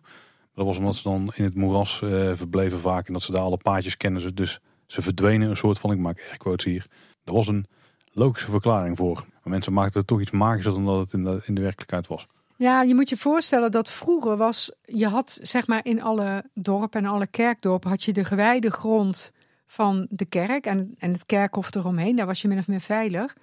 Dat was omdat ze dan in het moeras uh, verbleven vaak en dat ze daar alle paadjes kennen. Dus ze verdwenen een soort van, ik maak air quotes hier. Dat was een logische verklaring voor. Maar mensen maakten er toch iets magischer dan dat het in de, in de werkelijkheid was. Ja, je moet je voorstellen dat vroeger was, je had zeg maar in alle dorpen en alle kerkdorpen had je de gewijde grond van de kerk en, en het kerkhof eromheen. Daar was je min of meer veilig.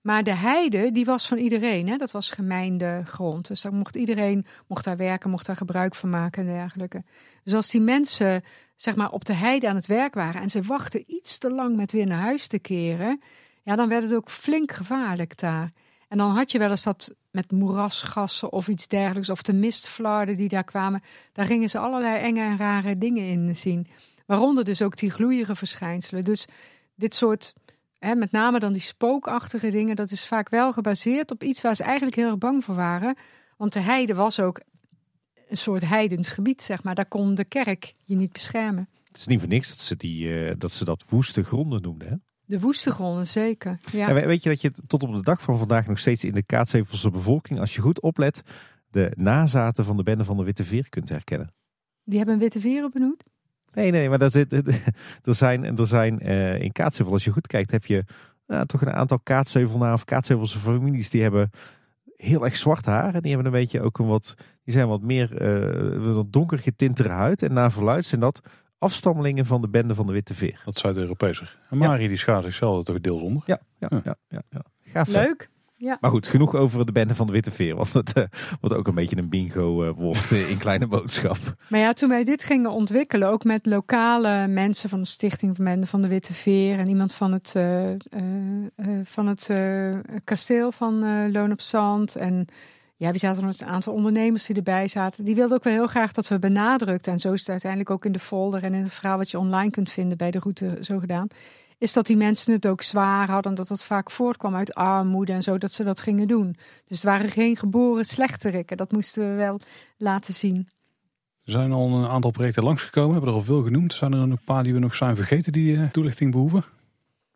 Maar de heide, die was van iedereen. Hè? Dat was gemeende grond. Dus daar mocht iedereen mocht daar werken, mocht daar gebruik van maken en dergelijke. Dus als die mensen zeg maar op de heide aan het werk waren en ze wachten iets te lang met weer naar huis te keren, ja, dan werd het ook flink gevaarlijk daar. En dan had je wel eens dat met moerasgassen of iets dergelijks, of de mistflarden die daar kwamen, daar gingen ze allerlei enge en rare dingen in zien. Waaronder dus ook die gloeiige verschijnselen. Dus dit soort, hè, met name dan die spookachtige dingen, dat is vaak wel gebaseerd op iets waar ze eigenlijk heel erg bang voor waren. Want de heide was ook een soort heidens gebied, zeg maar. Daar kon de kerk je niet beschermen. Het is niet voor niks dat ze, die, uh, dat, ze dat woeste gronden noemden, hè? De woeste gronden, zeker. Ja. En weet je dat je tot op de dag van vandaag nog steeds in de Kaatshevelse bevolking, als je goed oplet, de nazaten van de bende van de Witte Veer kunt herkennen? Die hebben een witte veren benoemd? Nee, nee, maar dat, er zijn, er zijn uh, in Kaatsheuvel, als je goed kijkt, heb je nou, toch een aantal Kaatsheuvelnaar of Kaatshevelse families die hebben heel erg zwart haar. En die hebben een beetje ook een wat, die zijn wat meer uh, wat donker getintere huid. En naar verluid zijn dat afstammelingen van de bende van de Witte Veer. Dat Zuid-Europese. En Marie ja. die schaart zichzelf toch deels onder. Ja, ja, ja. ja, ja, ja. Gaaf, Leuk. Ja. Maar goed, genoeg over de bende van de Witte Veer. Want het uh, wordt ook een beetje een bingo uh, woord uh, in kleine boodschap. Maar ja, toen wij dit gingen ontwikkelen, ook met lokale mensen van de Stichting van Bende van de Witte Veer. En iemand van het, van het kasteel van Loon op Zand. En ja, we zaten nog een aantal ondernemers die erbij zaten. Die wilden ook wel heel graag dat we benadrukten. En zo is het uiteindelijk ook in de folder en in het verhaal wat je online kunt vinden bij de route zo gedaan. Is dat die mensen het ook zwaar hadden. Dat het vaak voortkwam uit armoede en zo. Dat ze dat gingen doen. Dus het waren geen geboren slechterikken. Dat moesten we wel laten zien. Er zijn al een aantal projecten langsgekomen. Hebben er al veel genoemd. Zijn er een paar die we nog zijn vergeten die uh, toelichting behoeven?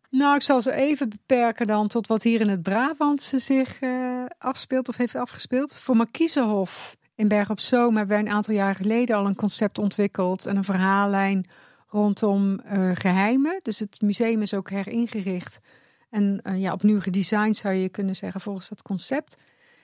Nou, ik zal ze even beperken dan tot wat hier in het Brabantse zich uh, afspeelt of heeft afgespeeld. Voor Markiezenhof in Berg op Zoom hebben wij een aantal jaar geleden al een concept ontwikkeld en een verhaallijn rondom uh, geheimen. Dus het museum is ook heringericht en uh, ja, opnieuw gedesigned zou je kunnen zeggen volgens dat concept.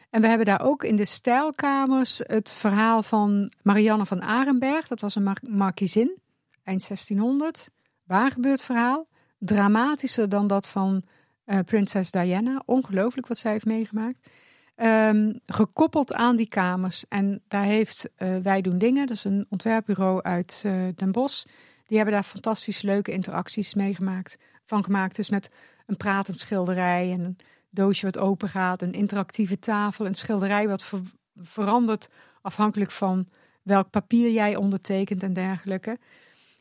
En we hebben daar ook in de stijlkamers het verhaal van Marianne van Arenberg. Dat was een mar markiezin, eind 1600. Waar gebeurt verhaal? Dramatischer dan dat van uh, prinses Diana. Ongelooflijk wat zij heeft meegemaakt. Um, gekoppeld aan die kamers. En daar heeft uh, Wij Doen Dingen, dat is een ontwerpbureau uit uh, Den Bosch. Die hebben daar fantastisch leuke interacties meegemaakt. Van gemaakt. Dus met een pratend schilderij en een doosje wat open gaat. Een interactieve tafel. Een schilderij wat ver verandert afhankelijk van welk papier jij ondertekent en dergelijke.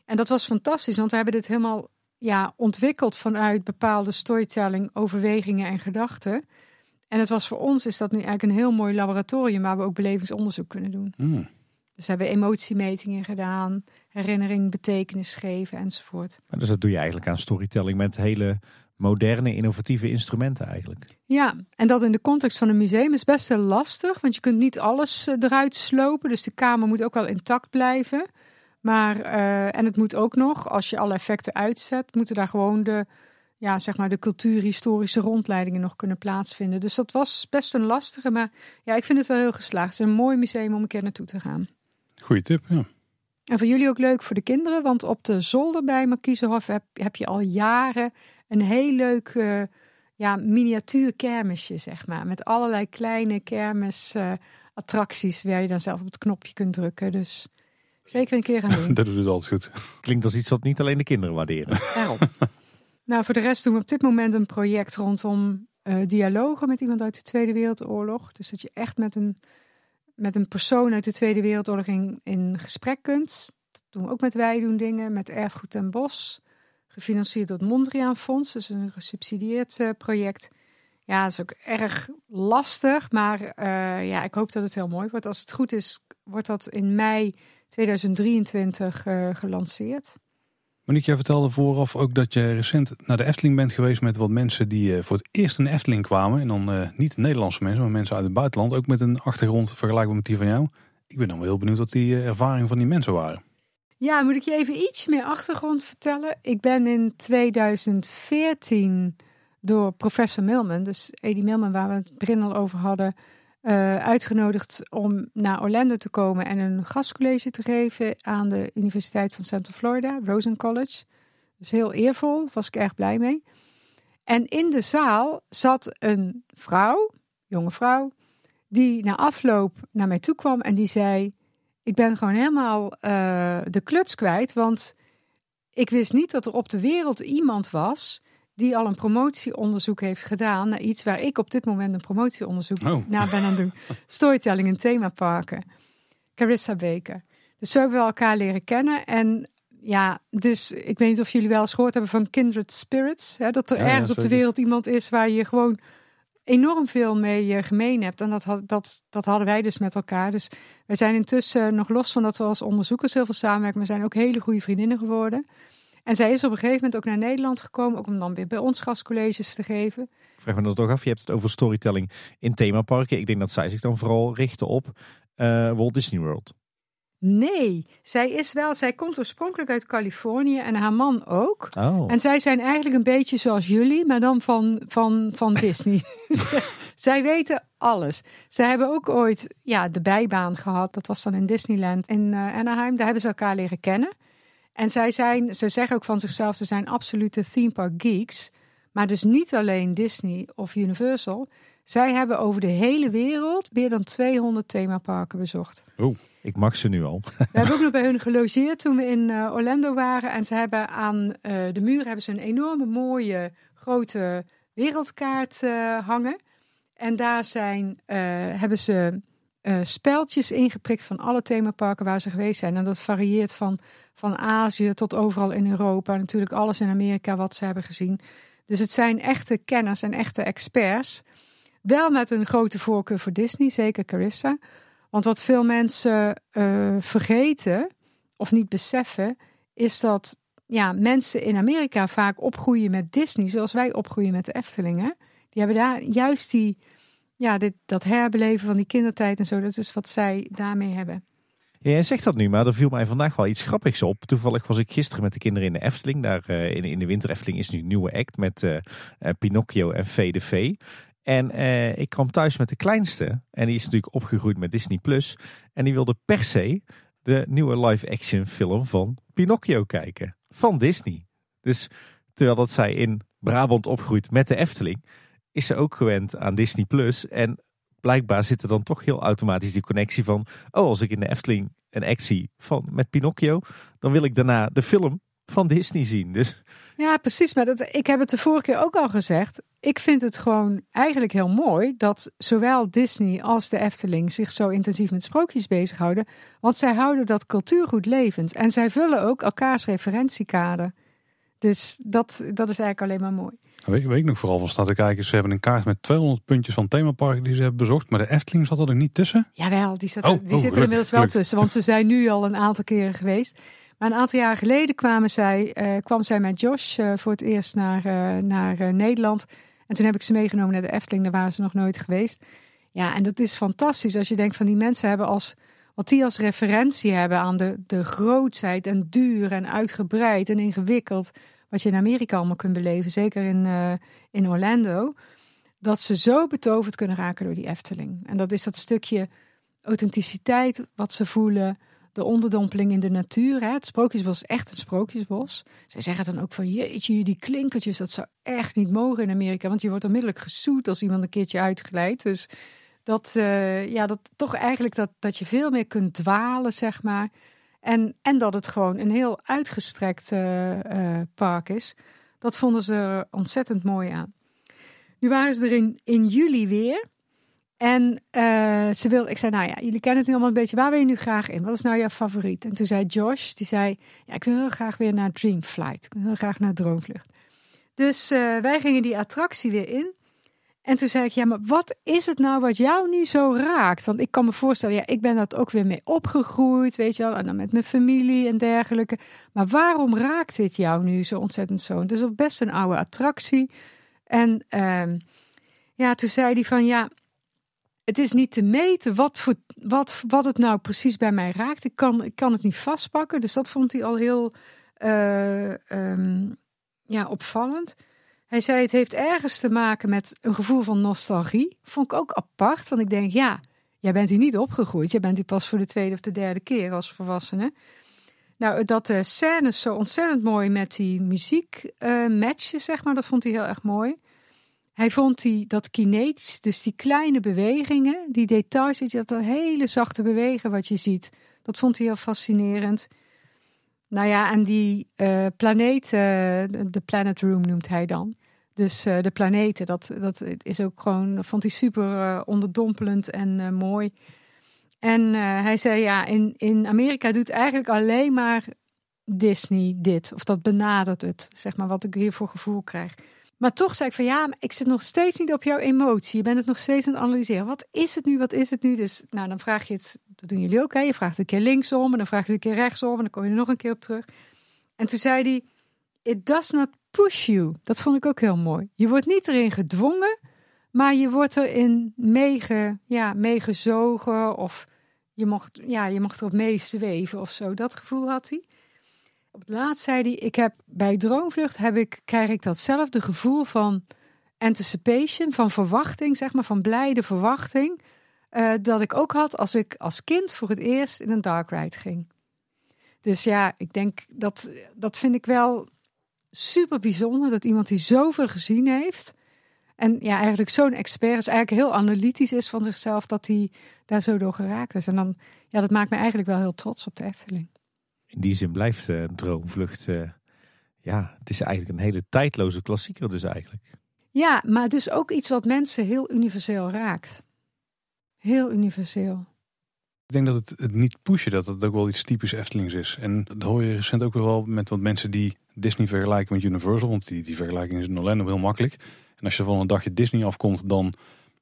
En dat was fantastisch, want we hebben dit helemaal ja, ontwikkeld vanuit bepaalde storytelling, overwegingen en gedachten. En het was voor ons is dat nu eigenlijk een heel mooi laboratorium waar we ook belevingsonderzoek kunnen doen. Hmm. Dus hebben we emotiemetingen gedaan, herinnering, betekenis geven enzovoort. Dus dat doe je eigenlijk aan storytelling met hele moderne, innovatieve instrumenten eigenlijk. Ja, en dat in de context van een museum is best wel lastig, want je kunt niet alles eh, eruit slopen. Dus de kamer moet ook wel intact blijven. Maar, eh, en het moet ook nog, als je alle effecten uitzet, moeten daar gewoon de, ja, zeg maar de cultuurhistorische rondleidingen nog kunnen plaatsvinden. Dus dat was best een lastige, maar ja, ik vind het wel heel geslaagd. Het is een mooi museum om een keer naartoe te gaan. Goeie tip, ja. En voor jullie ook leuk voor de kinderen, want op de zolder bij Markiezenhof heb, heb je al jaren een heel leuk uh, ja, miniatuur kermisje, zeg maar. Met allerlei kleine kermisattracties uh, waar je dan zelf op het knopje kunt drukken. Dus zeker een keer gaan doen. dat doet het altijd goed. Klinkt als iets wat niet alleen de kinderen waarderen. Daarom. nou, voor de rest doen we op dit moment een project rondom uh, dialogen met iemand uit de Tweede Wereldoorlog. Dus dat je echt met een, met een persoon uit de Tweede Wereldoorlog in, in gesprek kunt. Dat doen we ook met Wij doen dingen, met Erfgoed en Bos gefinancierd door het Mondriaan Fonds. Dus een gesubsidieerd uh, project. Ja, dat is ook erg lastig, maar uh, ja, ik hoop dat het heel mooi wordt. Als het goed is, wordt dat in mei 2023 uh, gelanceerd. Monique, jij vertelde vooraf ook dat je recent naar de Efteling bent geweest met wat mensen die voor het eerst in de Efteling kwamen. En dan niet Nederlandse mensen, maar mensen uit het buitenland. Ook met een achtergrond vergelijkbaar met die van jou. Ik ben dan wel heel benieuwd wat die ervaring van die mensen waren. Ja, moet ik je even iets meer achtergrond vertellen? Ik ben in 2014 door professor Milman, dus Eddie Milman, waar we het begin al over hadden, uh, uitgenodigd om naar Orlando te komen en een gastcollege te geven aan de Universiteit van Central Florida, Rosen College. Dus heel eervol, was ik erg blij mee. En in de zaal zat een vrouw, jonge vrouw, die na afloop naar mij toe kwam en die zei: ik ben gewoon helemaal uh, de kluts kwijt. Want ik wist niet dat er op de wereld iemand was die al een promotieonderzoek heeft gedaan naar iets waar ik op dit moment een promotieonderzoek oh. naar ben aan het doen. Storytelling in themaparken. Carissa Baker. Dus zo hebben we elkaar leren kennen. En ja, dus ik weet niet of jullie wel eens gehoord hebben van kindred spirits. Hè, dat er ja, ergens op de wereld iemand is waar je gewoon enorm veel mee uh, gemeen hebt. En dat, dat, dat hadden wij dus met elkaar. Dus wij zijn intussen nog los van dat we als onderzoekers heel veel samenwerken. We zijn ook hele goede vriendinnen geworden. En zij is op een gegeven moment ook naar Nederland gekomen. Ook om dan weer bij ons gastcolleges te geven. Vraag me dat toch af. Je hebt het over storytelling in themaparken. Ik denk dat zij zich dan vooral richten op uh, Walt Disney World. Nee, zij is wel. Zij komt oorspronkelijk uit Californië en haar man ook. Oh. En zij zijn eigenlijk een beetje zoals jullie, maar dan van, van, van Disney. zij weten alles. Zij hebben ook ooit ja, de bijbaan gehad. Dat was dan in Disneyland in uh, Anaheim. Daar hebben ze elkaar leren kennen. En zij zijn, ze zeggen ook van zichzelf, ze zijn absolute theme park geeks. Maar dus niet alleen Disney of Universal. Zij hebben over de hele wereld meer dan 200 themaparken bezocht. Oh. Ik mag ze nu al. We hebben ook nog bij hun gelogeerd toen we in uh, Orlando waren. En ze hebben aan uh, de muur hebben ze een enorme mooie grote wereldkaart uh, hangen. En daar zijn, hebben ze speltjes ingeprikt van alle themaparken waar ze geweest zijn. En dat varieert van, van Azië tot overal in Europa. Natuurlijk alles in Amerika wat ze hebben gezien. Dus het zijn echte kenners en echte experts. Wel met een grote voorkeur voor Disney, zeker Carissa. Want wat veel mensen uh, vergeten of niet beseffen, is dat ja, mensen in Amerika vaak opgroeien met Disney, zoals wij opgroeien met de Eftelingen. Die hebben daar juist die, ja, dit, dat herbeleven van die kindertijd en zo. Dat is wat zij daarmee hebben. Ja, jij zegt dat nu, maar er viel mij vandaag wel iets grappigs op. Toevallig was ik gisteren met de kinderen in de Efteling. Daar uh, in, in de winter Efteling is nu een nieuwe act met uh, Pinocchio en Vee de Vee. En eh, ik kwam thuis met de kleinste. En die is natuurlijk opgegroeid met Disney Plus. En die wilde per se de nieuwe live-action film van Pinocchio kijken. Van Disney. Dus terwijl dat zij in Brabant opgroeit met de Efteling, is ze ook gewend aan Disney Plus. En blijkbaar zit er dan toch heel automatisch die connectie van: oh, als ik in de Efteling een act zie van, met Pinocchio, dan wil ik daarna de film van Disney zien. Dus... Ja, precies. Maar dat, ik heb het de vorige keer ook al gezegd. Ik vind het gewoon eigenlijk heel mooi dat zowel Disney als de Efteling zich zo intensief met sprookjes bezighouden. Want zij houden dat cultuurgoed levend. En zij vullen ook elkaars referentiekader. Dus dat, dat is eigenlijk alleen maar mooi. Weet, weet ik nog vooral van staat te kijken. Ze hebben een kaart met 200 puntjes van themaparken die ze hebben bezocht. Maar de Efteling zat er nog niet tussen. Jawel, die, zat, Oh, die oh, zit er gelukkig, inmiddels wel gelukkig. tussen. Want ze zijn nu al een aantal keren geweest. Maar een aantal jaar geleden kwamen zij, eh, kwam zij met Josh eh, voor het eerst naar, eh, naar Nederland. En toen heb ik ze meegenomen naar de Efteling. Daar waren ze nog nooit geweest. Ja, en dat is fantastisch als je denkt van die mensen hebben als... Wat die als referentie hebben aan de, de grootsheid en duur en uitgebreid en ingewikkeld. Wat je in Amerika allemaal kunt beleven. Zeker in, eh, in Orlando. Dat ze zo betoverd kunnen raken door die Efteling. En dat is dat stukje authenticiteit wat ze voelen. De onderdompeling in de natuur. Hè. Het sprookjesbos is echt een sprookjesbos. Zij zeggen dan ook van jeetje, die klinkertjes, dat zou echt niet mogen in Amerika. Want je wordt onmiddellijk gezoet als iemand een keertje uitglijdt. Dus dat, eh, ja, dat toch eigenlijk dat, dat je veel meer kunt dwalen, zeg maar. En, en dat het gewoon een heel uitgestrekt eh, eh, park is. Dat vonden ze er ontzettend mooi aan. Nu waren ze er in, juli weer. En eh, ze wil, ik zei, nou ja, jullie kennen het nu allemaal een beetje. Waar wil je nu graag in? Wat is nou jouw favoriet? En toen zei Josh, die zei, ja, ik wil heel graag weer naar Dream Flight. Ik wil heel graag naar Droomvlucht. Dus wij gingen die attractie weer in. En toen zei ik, ja, maar wat is het nou wat jou nu zo raakt? Want ik kan me voorstellen, ja, ik ben dat ook weer mee opgegroeid, weet je wel. En dan met mijn familie en dergelijke. Maar waarom raakt dit jou nu zo ontzettend zo? Het is ook best een oude attractie. En ehm, ja, toen zei hij van, ja, het is niet te meten wat, voor, wat, wat het nou precies bij mij raakt. Ik kan, ik kan het niet vastpakken. Dus dat vond hij al heel eh, ehm, ja, opvallend. Hij zei het heeft ergens te maken met een gevoel van nostalgie. Vond ik ook apart, want ik denk ja, jij bent hier niet opgegroeid. Jij bent hier pas voor de tweede of de derde keer als volwassene. Nou, dat de scènes zo ontzettend mooi met die muziek eh, matchen, zeg maar, dat vond hij heel erg mooi. Hij vond die, dat kinetisch, dus die kleine bewegingen, die details, dat hele zachte bewegen wat je ziet, dat vond hij heel fascinerend. Nou ja, en die eh, planeten, de de Planet Room noemt hij dan. Dus eh, de planeten, dat, dat is ook gewoon, vond hij super eh, onderdompelend en eh, mooi. En hij zei, ja, in, in Amerika doet eigenlijk alleen maar Disney dit. Of dat benadert het, zeg maar, wat ik hier voor gevoel krijg. Maar toch zei ik van, ja, ik zit nog steeds niet op jouw emotie. Je bent het nog steeds aan het analyseren. Wat is het nu, wat is het nu? Dus, nou, dan vraag je het, dat doen jullie ook, hè. Je vraagt een keer linksom en dan vraag je het een keer rechtsom. En dan kom je er nog een keer op terug. En toen zei hij, it does not push you. Dat vond ik ook heel mooi. Je wordt niet erin gedwongen, maar je wordt erin meege, ja, meegezogen of je mocht, ja, je mocht erop meezweven of zo. Dat gevoel had hij. Op het laatst zei hij, ik heb bij Droomvlucht heb ik, krijg ik datzelfde gevoel van anticipation, van verwachting, zeg maar, van blijde verwachting, eh, dat ik ook had als ik als kind voor het eerst in een dark ride ging. Dus ja, ik denk dat dat vind ik wel super bijzonder dat iemand die zoveel gezien heeft en ja, eigenlijk zo'n expert is, eigenlijk heel analytisch is van zichzelf, dat hij daar zo door geraakt is. En dan, ja, dat maakt me eigenlijk wel heel trots op de Efteling. In die zin blijft eh, Droomvlucht, eh, ja, het is eigenlijk een hele tijdloze klassieker dus eigenlijk. Ja, maar dus ook iets wat mensen heel universeel raakt. Heel universeel. Ik denk dat het, niet pushen, dat het ook wel iets typisch Eftelings is. En dat hoor je recent ook wel met wat mensen die Disney vergelijken met Universal. Want die, die vergelijking is in Orlando heel makkelijk. En als je van een dagje Disney afkomt, dan,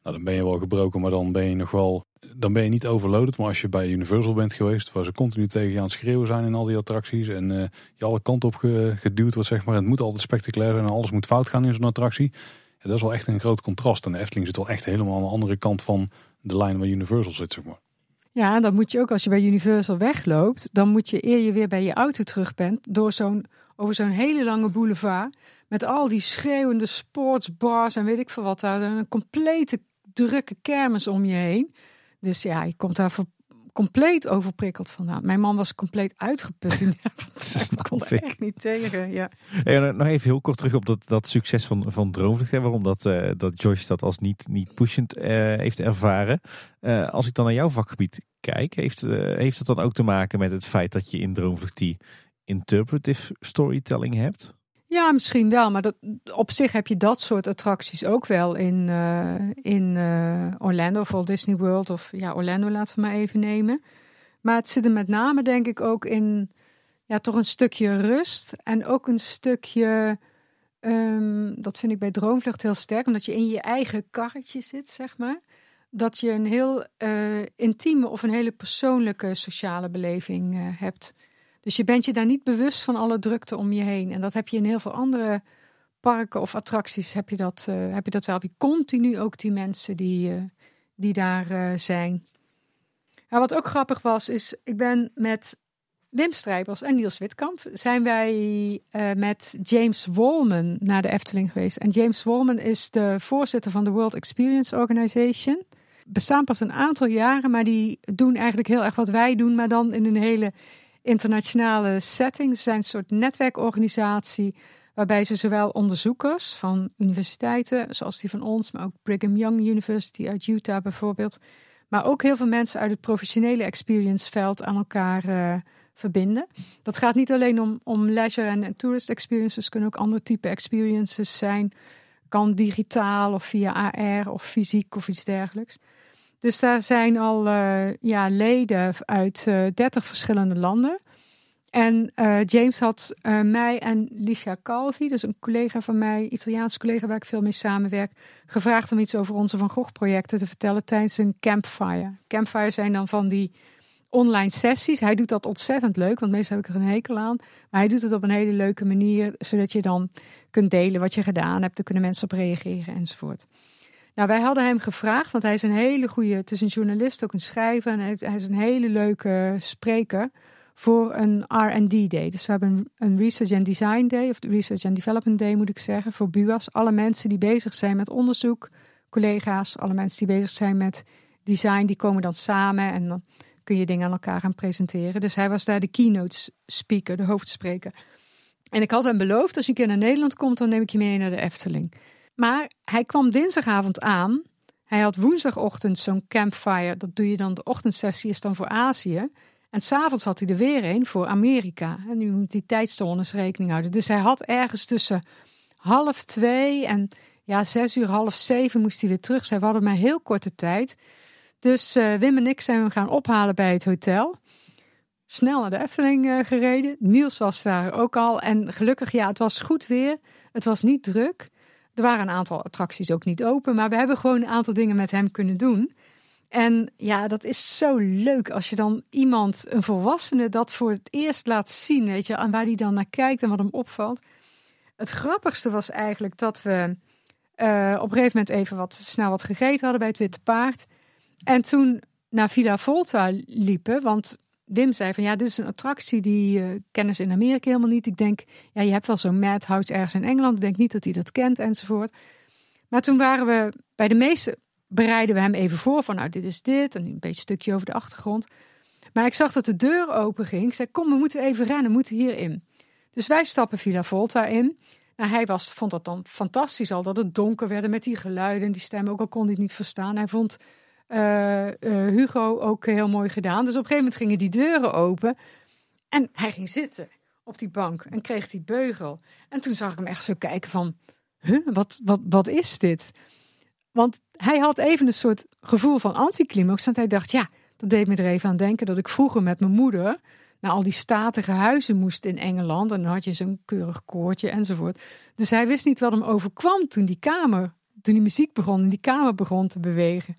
nou, dan ben je wel gebroken, maar dan ben je nog wel... Dan ben je niet overloaded, maar als je bij Universal bent geweest, waar ze continu tegen je aan het schreeuwen zijn in al die attracties en eh, je alle kanten op ge- geduwd wordt, zeg maar. Het moet altijd spectaculair zijn en alles moet fout gaan in zo'n attractie. Ja, dat is wel echt een groot contrast. En de Efteling zit wel echt helemaal aan de andere kant van de lijn waar Universal zit, zeg maar. Ja, dan moet je ook als je bij Universal wegloopt, dan moet je eer je weer bij je auto terug bent, door zo'n, over zo'n hele lange boulevard, met al die schreeuwende sportsbars en weet ik veel wat daar, een complete drukke kermis om je heen. Dus ja, je komt daar compleet overprikkeld vandaan. Mijn man was compleet uitgeput in. Hij kon er ik. echt niet tegen. Ja. En eh, nog even heel kort terug op dat, dat succes van, van Droomvlucht. Hè, waarom dat, eh, dat Josh dat als niet, niet pushend eh, heeft ervaren. Als ik dan naar jouw vakgebied kijk, heeft, heeft het dan ook te maken met het feit dat je in Droomvlucht die interpretive storytelling hebt? Ja, misschien wel. Maar dat, op zich heb je dat soort attracties ook wel in, eh, in eh, Orlando of Walt Disney World. Of ja, Orlando laten we maar even nemen. Maar het zit er met name denk ik ook in, ja, toch een stukje rust en ook een stukje, ehm, dat vind ik bij Droomvlucht heel sterk, omdat je in je eigen karretje zit, zeg maar. Dat je een heel uh, intieme of een hele persoonlijke sociale beleving hebt. Dus je bent je daar niet bewust van alle drukte om je heen. En dat heb je in heel veel andere parken of attracties heb je dat, uh, heb je dat wel. Heb je continu ook die mensen die, die daar zijn. Maar wat ook grappig was, is ik ben met Wim Strijbers en Niels Witkamp zijn wij met James Wolman naar de Efteling geweest. En James Wolman is de voorzitter van de World Experience Organization. Bestaan pas een aantal jaren, maar die doen eigenlijk heel erg wat wij doen, maar dan in een hele internationale setting. Ze zijn een soort netwerkorganisatie waarbij ze zowel onderzoekers van universiteiten, zoals die van ons, maar ook Brigham Young University uit Utah bijvoorbeeld, maar ook heel veel mensen uit het professionele experience veld aan elkaar uh, verbinden. Dat gaat niet alleen om, om leisure en tourist experiences, kunnen ook andere type experiences zijn. Kan digitaal of via AR of fysiek of iets dergelijks. Dus daar zijn al uh, ja, leden uit uh, eh, 30 verschillende landen. En uh, James had mij en Licia Calvi, dus een collega van mij, Italiaanse collega waar ik veel mee samenwerk, gevraagd om iets over onze Van Gogh projecten te vertellen tijdens een campfire. Campfire zijn dan van die online sessies. Hij doet dat ontzettend leuk, want meestal heb ik er een hekel aan. Maar hij doet het op een hele leuke manier, zodat je dan kunt delen wat je gedaan hebt. Daar kunnen mensen op reageren enzovoort. Nou, wij hadden hem gevraagd, want hij is een hele goede, het is een journalist, ook een schrijver. En hij is een hele leuke spreker voor een R&D Day. Dus we hebben een Research and Design Day, of Research and Development Day moet ik zeggen, voor BUAS. Alle mensen die bezig zijn met onderzoek, collega's, alle mensen die bezig zijn met design, die komen dan samen en dan kun je dingen aan elkaar gaan presenteren. Dus hij was daar de keynote speaker, de hoofdspreker. En ik had hem beloofd, als je een keer naar Nederland komt, dan neem ik je mee naar de Efteling. Maar hij kwam dinsdagavond aan. Hij had woensdagochtend zo'n campfire. Dat doe je dan, de ochtendsessie is dan voor Azië. En s'avonds had hij er weer een voor Amerika. En nu moet hij tijdstones rekening houden. Dus hij had ergens tussen half twee en ja, zes uur, half zeven moest hij weer terug zijn. We hadden maar heel korte tijd. Dus uh, Wim en ik zijn hem gaan ophalen bij het hotel. Snel naar de Efteling uh, gereden. Niels was daar ook al. En gelukkig, ja, het was goed weer. Het was niet druk. Er waren een aantal attracties ook niet open. Maar we hebben gewoon een aantal dingen met hem kunnen doen. En ja, dat is zo leuk als je dan iemand, een volwassene, dat voor het eerst laat zien. Weet je, en waar hij dan naar kijkt en wat hem opvalt. Het grappigste was eigenlijk dat we uh, op een gegeven moment even wat snel wat gegeten hadden bij het Witte Paard. En toen naar Villa Volta liepen, want Wim zei van ja, dit is een attractie die uh, ze in Amerika helemaal niet. Ik denk, ja, je hebt wel zo'n Madhouse ergens in Engeland. Ik denk niet dat hij dat kent enzovoort. Maar toen waren we bij de meeste bereiden we hem even voor van nou, dit is dit en een beetje stukje over de achtergrond. Maar ik zag dat de deur open ging. Ik zei, kom, we moeten even rennen, we moeten hierin. Dus wij stappen Villa Volta in. Nou, hij was, vond dat dan fantastisch al dat het donker werd met die geluiden en die stemmen, ook al kon hij het niet verstaan. Hij vond uh, Hugo ook heel mooi gedaan. Dus op een gegeven moment gingen die deuren open. En hij ging zitten op die bank en kreeg die beugel. En toen zag ik hem echt zo kijken van, huh, wat, wat, wat is dit? Want hij had even een soort gevoel van anticlimax. Want hij dacht, ja, dat deed me er even aan denken dat ik vroeger met mijn moeder naar al die statige huizen moest in Engeland. En dan had je zo'n keurig koortje enzovoort. Dus hij wist niet wat hem overkwam toen die kamer, toen die muziek begon en die kamer begon te bewegen.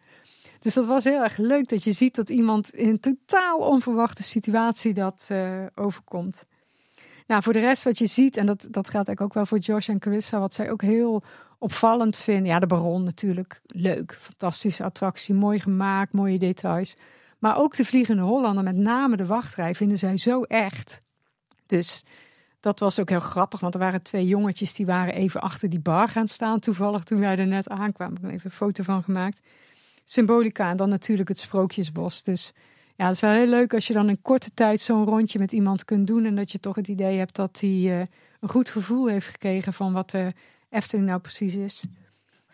Dus dat was heel erg leuk dat je ziet dat iemand in totaal onverwachte situatie dat uh, overkomt. Nou, voor de rest wat je ziet, en dat, dat geldt eigenlijk ook wel voor Josh en Carissa, wat zij ook heel opvallend vinden. Ja, de Baron natuurlijk leuk, fantastische attractie, mooi gemaakt, mooie details. Maar ook de Vliegende Hollander, met name de wachtrij, vinden zij zo echt. Dus dat was ook heel grappig, want er waren twee jongetjes die waren even achter die bar gaan staan. Toevallig toen wij er net aankwamen, ik heb even een foto van gemaakt symbolica en dan natuurlijk het sprookjesbos. Dus ja, het is wel heel leuk als je dan in korte tijd zo'n rondje met iemand kunt doen en dat je toch het idee hebt dat hij uh, een goed gevoel heeft gekregen van wat de Efteling nou precies is.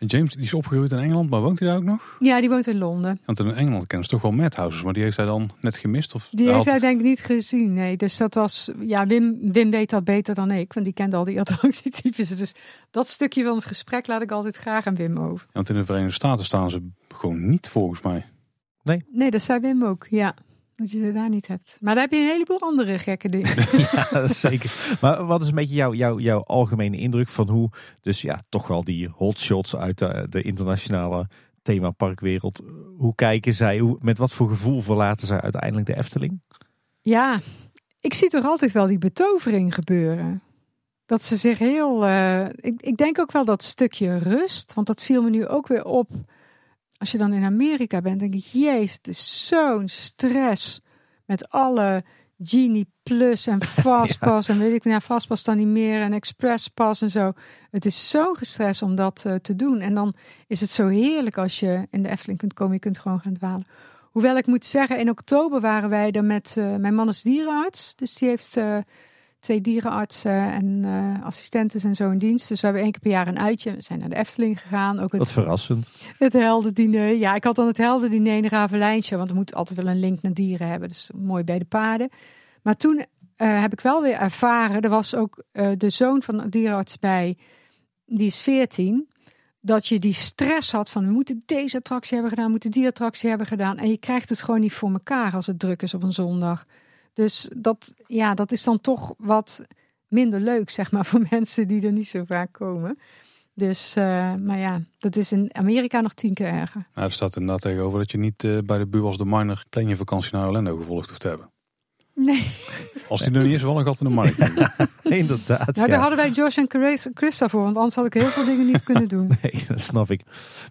James die is opgegroeid in Engeland, maar woont hij daar ook nog? Ja, die woont in Londen. Want in Engeland kennen ze toch wel madhouses, maar die heeft hij dan net gemist? Of die heeft hij denk ik niet gezien, nee. Dus dat was, ja, Wim, Wim weet dat beter dan ik, want die kende al die attractietypes. Dus dat stukje van het gesprek laat ik altijd graag aan Wim over. want in de Verenigde Staten staan ze gewoon niet volgens mij. Nee? Nee, dat zei Wim ook, ja. Dat je ze daar niet hebt. Maar daar heb je een heleboel andere gekke dingen. ja, zeker. Maar wat is een beetje jouw, jouw, jouw algemene indruk van hoe, dus ja, toch wel die hotshots uit de, de internationale themaparkwereld, hoe kijken zij, hoe, met wat voor gevoel verlaten zij uiteindelijk de Efteling? Ja, ik zie toch altijd wel die betovering gebeuren. Dat ze zich heel. Uh, ik, ik denk ook wel dat stukje rust, want dat viel me nu ook weer op. Als je dan in Amerika bent, denk ik, jezus, het is zo'n stress met alle Genie Plus en Fastpass en weet ik, nou Fastpass dan niet meer en Expresspass en zo. Het is zo'n gestres om dat uh, te doen. En dan is het zo heerlijk als je in de Efteling kunt komen, je kunt gewoon gaan dwalen. Hoewel ik moet zeggen, in oktober waren wij er met uh, mijn man is dierenarts. Dus die heeft uh, twee dierenartsen en uh, assistenten en zo in dienst. Dus we hebben één keer per jaar een uitje. We zijn naar de Efteling gegaan. Ook het, Wat verrassend. Het heldendiner. Ja, ik had dan het heldendiner in Ravelijntje. Want er moet altijd wel een link naar dieren hebben. Dus mooi bij de paarden. Maar toen heb ik wel weer ervaren. Er was ook de zoon van een dierenarts bij. Die is veertien dat je die stress had van we moeten deze attractie hebben gedaan, we moeten die attractie hebben gedaan. En je krijgt het gewoon niet voor elkaar als het druk is op een zondag. Dus dat, ja, dat is dan toch wat minder leuk, zeg maar, voor mensen die er niet zo vaak komen. Dus, uh, maar ja, dat is in Amerika nog tien keer erger. Nou, er staat inderdaad tegenover dat je niet uh, bij de Buwels de Minor je vakantie naar Orlando gevolgd hoeft te hebben. Nee. Als die er niet is, wel een gat in de markt. Inderdaad. Nou, daar hadden wij Josh en Chris voor, want anders had ik heel veel dingen niet kunnen doen. Nee, dat snap ik.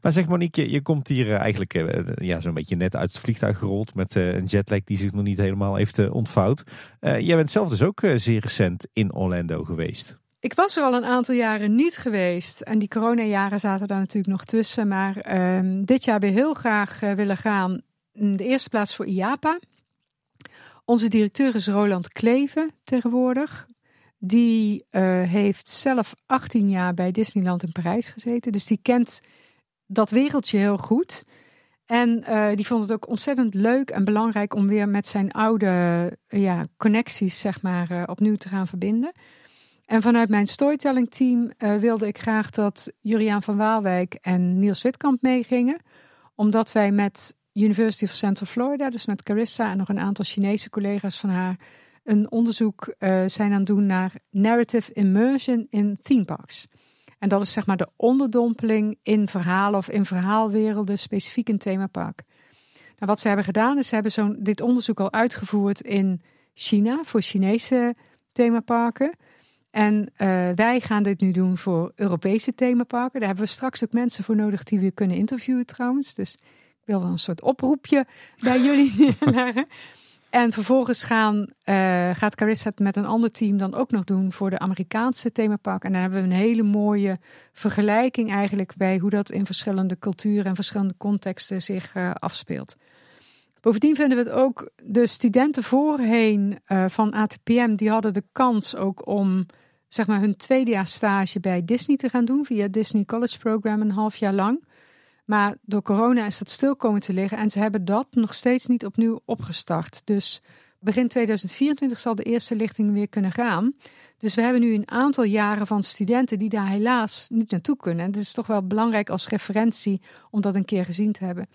Maar zeg Monique, je, je komt hier uh, eigenlijk uh, ja, zo'n beetje net uit het vliegtuig gerold met uh, een jetlag die zich nog niet helemaal heeft ontvouwd. jij bent zelf dus ook zeer recent in Orlando geweest. Ik was er al een aantal jaren niet geweest. En die coronajaren zaten daar natuurlijk nog tussen. Maar ehm, dit jaar weer heel graag willen gaan. In de eerste plaats voor IAPA. Onze directeur is Roland Kleven tegenwoordig. Die uh, heeft zelf 18 jaar bij Disneyland in Parijs gezeten. Dus die kent dat wereldje heel goed. En uh, die vond het ook ontzettend leuk en belangrijk om weer met zijn oude ja, connecties zeg maar, opnieuw te gaan verbinden. En vanuit mijn storytelling team wilde ik graag dat Juriaan van Waalwijk en Niels Witkamp meegingen. Omdat wij met University of Central Florida, dus met Carissa en nog een aantal Chinese collega's van haar, een onderzoek uh, zijn aan het doen naar narrative immersion in theme parks. En dat is zeg maar de onderdompeling in verhalen of in verhaalwerelden, specifiek in themapark. Nou, wat ze hebben gedaan is, ze hebben zo'n, dit onderzoek al uitgevoerd in China voor Chinese themaparken. En uh, wij gaan dit nu doen voor Europese themaparken. Daar hebben we straks ook mensen voor nodig die we kunnen interviewen trouwens. Dus wil een soort oproepje bij jullie neerleggen. En vervolgens gaan, uh, gaat Carissa het met een ander team dan ook nog doen voor de Amerikaanse themapark. En dan hebben we een hele mooie vergelijking eigenlijk bij hoe dat in verschillende culturen en verschillende contexten zich uh, afspeelt. Bovendien vinden we het ook, de studenten voorheen uh, van ATPM, die hadden de kans ook om zeg maar hun tweedejaars stage bij Disney te gaan doen via Disney College Program een half jaar lang. Maar door corona is dat stil komen te liggen en ze hebben dat nog steeds niet opnieuw opgestart. Dus begin 2024 zal de eerste lichting weer kunnen gaan. Dus we hebben nu een aantal jaren van studenten die daar helaas niet naartoe kunnen. En het is toch wel belangrijk als referentie om dat een keer gezien te hebben.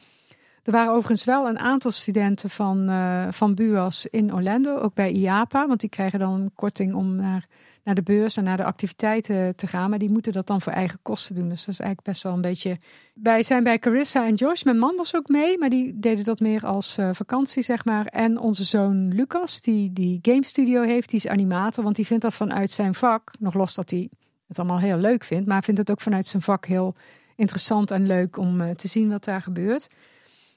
Er waren overigens wel een aantal studenten van, uh, van BUAS in Orlando, ook bij IAPA, want die krijgen dan een korting om naar naar de beurs en naar de activiteiten te gaan. Maar die moeten dat dan voor eigen kosten doen. Dus dat is eigenlijk best wel een beetje. Wij zijn bij Carissa en Josh. Mijn man was ook mee, maar die deden dat meer als uh, vakantie, zeg maar. En onze zoon Lucas, die die game studio heeft, die is animator. Want die vindt dat vanuit zijn vak, nog los dat hij het allemaal heel leuk vindt, maar vindt het ook vanuit zijn vak heel interessant en leuk om uh, te zien wat daar gebeurt.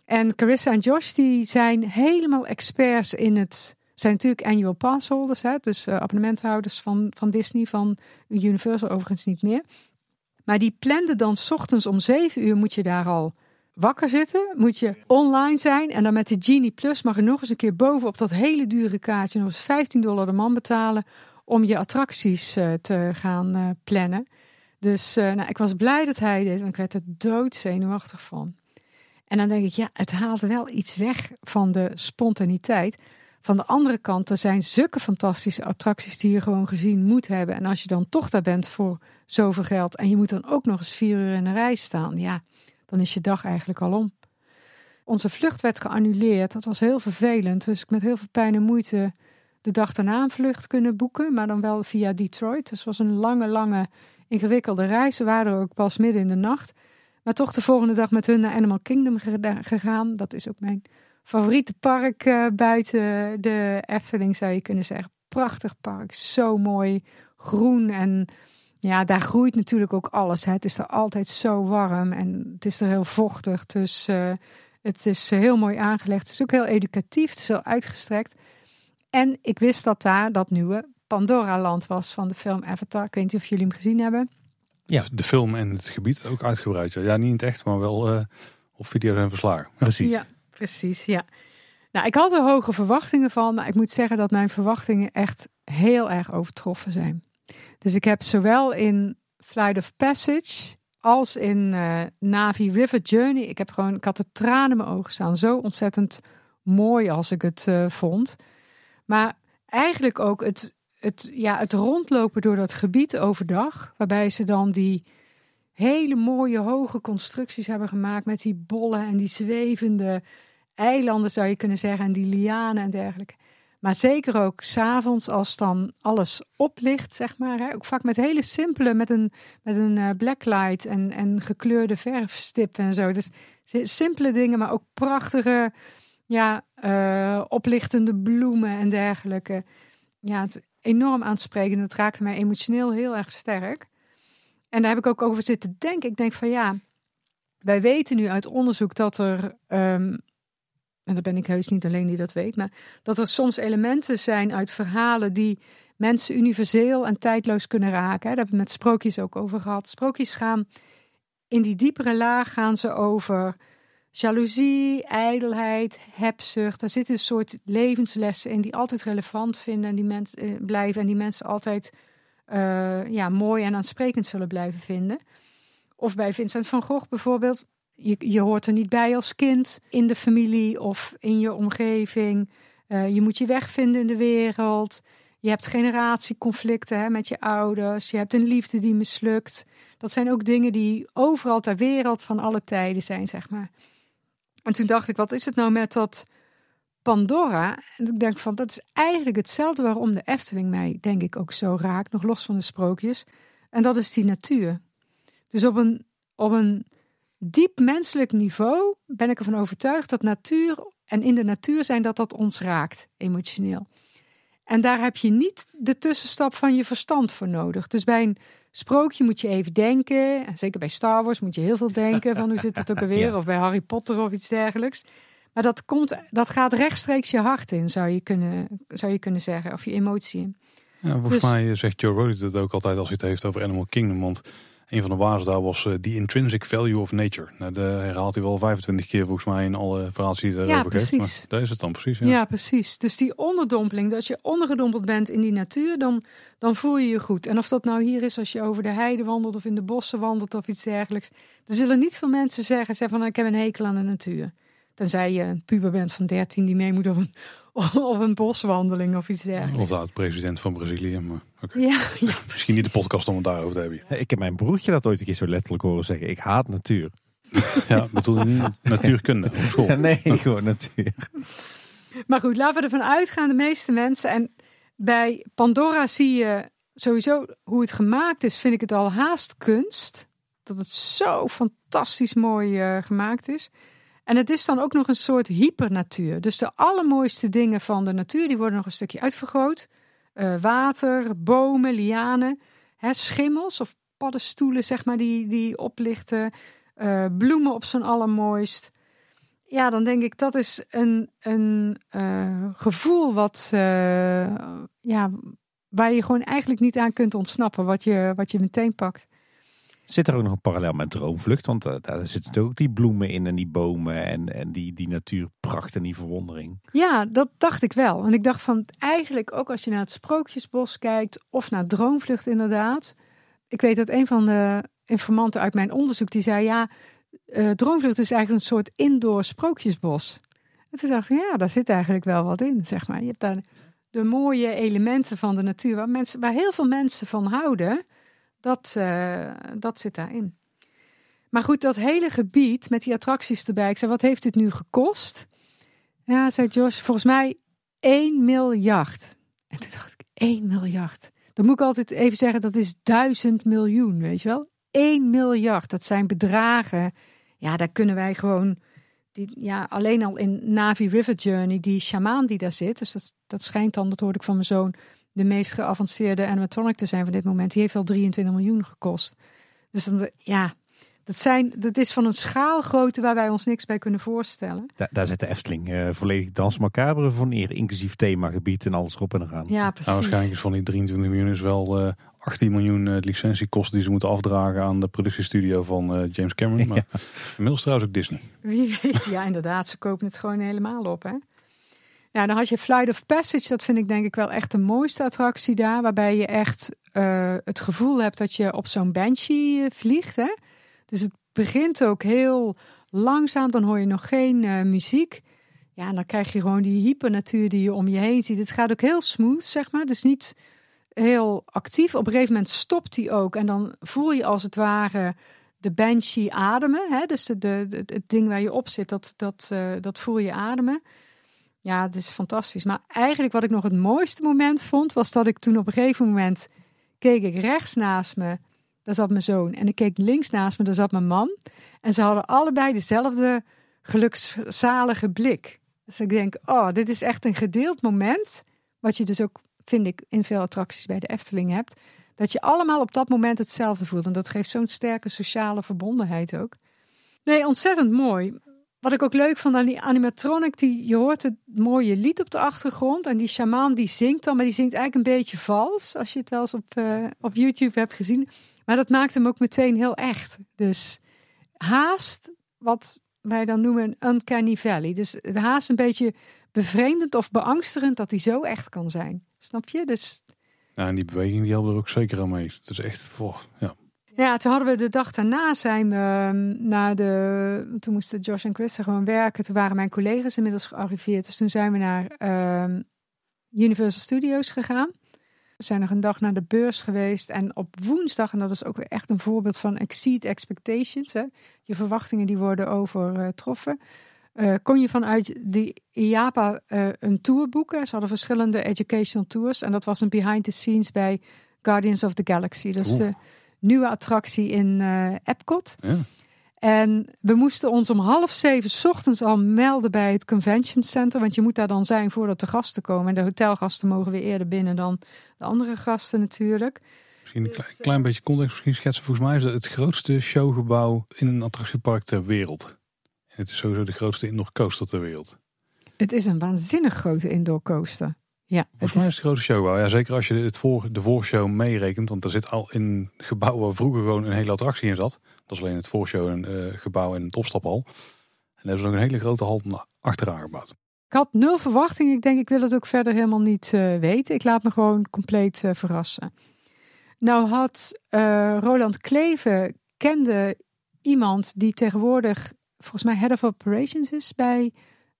En Carissa en Josh, die zijn helemaal experts in het zijn natuurlijk annual pass holders, hè, dus uh, abonnementhouders van, van Disney, van Universal overigens niet meer. Maar die planden dan s ochtends om 7 uur moet je daar al wakker zitten, moet je online zijn en dan met de Genie Plus mag je nog eens een keer bovenop dat hele dure kaartje nog eens 15 dollar de man betalen om je attracties uh, te gaan uh, plannen. Dus nou, ik was blij dat hij dit, want ik werd er doodzenuwachtig van. En dan denk ik, ja, het haalt wel iets weg van de spontaniteit. Van de andere kant, er zijn zulke fantastische attracties die je gewoon gezien moet hebben. En als je dan toch daar bent voor zoveel geld en je moet dan ook nog eens vier uur in een rij staan, ja, dan is je dag eigenlijk al om. Onze vlucht werd geannuleerd. Dat was heel vervelend. Dus ik met heel veel pijn en moeite de dag daarna een vlucht kunnen boeken. Maar dan wel via Detroit. Dus het was een lange, lange, ingewikkelde reis. We waren ook pas midden in de nacht. Maar toch de volgende dag met hun naar Animal Kingdom gegaan. Dat is ook mijn favoriete park uh, buiten de Efteling, zou je kunnen zeggen. Prachtig park, zo mooi, groen en ja, daar groeit natuurlijk ook alles. Hè. Het is er altijd zo warm en het is er heel vochtig. Dus uh, het is heel mooi aangelegd. Het is ook heel educatief, het is heel uitgestrekt. En ik wist dat daar dat nieuwe Pandora-land was van de film Avatar. Ik weet niet of jullie hem gezien hebben. Ja, de film en het gebied ook uitgebreid. Ja, niet in het echt, maar wel uh, op video's en verslagen. Precies. Ja, precies. Ja. Nou, ik had er hoge verwachtingen van, maar ik moet zeggen dat mijn verwachtingen echt heel erg overtroffen zijn. Dus ik heb zowel in Flight of Passage als in uh, Navi River Journey, ik heb gewoon, ik had de tranen in mijn ogen staan. Zo ontzettend mooi als ik het uh, vond. Maar eigenlijk ook het, het, ja, het rondlopen door dat gebied overdag, waarbij ze dan die hele mooie hoge constructies hebben gemaakt met die bollen en die zwevende eilanden zou je kunnen zeggen en die lianen en dergelijke. Maar zeker ook s'avonds als dan alles oplicht, zeg maar. Hè? Ook vaak met hele simpele, met een, met een uh, blacklight en, en gekleurde verfstippen en zo. Dus simpele dingen, maar ook prachtige, ja, uh, oplichtende bloemen en dergelijke. Ja, het enorm aansprekend. Het raakte mij emotioneel heel erg sterk. En daar heb ik ook over zitten denken. Ik denk van ja, wij weten nu uit onderzoek dat er um, en dan ben ik heus niet alleen die dat weet, maar dat er soms elementen zijn uit verhalen die mensen universeel en tijdloos kunnen raken. Daar hebben we met sprookjes ook over gehad. Sprookjes gaan in die diepere laag gaan ze over jaloezie, ijdelheid, hebzucht. Daar zitten een soort levenslessen in die altijd relevant vinden en die mensen eh, blijven en die mensen altijd uh, ja, mooi en aansprekend zullen blijven vinden. Of bij Vincent van Gogh bijvoorbeeld je, je hoort er niet bij als kind in de familie of in je omgeving. Uh, je moet je weg vinden in de wereld. Je hebt generatieconflicten hè, met je ouders. Je hebt een liefde die mislukt. Dat zijn ook dingen die overal ter wereld van alle tijden zijn, zeg maar. En toen dacht ik, wat is het nou met dat Pandora? En ik denk van, dat is eigenlijk hetzelfde waarom de Efteling mij, denk ik, ook zo raakt, nog los van de sprookjes. En dat is die natuur. Dus op een, op een diep menselijk niveau ben ik ervan overtuigd dat natuur en in de natuur zijn dat dat ons raakt, emotioneel. En daar heb je niet de tussenstap van je verstand voor nodig. Dus bij een sprookje moet je even denken. En zeker bij Star Wars moet je heel veel denken van hoe zit het ook alweer. Of bij Harry Potter of iets dergelijks. Maar dat, komt, dat gaat rechtstreeks je hart in, zou je kunnen, zou je kunnen zeggen. Of je emotie in. Ja, volgens dus- mij zegt Joe Rogan het ook altijd als hij het heeft over Animal Kingdom. Want een van de waarden daar was uh, the intrinsic value of nature. Nou, de herhaalt hij wel 25 keer volgens mij in alle verhalen die hij erover geeft. Maar daar is het dan precies. Ja. ja. precies. Dus die onderdompeling, dat je ondergedompeld bent in die natuur, dan, dan voel je je goed. En of dat nou hier is als je over de heide wandelt of in de bossen wandelt of iets dergelijks. Er zullen niet veel mensen zeggen, zeggen van nou, ik heb een hekel aan de natuur. Tenzij je een puber bent van 13 die mee moet op een, of een boswandeling of iets dergelijks. Of de oud-president van Brazilië. Maar okay. ja, ja, Misschien niet de podcast om het daarover te hebben. Ik heb mijn broertje dat ooit een keer zo letterlijk horen zeggen. Ik haat natuur. ja, bedoel niet natuurkunde op school. nee, gewoon natuur. Maar goed, laten we ervan uitgaan, de meeste mensen. En bij Pandora zie je sowieso hoe het gemaakt is, vind ik het al haast kunst. Dat het zo fantastisch mooi uh, gemaakt is. En het is dan ook nog een soort hypernatuur. Dus de allermooiste dingen van de natuur, die worden nog een stukje uitvergroot. Uh, water, bomen, lianen, hè, schimmels of paddenstoelen, zeg maar, die, die oplichten. Uh, bloemen op zijn allermooist. Ja, dan denk ik dat is een, een uh, gevoel wat, ja, waar je gewoon eigenlijk niet aan kunt ontsnappen, wat je, wat je meteen pakt. Zit er ook nog een parallel met Droomvlucht? Want uh, daar zitten ook die bloemen in en die bomen en, en die, die natuurpracht en die verwondering. Ja, dat dacht ik wel. En ik dacht van eigenlijk ook als je naar het Sprookjesbos kijkt of naar Droomvlucht inderdaad. Ik weet dat een van de informanten uit mijn onderzoek die zei ja, uh, Droomvlucht is eigenlijk een soort indoor Sprookjesbos. En toen dacht ik ja, daar zit eigenlijk wel wat in, zeg maar. Je hebt daar de mooie elementen van de natuur waar, mensen, waar heel veel mensen van houden dat, uh, dat zit daarin. Maar goed, dat hele gebied met die attracties erbij. Ik zei, wat heeft dit nu gekost? Ja, zei Josh, volgens mij 1 miljard. En toen dacht ik, 1 miljard. Dan moet ik altijd even zeggen, dat is duizend miljoen, weet je wel? 1 miljard, dat zijn bedragen. Ja, daar kunnen wij gewoon... Die, ja, alleen al in Navi River Journey, die shamaan die daar zit. Dus dat, dat schijnt dan, dat hoorde ik van mijn zoon, de meest geavanceerde animatronic te zijn van dit moment. Die heeft al 23 miljoen gekost. Dus dan, ja, dat, zijn, dat is van een schaalgrootte waar wij ons niks bij kunnen voorstellen. Da daar zit de Efteling uh, volledig dans macabre van neer, inclusief themagebied en alles erop en eraan. Ja, precies. Nou, waarschijnlijk is van die 23 miljoen is wel uh, 18 miljoen uh, licentiekosten die ze moeten afdragen aan de productiestudio van uh, James Cameron. Maar ja. inmiddels trouwens ook Disney. Wie weet, ja inderdaad, ze kopen het gewoon helemaal op hè. Ja, dan had je Flight of Passage, dat vind ik denk ik wel echt de mooiste attractie daar. Waarbij je echt uh, het gevoel hebt dat je op zo'n banshee vliegt hè. Dus het begint ook heel langzaam, dan hoor je nog geen uh, muziek. Ja, en dan krijg je gewoon die hypernatuur die je om je heen ziet. Het gaat ook heel smooth, zeg maar. Dus niet heel actief. Op een gegeven moment stopt hij ook. En dan voel je als het ware de banshee ademen. Hè? Dus de, het ding waar je op zit, dat, dat, dat voel je ademen. Ja, het is fantastisch. Maar eigenlijk wat ik nog het mooiste moment vond, was dat ik toen op een gegeven moment keek ik rechts naast me daar zat mijn zoon. En ik keek links naast me, daar zat mijn man. En ze hadden allebei dezelfde gelukszalige blik. Dus ik denk, oh, dit is echt een gedeeld moment. Wat je dus ook, vind ik, in veel attracties bij de Efteling hebt. Dat je allemaal op dat moment hetzelfde voelt. En dat geeft zo'n sterke sociale verbondenheid ook. Nee, ontzettend mooi. Wat ik ook leuk vond aan die animatronic, die, je hoort het mooie lied op de achtergrond. En die shamaan die zingt dan, maar die zingt eigenlijk een beetje vals. Als je het wel eens op, uh, op YouTube hebt gezien. Maar dat maakt hem ook meteen heel echt. Dus haast wat wij dan noemen een uncanny valley. Dus het haast een beetje bevreemdend of beangstigend dat hij zo echt kan zijn. Snap je? Dus... Ja, en die beweging die helpt er ook zeker aan mee. Het is echt, voor, ja. Ja, toen hadden we de dag daarna zijn we ehm, naar de. Toen moesten Josh en Chris gewoon werken. Toen waren mijn collega's inmiddels gearriveerd. Dus toen zijn we naar uh, Universal Studios gegaan. We zijn nog een dag naar de beurs geweest. En op woensdag, en dat is ook weer echt een voorbeeld van exceed expectations. Hè? Je verwachtingen die worden overtroffen. Uh, kon je vanuit die IAPA uh, een tour boeken. Ze hadden verschillende educational tours. En dat was een behind the scenes bij Guardians of the Galaxy. Is de nieuwe attractie in uh, Epcot. Ja. En we moesten ons om half zeven 's ochtends al melden bij het convention center. Want je moet daar dan zijn voordat de gasten komen. En de hotelgasten mogen weer eerder binnen dan de andere gasten natuurlijk. Misschien een klein, klein beetje context misschien schetsen. Volgens mij is het het grootste showgebouw in een attractiepark ter wereld. En het is sowieso de grootste indoor coaster ter wereld. Het is een waanzinnig grote indoor coaster. Ja, Volgens mij is het grootste showgebouw. Ja, zeker als je het voor, de voorshow meerekent. Want er zit al in een gebouw waar vroeger gewoon een hele attractie in zat. Dat is alleen het voorshow een uh, gebouw en een topstaphal. En daar hebben ze ook een hele grote hal achteraan gebouwd. Ik had nul verwachting. Ik denk, ik wil het ook verder helemaal niet uh, weten. Ik laat me gewoon compleet uh, verrassen. Nou had Roland Kleven kende iemand die tegenwoordig volgens mij head of operations is bij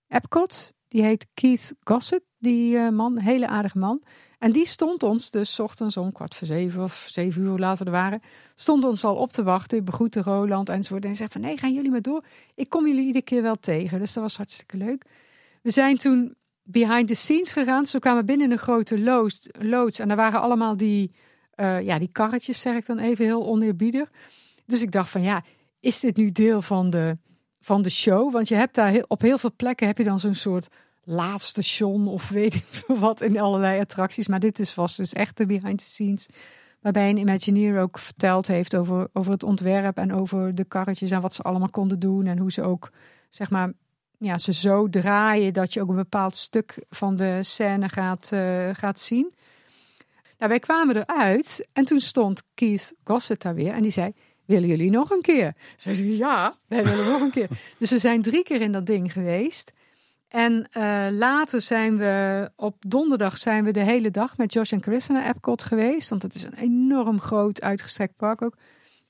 Epcot. Die heet Keith Gossett, die man, hele aardige man. En die stond ons dus ochtends om kwart voor zeven of zeven uur, hoe we er waren, stond ons al op te wachten, begroette Roland enzovoort. En zei van nee, gaan jullie maar door. Ik kom jullie iedere keer wel tegen. Dus dat was hartstikke leuk. We zijn toen behind the scenes gegaan. Zo kwamen binnen een grote loods, loods en daar waren allemaal die, uh, ja, die karretjes, zeg ik dan even heel oneerbiedig. Dus ik dacht van ja, is dit nu deel van de, van de show? Want je hebt daar op heel veel plekken heb je dan zo'n soort laadstation of weet ik wat in allerlei attracties. Maar dit is vast dus echt de behind the scenes. Waarbij een Imagineer ook verteld heeft over, over het ontwerp en over de karretjes en wat ze allemaal konden doen. En hoe ze ook, zeg maar, ja, ze zo draaien dat je ook een bepaald stuk van de scène gaat, uh, gaat zien. Nou, wij kwamen eruit en toen stond Keith Gossett daar weer en die zei, willen jullie nog een keer? Ze zei, ja, wij willen nog een keer. Dus we zijn drie keer in dat ding geweest. En uh, later zijn we op donderdag zijn we de hele dag met Josh en Chris naar Epcot geweest. Want het is een enorm groot uitgestrekt park ook.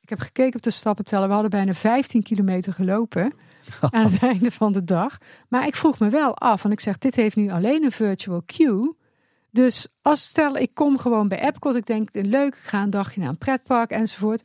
Ik heb gekeken op de stappenteller. We hadden bijna 15 kilometer gelopen aan het einde van de dag. Maar ik vroeg me wel af, want ik zeg, dit heeft nu alleen een virtual queue. Dus als stel, ik kom gewoon bij Epcot. Ik denk, leuk, ik ga een dagje naar een pretpark enzovoort.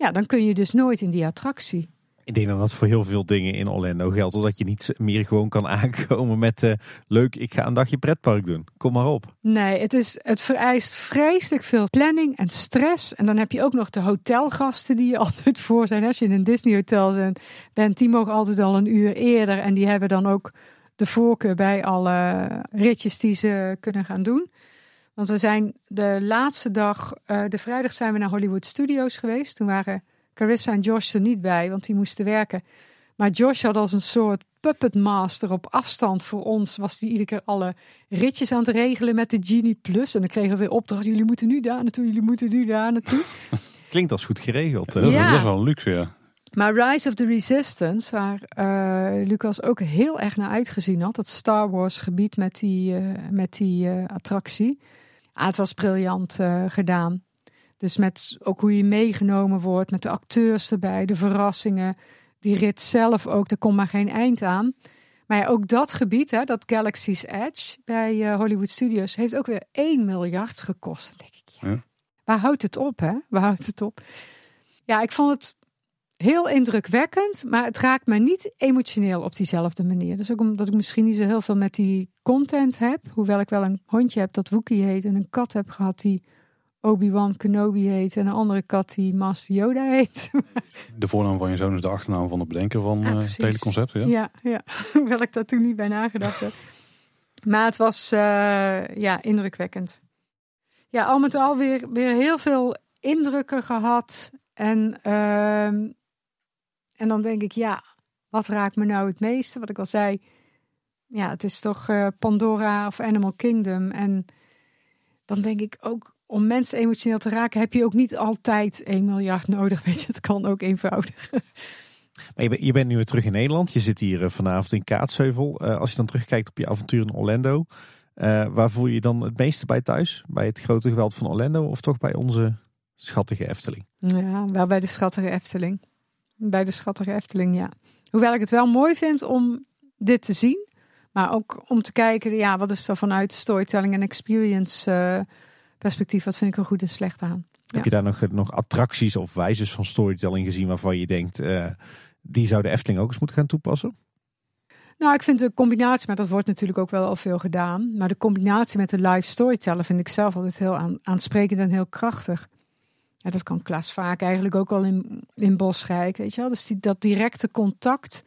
Ja, dan kun je dus nooit in die attractie. Ik denk dat dat voor heel veel dingen in Orlando geldt. Totdat je niet meer gewoon kan aankomen met uh, leuk, ik ga een dagje pretpark doen. Kom maar op. Nee, het, is, het vereist vreselijk veel planning en stress. En dan heb je ook nog de hotelgasten die je altijd voor zijn. Als je in een Disney hotel bent, die mogen altijd al een uur eerder. En die hebben dan ook de voorkeur bij alle ritjes die ze kunnen gaan doen. Want we zijn de laatste dag, uh, de vrijdag zijn we naar Hollywood Studios geweest. Toen waren Carissa en Josh er niet bij, want die moesten werken. Maar Josh had als een soort puppet master op afstand voor ons. Was die iedere keer alle ritjes aan het regelen met de Genie Plus. En dan kregen we weer opdracht. Jullie moeten nu daar naartoe, jullie moeten nu daar naartoe. Klinkt als goed geregeld. Dat is wel luxe, ja. Maar Rise of the Resistance, waar uh, Lucas ook heel erg naar uitgezien had. Het Star Wars gebied met die, uh, met die uh, attractie. Ah, het was briljant gedaan. Dus met ook hoe je meegenomen wordt, met de acteurs erbij, de verrassingen. Die rit zelf ook, er komt maar geen eind aan. Maar ja, ook dat gebied, hè, dat Galaxy's Edge bij uh, Hollywood Studios, heeft ook weer 1 miljard gekost. Dan denk ik, ja. ja. Waar houdt het op, hè? Waar houdt het op? Ja, ik vond het heel indrukwekkend, maar het raakt me niet emotioneel op diezelfde manier. Dus ook omdat ik misschien niet zo heel veel met die content heb. Hoewel ik wel een hondje heb dat Wookie heet en een kat heb gehad die Obi-Wan Kenobi heet en een andere kat die Master Yoda heet. De voornaam van je zoon is de achternaam van het bedenken van ja, uh, het hele concept. Ja, ja, ja. hoewel ik daar toen niet bij nagedacht heb. Maar het was uh, ja, indrukwekkend. Ja, al met al weer, weer heel veel indrukken gehad. En, uh, en dan denk ik, ja, wat raakt me nou het meeste? Wat ik al zei, ja, het is toch uh, Pandora of Animal Kingdom. En dan denk ik ook, om mensen emotioneel te raken heb je ook niet altijd 1 miljard nodig. Weet je, het kan ook eenvoudig. Maar je, bent, je bent nu weer terug in Nederland. Je zit hier uh, vanavond in Kaatsheuvel. Uh, als je dan terugkijkt op je avontuur in Orlando. Waar voel je je dan het meeste bij thuis? Bij het grote geweld van Orlando of toch bij onze schattige Efteling? Ja, wel bij de schattige Efteling. Bij de schattige Efteling, ja. Hoewel ik het wel mooi vind om dit te zien. Maar ook om te kijken, ja, wat is er vanuit storytelling en experience perspectief, wat vind ik er goed en slecht aan. Heb je daar nog, nog attracties of wijzes van storytelling gezien waarvan je denkt, uh, die zou de Efteling ook eens moeten gaan toepassen? Nou, ik vind de combinatie, maar dat wordt natuurlijk ook wel al veel gedaan. Maar de combinatie met de live storyteller vind ik zelf altijd heel aan, aansprekend en heel krachtig. Ja, dat kan Klaas vaak eigenlijk ook al in, in Bosrijk, weet je wel. Dus die, dat directe contact,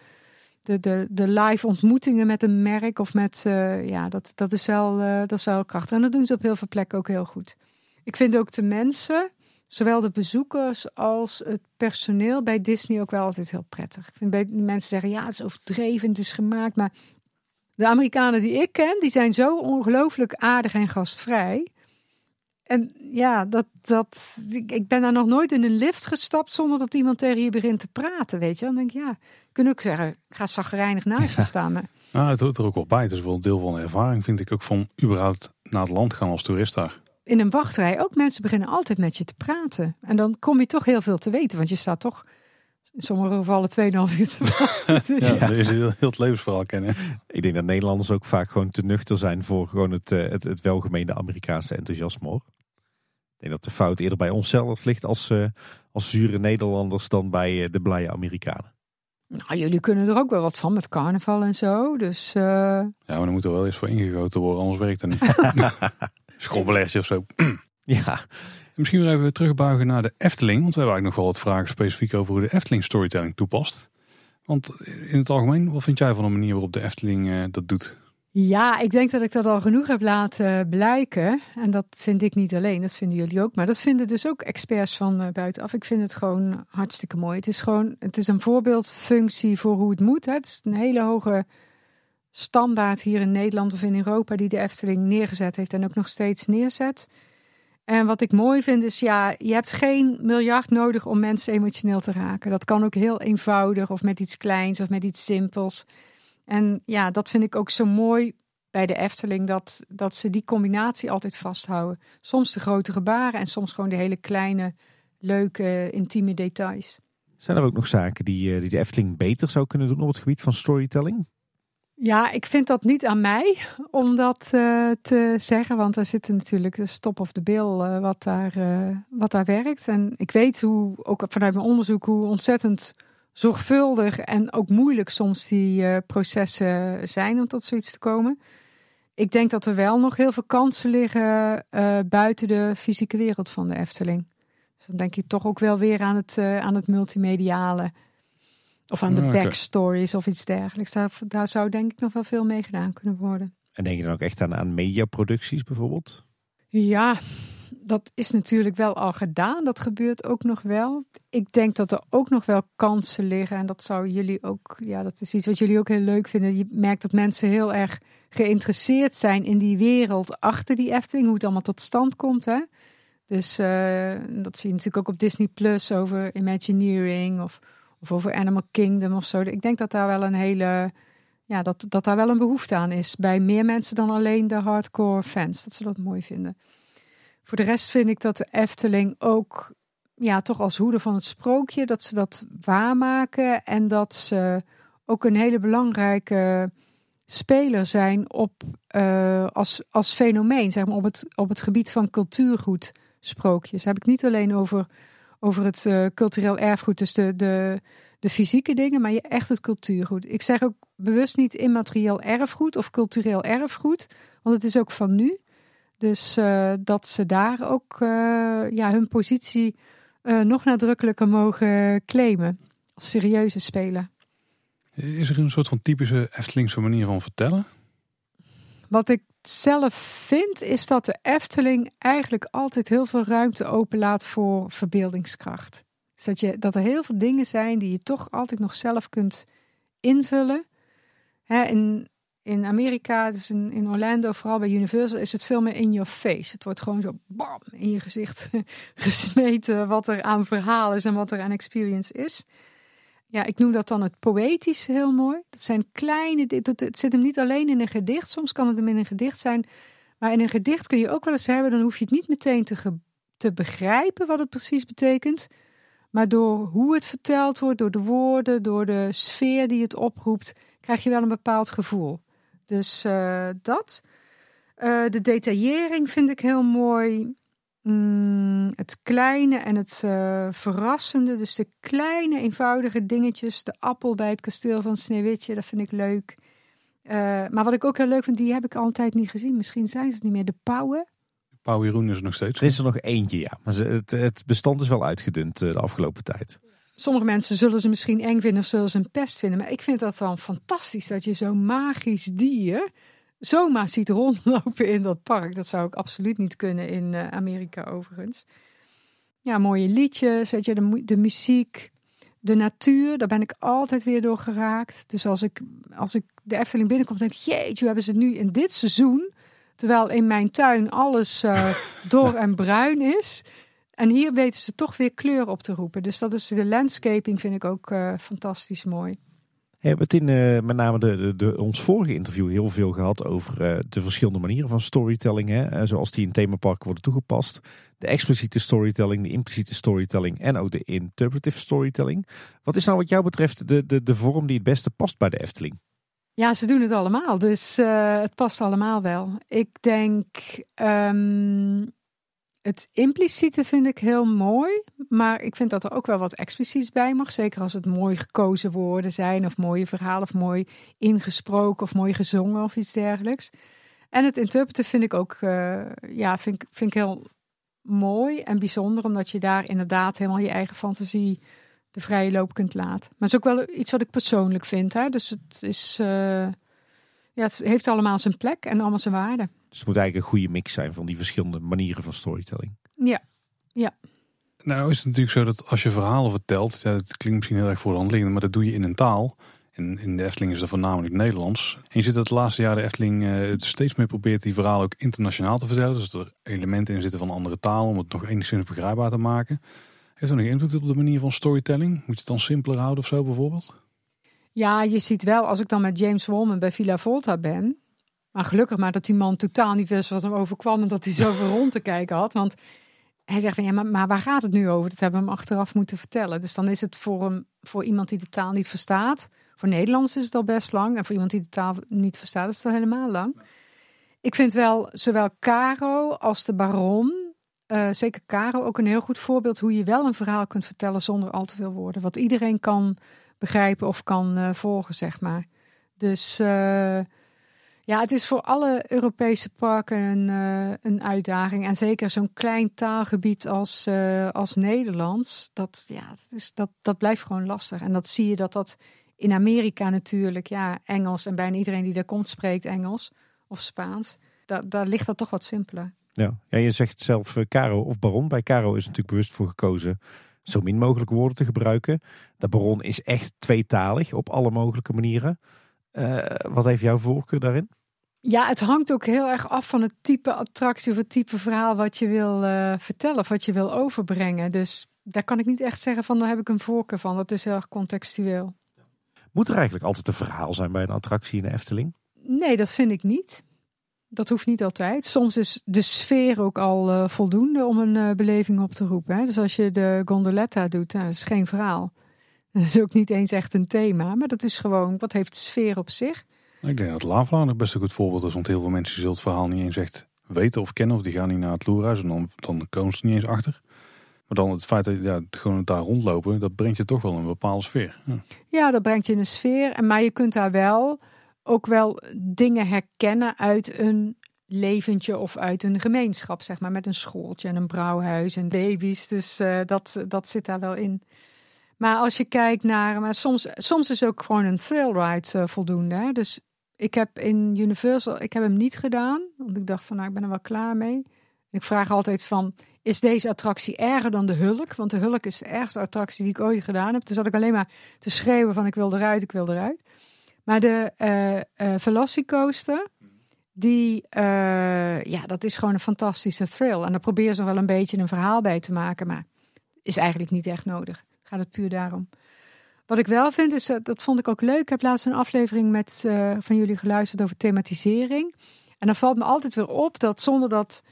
de, de, de live ontmoetingen met een merk of met, uh, ja, dat, dat, is wel, uh, dat is wel krachtig. En dat doen ze op heel veel plekken ook heel goed. Ik vind ook de mensen, zowel de bezoekers als het personeel bij Disney ook wel altijd heel prettig. Ik vind bij mensen zeggen, ja, het is overdreven, het is gemaakt. Maar de Amerikanen die ik ken, die zijn zo ongelooflijk aardig en gastvrij. En ja, dat, dat, ik ben daar nog nooit in een lift gestapt zonder dat iemand tegen je begint te praten, weet je. Dan denk ik, ja, kun ook zeggen, ik ga zagrijnig naast je staan. Maar... Nou, het hoort er ook wel bij. Het is wel een deel van de ervaring, vind ik ook, van überhaupt naar het land gaan als toerist daar. In een wachtrij ook, mensen beginnen altijd met je te praten. En dan kom je toch heel veel te weten, want je staat toch in sommige gevallen 2,5 uur te. Dus ja, ja. is heel, heel het levensverhaal kennen. Ik denk dat Nederlanders ook vaak gewoon te nuchter zijn voor gewoon het, het, het welgemeende Amerikaanse enthousiasme hoor. Ik denk dat de fout eerder bij onszelf ligt als, uh, als zure Nederlanders dan bij uh, de blije Amerikanen. Nou, jullie kunnen er ook wel wat van met carnaval en zo. Dus, uh... Ja, maar dan moet er wel eens voor ingegoten worden, anders werkt het niet. Schrobbeletje of zo. ja. Misschien weer even terugbuigen naar de Efteling. Want we hebben eigenlijk nog wel wat vragen specifiek over hoe de Efteling storytelling toepast. Want in het algemeen, wat vind jij van de manier waarop de Efteling uh, dat doet? Ja, ik denk dat ik dat al genoeg heb laten blijken. En dat vind ik niet alleen, dat vinden jullie ook. Maar dat vinden dus ook experts van uh, buitenaf. Ik vind het gewoon hartstikke mooi. Het is gewoon, het is een voorbeeldfunctie voor hoe het moet. Het is een hele hoge standaard hier in Nederland of in Europa die de Efteling neergezet heeft en ook nog steeds neerzet. En wat ik mooi vind is, ja, je hebt geen miljard nodig om mensen emotioneel te raken. Dat kan ook heel eenvoudig of met iets kleins of met iets simpels. En ja, dat vind ik ook zo mooi bij de Efteling, dat, dat ze die combinatie altijd vasthouden. Soms de grote gebaren en soms gewoon de hele kleine, leuke, intieme details. Zijn er ook nog zaken die, die de Efteling beter zou kunnen doen op het gebied van storytelling? Ja, ik vind dat niet aan mij om dat uh, te zeggen. Want er zit natuurlijk de stop of de bill uh, wat, daar, uh, wat daar werkt. En ik weet hoe, ook vanuit mijn onderzoek, hoe ontzettend zorgvuldig en ook moeilijk soms die processen zijn om tot zoiets te komen. Ik denk dat er wel nog heel veel kansen liggen buiten de fysieke wereld van de Efteling. Dus dan denk je toch ook wel weer aan het, aan het multimediale. Of aan de backstories of iets dergelijks. Daar, daar zou denk ik nog wel veel mee gedaan kunnen worden. En denk je dan ook echt aan, aan mediaproducties bijvoorbeeld? Ja, dat is natuurlijk wel al gedaan. Dat gebeurt ook nog wel. Ik denk dat er ook nog wel kansen liggen. En dat zou jullie ook, ja, dat is iets wat jullie ook heel leuk vinden. Je merkt dat mensen heel erg geïnteresseerd zijn in die wereld achter die Efteling. Hoe het allemaal tot stand komt. Hè? Dus uh, dat zie je natuurlijk ook op Disney Plus over Imagineering of of over Animal Kingdom of zo. Ik denk dat daar wel een hele. Ja, dat, dat daar wel een behoefte aan is. Bij meer mensen dan alleen de hardcore fans. Dat ze dat mooi vinden. Voor de rest vind ik dat de Efteling ook. Ja, toch als hoede van het sprookje. Dat ze dat waarmaken. En dat ze ook een hele belangrijke speler zijn op, uh, als, als fenomeen. Zeg maar, op, het, op het gebied van cultuurgoed sprookjes. heb ik niet alleen over over het uh, cultureel erfgoed, dus de, de, de fysieke dingen, maar je echt het cultuurgoed. Ik zeg ook bewust niet immaterieel erfgoed of cultureel erfgoed, want het is ook van nu. Dus uh, dat ze daar ook uh, ja, hun positie nog nadrukkelijker mogen claimen als serieuze speler. Is er een soort van typische Eftelingse manier van vertellen? Wat ik zelf vind, is dat de Efteling eigenlijk altijd heel veel ruimte openlaat voor verbeeldingskracht. Dus dat, je, dat er heel veel dingen zijn die je toch altijd nog zelf kunt invullen. in, in Amerika, dus in, in Orlando, vooral bij Universal, is het veel meer in your face. Het wordt gewoon zo bam in je gezicht gesmeten wat er aan verhaal is en wat er aan experience is. Ja, ik noem dat dan het poëtische heel mooi. Dat zijn kleine, het zit hem niet alleen in een gedicht. Soms kan het hem in een gedicht zijn. Maar in een gedicht kun je ook wel eens hebben, dan hoef je het niet meteen te, te begrijpen wat het precies betekent. Maar door hoe het verteld wordt, door de woorden, door de sfeer die het oproept, krijg je wel een bepaald gevoel. Dus uh, dat. Uh, de detaillering vind ik heel mooi. Mm, het kleine en het uh, verrassende. Dus de kleine, eenvoudige dingetjes. De appel bij het kasteel van Sneeuwwitje, dat vind ik leuk. Uh, maar wat ik ook heel leuk vind, die heb ik altijd niet gezien. Misschien zijn ze niet meer. De pauwen. Pauw Jeroen is er nog steeds. Er is er nog eentje, ja. Maar het, het bestand is wel uitgedund uh, de afgelopen tijd. Sommige mensen zullen ze misschien eng vinden of zullen ze een pest vinden. Maar ik vind dat dan fantastisch dat je zo'n magisch dier zomaar ziet rondlopen in dat park. Dat zou ik absoluut niet kunnen in uh, Amerika overigens. Ja, mooie liedjes, weet je, de, de muziek, de natuur, daar ben ik altijd weer door geraakt. Dus als ik, als ik de Efteling binnenkom, denk ik, jeetje, hebben ze nu in dit seizoen, terwijl in mijn tuin alles uh, dor en bruin is. En hier weten ze toch weer kleur op te roepen. Dus dat is de landscaping vind ik ook uh, fantastisch mooi. We hebben het in uh, met name de, de, ons vorige interview heel veel gehad over uh, de verschillende manieren van storytelling. Hè, uh, zoals die in themaparken worden toegepast. De expliciete storytelling, de impliciete storytelling en ook de interpretive storytelling. Wat is nou wat jou betreft de, de, de vorm die het beste past bij de Efteling? Ja, ze doen het allemaal, dus het past allemaal wel. Ik denk um, het impliciete vind ik heel mooi, maar ik vind dat er ook wel wat expliciets bij mag. Zeker als het mooi gekozen woorden zijn, of mooie verhalen, of mooi ingesproken, of mooi gezongen, of iets dergelijks. En het interpreten vind ik ook uh, ja, vind, vind ik heel mooi en bijzonder, omdat je daar inderdaad helemaal je eigen fantasie de vrije loop kunt laten. Maar het is ook wel iets wat ik persoonlijk vind. Hè? Dus het, is, uh, ja, het heeft allemaal zijn plek en allemaal zijn waarde. Dus het moet eigenlijk een goede mix zijn van die verschillende manieren van storytelling. Ja, ja. Nou is het natuurlijk zo dat als je verhalen vertelt, ja, het klinkt misschien heel erg voor de hand liggend, maar dat doe je in een taal. En in de Efteling is dat voornamelijk Nederlands. En je ziet dat de laatste jaren de Efteling uh, het steeds meer probeert die verhalen ook internationaal te vertellen. Dus dat er elementen in zitten van andere talen om het nog enigszins begrijpbaar te maken. Heeft dat nog invloed op de manier van storytelling? Moet je het dan simpeler houden of zo bijvoorbeeld? Ja, je ziet wel, als ik dan met James Wolman bij Villa Volta ben, maar gelukkig maar dat die man totaal niet wist wat hem overkwam en dat hij zoveel rond te kijken had. Want hij zegt van ja, maar, maar waar gaat het nu over? Dat hebben we hem achteraf moeten vertellen. Dus dan is het voor, hem, voor iemand die de taal niet verstaat. Voor Nederlands is het al best lang. En voor iemand die de taal niet verstaat, is het al helemaal lang. Ik vind wel zowel Caro als de Baron, eh, zeker Caro, ook een heel goed voorbeeld hoe je wel een verhaal kunt vertellen zonder al te veel woorden. Wat iedereen kan begrijpen of kan uh, volgen, zeg maar. Dus uh, ja, het is voor alle Europese parken een, uh, een uitdaging. En zeker zo'n klein taalgebied als, uh, als Nederlands, dat, ja, dat, is, dat, dat blijft gewoon lastig. En dat zie je dat dat in Amerika natuurlijk, ja, Engels en bijna iedereen die daar komt spreekt Engels of Spaans. Da daar ligt dat toch wat simpeler. Ja, je zegt zelf uh, Caro of Baron. Bij Caro is natuurlijk bewust voor gekozen zo min mogelijk woorden te gebruiken. De Baron is echt tweetalig op alle mogelijke manieren. Uh, wat heeft jouw voorkeur daarin? Ja, het hangt ook heel erg af van het type attractie of het type verhaal wat je wil uh, vertellen of wat je wil overbrengen. Dus daar kan ik niet echt zeggen van daar heb ik een voorkeur van. Dat is heel erg contextueel. Moet er eigenlijk altijd een verhaal zijn bij een attractie in de Efteling? Nee, dat vind ik niet. Dat hoeft niet altijd. Soms is de sfeer ook al uh, voldoende om een uh, beleving op te roepen. Hè? Dus als je de gondoletta doet, nou, dat is geen verhaal. Dat is ook niet eens echt een thema, maar dat is gewoon, wat heeft de sfeer op zich? Ik denk dat Lavla nog best een goed voorbeeld is, want heel veel mensen zullen het verhaal niet eens echt weten of kennen, of die gaan niet naar het loerhuis en dan, dan komen ze er niet eens achter. Maar dan het feit dat ja, gewoon daar rondlopen, dat brengt je toch wel een bepaalde sfeer. Ja, ja dat brengt je in een sfeer, maar je kunt daar wel ook wel dingen herkennen uit een leventje of uit een gemeenschap, zeg maar, met een schooltje en een brouwhuis en baby's. Dus uh, dat, dat zit daar wel in. Maar als je kijkt naar, maar soms, soms is ook gewoon een thrill ride uh, voldoende. Hè? Dus ik heb in Universal, ik heb hem niet gedaan, want ik dacht van, nou, ik ben er wel klaar mee. Ik vraag altijd van, is deze attractie erger dan de Hulk? Want de Hulk is de ergste attractie die ik ooit gedaan heb. Dus zat ik alleen maar te schreeuwen van, ik wil eruit, ik wil eruit. Maar de uh, Velocicoaster, die, ja, dat is gewoon een fantastische thrill. En daar probeer ze wel een beetje een verhaal bij te maken, maar is eigenlijk niet echt nodig. Gaat het puur daarom. Wat ik wel vind, is, dat vond ik ook leuk. Ik heb laatst een aflevering met, uh, van jullie geluisterd over thematisering. En dan valt me altijd weer op dat zonder dat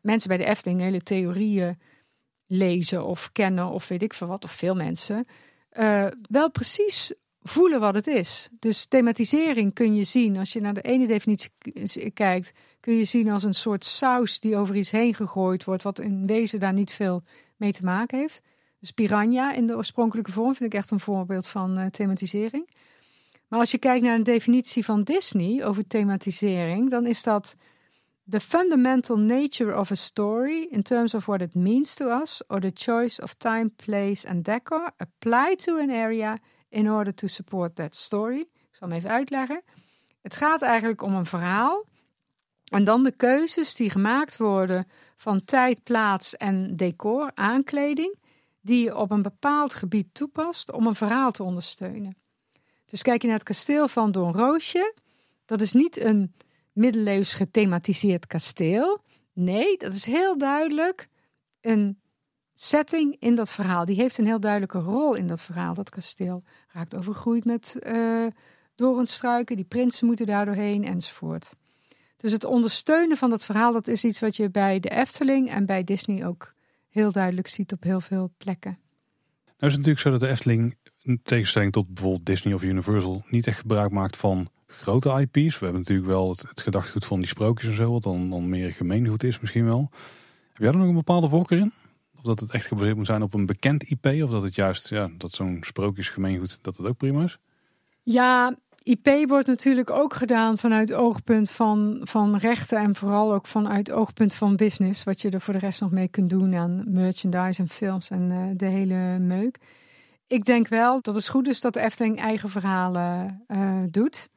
mensen bij de Efteling hele theorieën lezen of kennen of weet ik veel wat, of veel mensen, uh, wel precies voelen wat het is. Dus thematisering kun je zien, als je naar de ene definitie kijkt, kun je zien als een soort saus die over iets heen gegooid wordt, wat in wezen daar niet veel mee te maken heeft. Dus piranha in de oorspronkelijke vorm vind ik echt een voorbeeld van uh, thematisering. Maar als je kijkt naar een definitie van Disney over thematisering, dan is dat the fundamental nature of a story in terms of what it means to us or the choice of time, place and decor applied to an area in order to support that story. Ik zal hem even uitleggen. Het gaat eigenlijk om een verhaal en dan de keuzes die gemaakt worden van tijd, plaats en decor, aankleding, die je op een bepaald gebied toepast om een verhaal te ondersteunen. Dus kijk je naar het kasteel van Don Roosje, dat is niet een middeleeuws gethematiseerd kasteel. Nee, dat is heel duidelijk een setting in dat verhaal. Die heeft een heel duidelijke rol in dat verhaal. Dat kasteel raakt overgroeid met uh, doornstruiken, die prinsen moeten daar doorheen enzovoort. Dus het ondersteunen van dat verhaal, dat is iets wat je bij de Efteling en bij Disney ook heel duidelijk ziet op heel veel plekken. Nou is het natuurlijk zo dat de Efteling, in tegenstelling tot bijvoorbeeld Disney of Universal, niet echt gebruik maakt van grote IP's. We hebben natuurlijk wel het, het gedachtegoed van die sprookjes en zo, wat dan, dan meer gemeengoed is misschien wel. Heb jij er nog een bepaalde voorkeur in? Of dat het echt gebaseerd moet zijn op een bekend IP, of dat het juist, ja, dat zo'n sprookjesgemeengoed, dat het ook prima is? Ja, IP wordt natuurlijk ook gedaan vanuit oogpunt van, van rechten en vooral ook vanuit oogpunt van business. Wat je er voor de rest nog mee kunt doen aan merchandise en films en uh, de hele meuk. Ik denk wel dat het goed is dat de Efteling eigen verhalen uh, doet.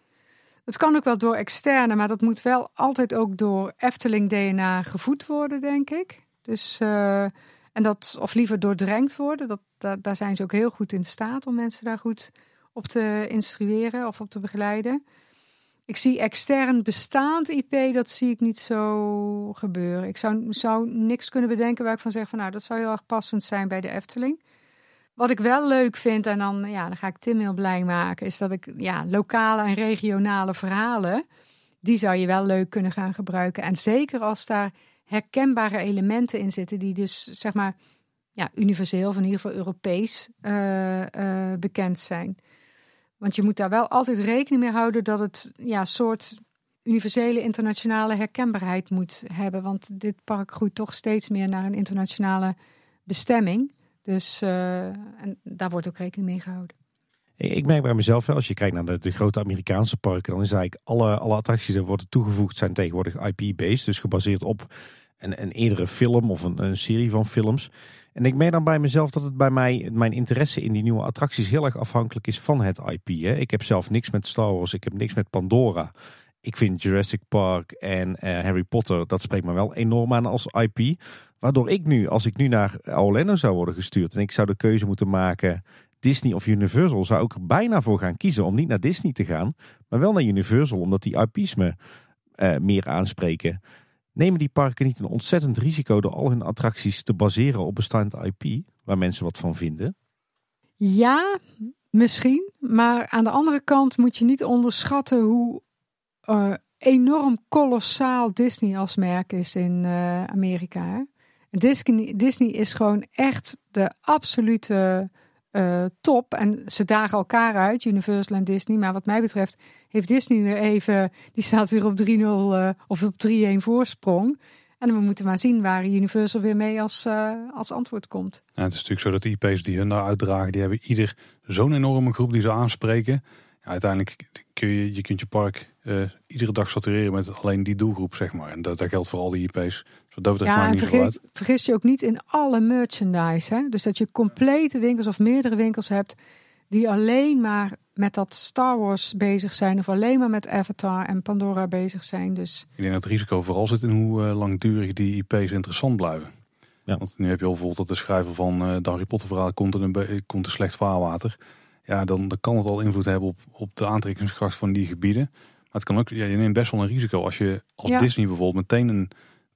Het kan ook wel door externe, maar dat moet wel altijd ook door Efteling DNA gevoed worden, denk ik. Dus, uh, en dat, of liever doordrenkt worden. Dat, dat, daar zijn ze ook heel goed in staat om mensen daar goed op te instrueren of op te begeleiden. Ik zie extern bestaand IP, dat zie ik niet zo gebeuren. Ik zou, zou niks kunnen bedenken waar ik van zeg van nou, dat zou heel erg passend zijn bij de Efteling. Wat ik wel leuk vind, en dan, ja, dan ga ik Tim heel blij maken, is dat ik ja, lokale en regionale verhalen, die zou je wel leuk kunnen gaan gebruiken. En zeker als daar herkenbare elementen in zitten, die dus zeg maar ja, universeel, of in ieder geval Europees eh, eh, bekend zijn. Want je moet daar wel altijd rekening mee houden dat het ja, soort universele internationale herkenbaarheid moet hebben. Want dit park groeit toch steeds meer naar een internationale bestemming. Dus uh, en daar wordt ook rekening mee gehouden. Ik merk bij mezelf wel, als je kijkt naar de, de, grote Amerikaanse parken, dan is eigenlijk alle, alle attracties die worden toegevoegd zijn tegenwoordig IP-based. Dus gebaseerd op een, een eerdere film of een, een, serie van films. En ik merk dan bij mezelf dat het bij mij, mijn interesse in die nieuwe attracties heel erg afhankelijk is van het IP. Hè. Ik heb zelf niks met Star Wars, ik heb niks met Pandora. Ik vind Jurassic Park en uh, Harry Potter, dat spreekt me wel enorm aan als IP. Waardoor ik nu, als ik nu naar Orlando zou worden gestuurd en ik zou de keuze moeten maken Disney of Universal, zou ik er bijna voor gaan kiezen om niet naar Disney te gaan, maar wel naar Universal, omdat die IP's me uh, meer aanspreken. Nemen die parken niet een ontzettend risico door al hun attracties te baseren op bestaand IP, waar mensen wat van vinden? Ja, misschien. Maar aan de andere kant moet je niet onderschatten hoe uh, enorm kolossaal Disney als merk is in uh, Amerika. Disney, Disney is gewoon echt de absolute uh, top. En ze dagen elkaar uit, Universal en Disney. Maar wat mij betreft heeft Disney weer even, die staat weer op 3-0 uh, of op 3-1 voorsprong. En we moeten maar zien waar Universal weer mee als, uh, als antwoord komt. Ja, het is natuurlijk zo dat de IP's die hun daar uitdragen, die hebben ieder zo'n enorme groep die ze aanspreken. Ja, uiteindelijk kun je, je kunt je park iedere dag satureren met alleen die doelgroep, zeg maar. En dat, dat geldt voor al die IP's. Ja, en vergis, vergis, je ook niet in alle merchandise. Hè? Dus dat je complete winkels of meerdere winkels hebt die alleen maar met dat Star Wars bezig zijn. Of alleen maar met Avatar en Pandora bezig zijn. Dus... Ik denk dat het risico vooral zit in hoe uh, langdurig die IP's interessant blijven. Ja. Want nu heb je al bijvoorbeeld dat de schrijver van uh, de Harry Potter verhaal komt in een, komt in slecht vaarwater. Ja, dan, dan kan het al invloed hebben op, op de aantrekkingskracht van die gebieden. Maar het kan ook, ja, je neemt best wel een risico als je als ja. Disney bijvoorbeeld meteen een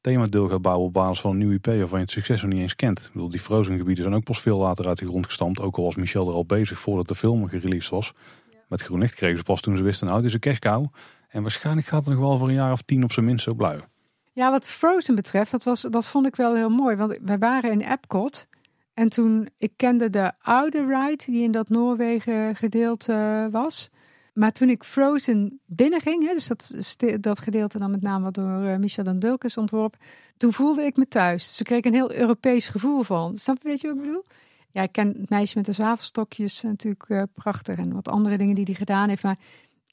themadeel gaat bouwen op basis van een nieuw IP waarvan je het succes nog niet eens kent. Ik bedoel, die Frozen gebieden zijn ook pas veel later uit de grond gestampt. Ook al was Michel er al bezig voordat de film gereleased was. Ja. Met groen licht kregen ze pas toen ze wisten, nou, het is een cash cow. En waarschijnlijk gaat het nog wel voor een jaar of tien op zijn minst zo blijven. Ja, wat Frozen betreft, dat, was, dat vond ik wel heel mooi. Want wij waren in Epcot. En toen, ik kende de oude ride die in dat Noorwegen gedeelte was. Maar toen ik Frozen binnenging, hè, dus dat, dat gedeelte dan met name wat door uh, Michel en Dulkes ontworpen, toen voelde ik me thuis. Dus ik kreeg een heel Europees gevoel van. Snap je, weet je wat ik bedoel? Ja, ik ken het meisje met de zwavelstokjes natuurlijk uh, prachtig en wat andere dingen die hij gedaan heeft. Maar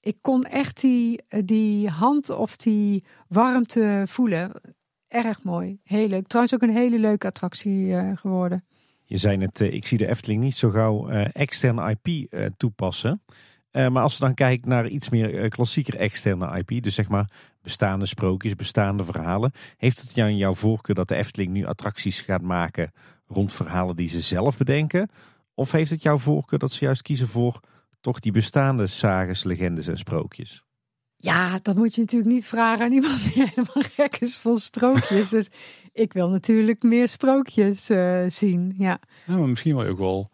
ik kon echt die, eh, die hand of die warmte voelen. Erg mooi. Heel leuk. Trouwens ook een hele leuke attractie geworden. Je zei net, ik zie de Efteling niet zo gauw externe IP toepassen. Uh, maar als we dan kijken naar iets meer uh, klassieker externe IP, dus zeg maar bestaande sprookjes, bestaande verhalen, heeft het jou in jouw voorkeur dat de Efteling nu attracties gaat maken rond verhalen die ze zelf bedenken? Of heeft het jouw voorkeur dat ze juist kiezen voor toch die bestaande sages, legendes en sprookjes? Ja, dat moet je natuurlijk niet vragen aan iemand die helemaal gek is van sprookjes. dus ik wil natuurlijk meer sprookjes uh, zien, ja. ja. Maar misschien wel ook wel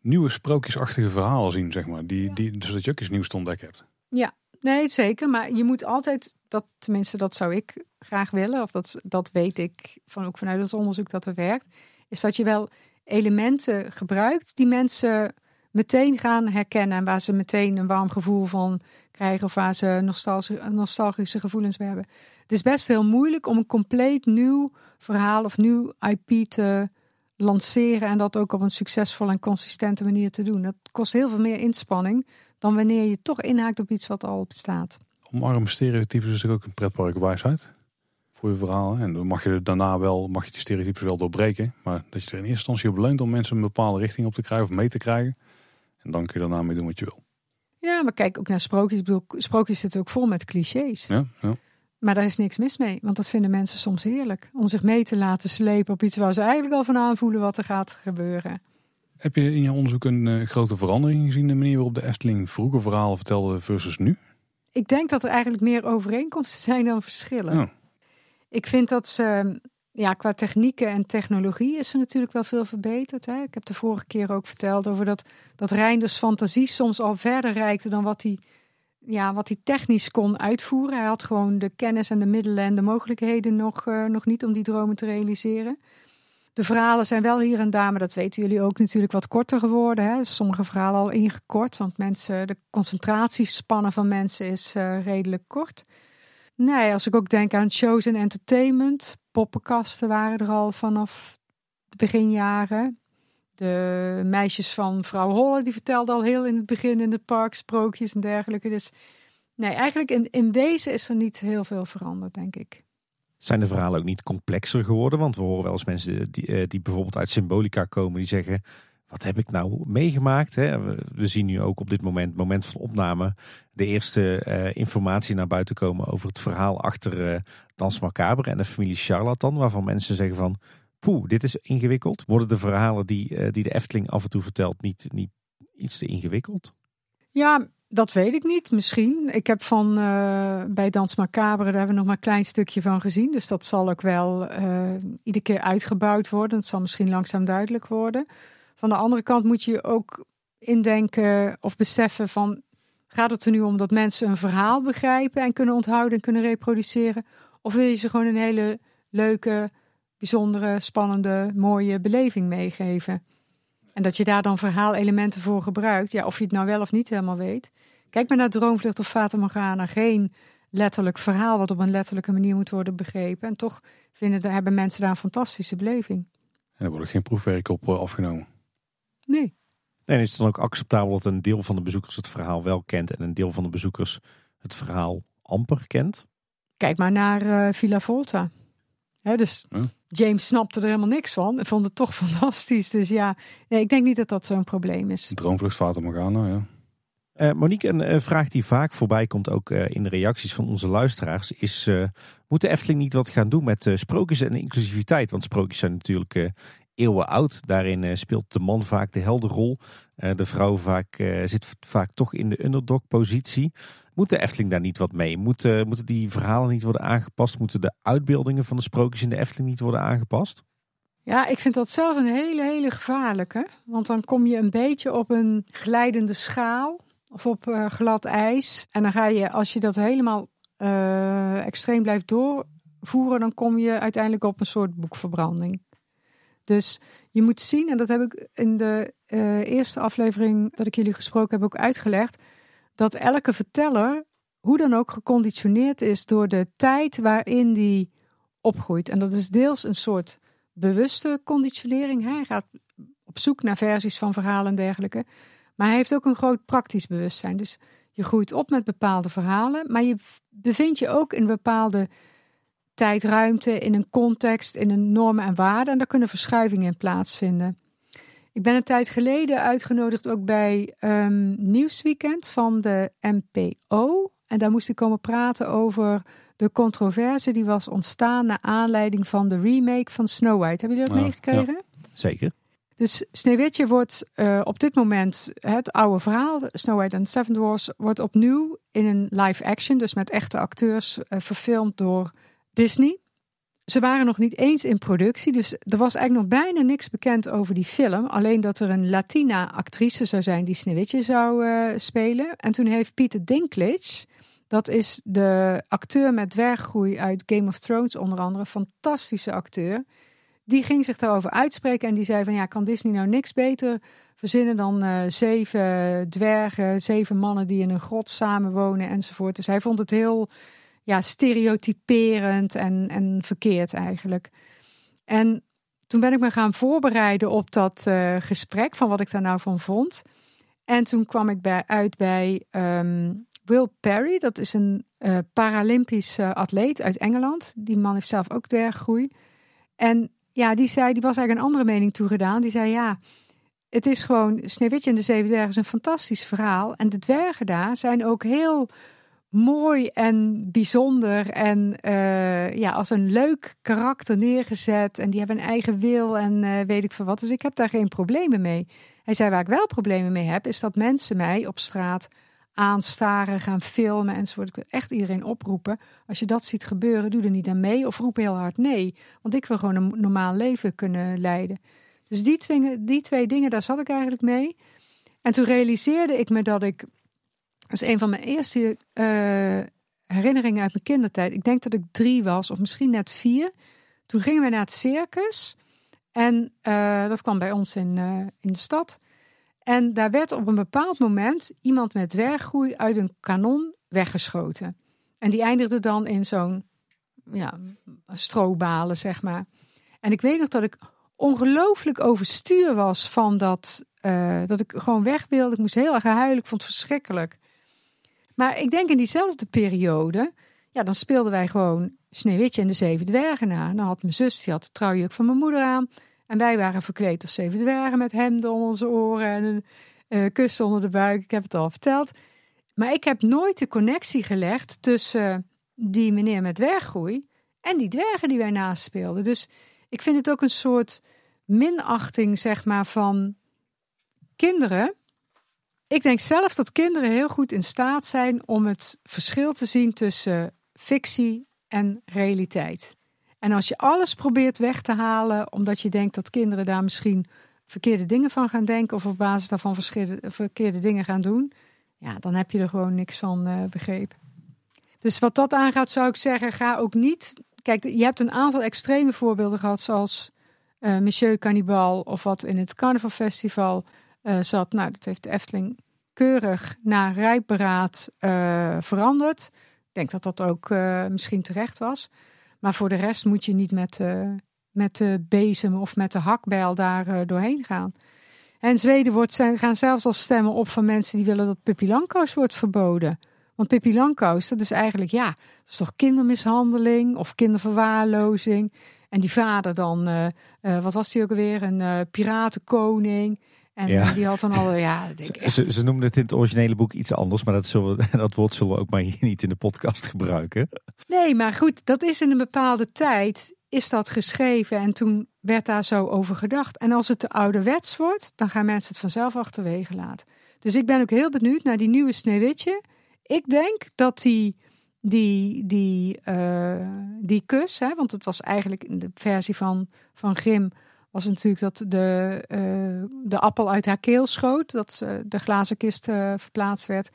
nieuwe sprookjesachtige verhalen zien, zeg maar. Die, die, dus dat je ook iets nieuws te ontdekken hebt. Ja, nee, zeker. Maar je moet altijd, dat, tenminste dat zou ik graag willen, of dat, dat weet ik van, ook vanuit het onderzoek dat er werkt, is dat je wel elementen gebruikt die mensen meteen gaan herkennen en waar ze meteen een warm gevoel van krijgen of waar ze nostalgische, nostalgische gevoelens bij hebben. Het is best heel moeilijk om een compleet nieuw verhaal of nieuw IP te lanceren en dat ook op een succesvolle en consistente manier te doen. Dat kost heel veel meer inspanning dan wanneer je toch inhaakt op iets wat al bestaat. Omarm stereotypes is natuurlijk ook een pretparkwijsheid voor je verhaal. En dan mag je daarna wel, mag je die stereotypes wel doorbreken. Maar dat je er in eerste instantie op leunt om mensen een bepaalde richting op te krijgen of mee te krijgen. En dan kun je daarna mee doen wat je wil. Ja, maar kijk ook naar sprookjes. Ik bedoel, sprookjes zitten ook vol met clichés. Ja, ja. Maar daar is niks mis mee, want dat vinden mensen soms heerlijk. Om zich mee te laten slepen op iets waar ze eigenlijk al van aanvoelen wat er gaat gebeuren. Heb je in je onderzoek een uh, grote verandering gezien in de manier waarop de Efteling vroeger verhalen vertelde versus nu? Ik denk dat er eigenlijk meer overeenkomsten zijn dan verschillen. Oh. Ik vind dat ze, ja, qua technieken en technologie is er natuurlijk wel veel verbeterd. Hè? Ik heb de vorige keer ook verteld over dat, dat Reinders fantasie soms al verder reikte dan wat hij ja, wat hij technisch kon uitvoeren. Hij had gewoon de kennis en de middelen en de mogelijkheden nog, uh, nog niet om die dromen te realiseren. De verhalen zijn wel hier en daar, maar dat weten jullie ook natuurlijk wat korter geworden. Hè? Sommige verhalen al ingekort, want mensen, de concentratiespannen van mensen is uh, redelijk kort. Nee, als ik ook denk aan shows en entertainment, poppenkasten waren er al vanaf de beginjaren. De meisjes van vrouw Holle, die vertelden al heel in het begin in het park sprookjes en dergelijke. Dus nee, eigenlijk in, in wezen is er niet heel veel veranderd, denk ik. Zijn de verhalen ook niet complexer geworden? Want we horen wel eens mensen die, eh, die bijvoorbeeld uit symbolica komen, die zeggen: Wat heb ik nou meegemaakt? Hè? We, zien nu ook op dit moment, moment van opname, de eerste uh, informatie naar buiten komen over het verhaal achter uh, Dans Macabre en de familie Charlatan, waarvan mensen zeggen van poeh, dit is ingewikkeld. Worden de verhalen die, die de Efteling af en toe vertelt niet, niet iets te ingewikkeld? Ja, dat weet ik niet, misschien. Ik heb van uh, bij Dans Macabre, daar hebben we nog maar een klein stukje van gezien. Dus dat zal ook wel uh, iedere keer uitgebouwd worden. Het zal misschien langzaam duidelijk worden. Van de andere kant moet je ook indenken of beseffen van... gaat het er nu om dat mensen een verhaal begrijpen en kunnen onthouden en kunnen reproduceren? Of wil je ze gewoon een hele leuke, bijzondere, spannende, mooie beleving meegeven? En dat je daar dan verhaalelementen voor gebruikt. Ja, of je het nou wel of niet helemaal weet. Kijk maar naar Droomvlucht of Fata Morgana. Geen letterlijk verhaal wat op een letterlijke manier moet worden begrepen. En toch vinden, hebben mensen daar een fantastische beleving. En er worden geen proefwerk op eh, afgenomen. Nee. En is het dan ook acceptabel dat een deel van de bezoekers het verhaal wel kent en een deel van de bezoekers het verhaal amper kent? Kijk maar naar uh, Villa Volta. dus James snapte er helemaal niks van en vond het toch fantastisch. Dus ja, nee, ik denk niet dat dat zo'n probleem is. Droomvlucht Fata Morgana, ja. Uh, Monique, een uh, vraag die vaak voorbij komt, ook uh, in de reacties van onze luisteraars, is: moet de Efteling niet wat gaan doen met sprookjes en inclusiviteit? Want sprookjes zijn natuurlijk eeuwen oud. Daarin speelt de man vaak de helderrol. De vrouw vaak, zit vaak toch in de underdog-positie. Moet de Efteling daar niet wat mee? Moeten, die verhalen niet worden aangepast? Moeten de uitbeeldingen van de sprookjes in de Efteling niet worden aangepast? Ja, ik vind dat zelf een hele, hele gevaarlijke. Want dan kom je een beetje op een glijdende schaal of op uh, glad ijs. En dan ga je, als je dat helemaal extreem blijft doorvoeren, dan kom je uiteindelijk op een soort boekverbranding. Dus je moet zien, en dat heb ik in de uh, eerste aflevering dat ik jullie gesproken heb ook uitgelegd dat elke verteller, hoe dan ook, geconditioneerd is door de tijd waarin die opgroeit. En dat is deels een soort bewuste conditionering. Hij gaat op zoek naar versies van verhalen en dergelijke. Maar hij heeft ook een groot praktisch bewustzijn. Dus je groeit op met bepaalde verhalen, maar je bevindt je ook in bepaalde tijdruimte, in een context, in een normen en waarden. En daar kunnen verschuivingen in plaatsvinden. Ik ben een tijd geleden uitgenodigd ook bij um, Nieuwsweekend van de NPO. En daar moest ik komen praten over de controverse die was ontstaan naar aanleiding van de remake van Snow White. Hebben jullie dat meegekregen? zeker. Dus Sneeuwwitje wordt uh, op dit moment het oude verhaal, Snow White and Seven Dwarfs, wordt opnieuw in een live action, dus met echte acteurs, uh, verfilmd door Disney. Ze waren nog niet eens in productie, dus er was eigenlijk nog bijna niks bekend over die film. Alleen dat er een Latina-actrice zou zijn die Sneeuwwitje zou uh, spelen. En toen heeft Peter Dinklage, dat is de acteur met dwerggroei uit Game of Thrones onder andere, fantastische acteur. Die ging zich daarover uitspreken en die zei van ja, kan Disney nou niks beter verzinnen dan uh, zeven dwergen, zeven mannen die in een grot samenwonen enzovoort. Dus hij vond het heel ja, stereotyperend en, en verkeerd eigenlijk. En toen ben ik me gaan voorbereiden op dat uh, gesprek van wat ik daar nou van vond. En toen kwam ik bij, uit bij um, Will Perry. Dat is een uh, Paralympisch atleet uit Engeland. Die man heeft zelf ook dwerggroei. En ja, die zei, die was eigenlijk een andere mening toegedaan. Die zei ja, het is gewoon Sneeuwwitje en de Zeven Dwergen is een fantastisch verhaal. En de dwergen daar zijn ook heel mooi en bijzonder en uh, ja, als een leuk karakter neergezet. En die hebben een eigen wil en uh, weet ik veel wat. Dus ik heb daar geen problemen mee. Hij zei waar ik wel problemen mee heb, is dat mensen mij op straat aanstaren, gaan filmen enzovoort. Ik wil echt iedereen oproepen. Als je dat ziet gebeuren, doe er niet aan mee of roep heel hard nee. Want ik wil gewoon een normaal leven kunnen leiden. Dus die die twee dingen, daar zat ik eigenlijk mee. En toen realiseerde ik me dat ik Dat is een van mijn eerste eh, herinneringen uit mijn kindertijd. Ik denk dat ik drie was, of misschien net vier. Toen gingen we naar het circus. En eh, dat kwam bij ons in, eh, in de stad. En daar werd op een bepaald moment iemand met dwerggroei uit een kanon weggeschoten. En die eindigde dan in zo'n ja, strobalen, zeg maar. En ik weet nog dat ik ongelooflijk overstuur was van dat, dat ik gewoon weg wilde. Ik moest heel erg huilen, ik vond het verschrikkelijk. Maar ik denk in diezelfde periode, ja, dan speelden wij gewoon Sneeuwwitje en de Zeven Dwergen na. Dan had mijn zus, die had de trouwjurk van mijn moeder aan. En wij waren verkleed als Zeven Dwergen met hemden onder onze oren en een uh, kussen onder de buik. Ik heb het al verteld. Maar ik heb nooit de connectie gelegd tussen die meneer met dwerggroei en die dwergen die wij naast speelden. Dus ik vind het ook een soort minachting, zeg maar, van kinderen. Ik denk zelf dat kinderen heel goed in staat zijn om het verschil te zien tussen fictie en realiteit. En als je alles probeert weg te halen, omdat je denkt dat kinderen daar misschien verkeerde dingen van gaan denken of op basis daarvan verkeerde dingen gaan doen, ja, dan heb je er gewoon niks van uh, begrepen. Dus wat dat aangaat, zou ik zeggen, ga ook niet. Kijk, je hebt een aantal extreme voorbeelden gehad, zoals uh, Monsieur Cannibal of wat in het Carnaval Festival uh, zat. Nou, dat heeft de Efteling keurig na rijpberaad veranderd. Ik denk dat dat ook misschien terecht was. Maar voor de rest moet je niet met, met de bezem of met de hakbijl daar doorheen gaan. En Zweden wordt, zijn, gaan zelfs al stemmen op van mensen die willen dat Pippi Langkous wordt verboden. Want Pippi Langkous, dat is eigenlijk, ja, dat is toch kindermishandeling of kinderverwaarlozing. En die vader dan, wat was die ook alweer, een piratenkoning. En ja. die had dan al, ja... Denk ze, ze noemden het in het originele boek iets anders, maar dat, zullen we, dat woord zullen we ook maar hier niet in de podcast gebruiken. Nee, maar goed, dat is in een bepaalde tijd, is dat geschreven en toen werd daar zo over gedacht. En als het te ouderwets wordt, dan gaan mensen het vanzelf achterwege laten. Dus ik ben ook heel benieuwd naar die nieuwe Sneeuwwitje. Ik denk dat die, die, die, uh, die kus, hè, want het was eigenlijk in de versie van, van Grim, was natuurlijk dat de, uh, de appel uit haar keel schoot, dat ze de glazen kist uh, verplaatst werd.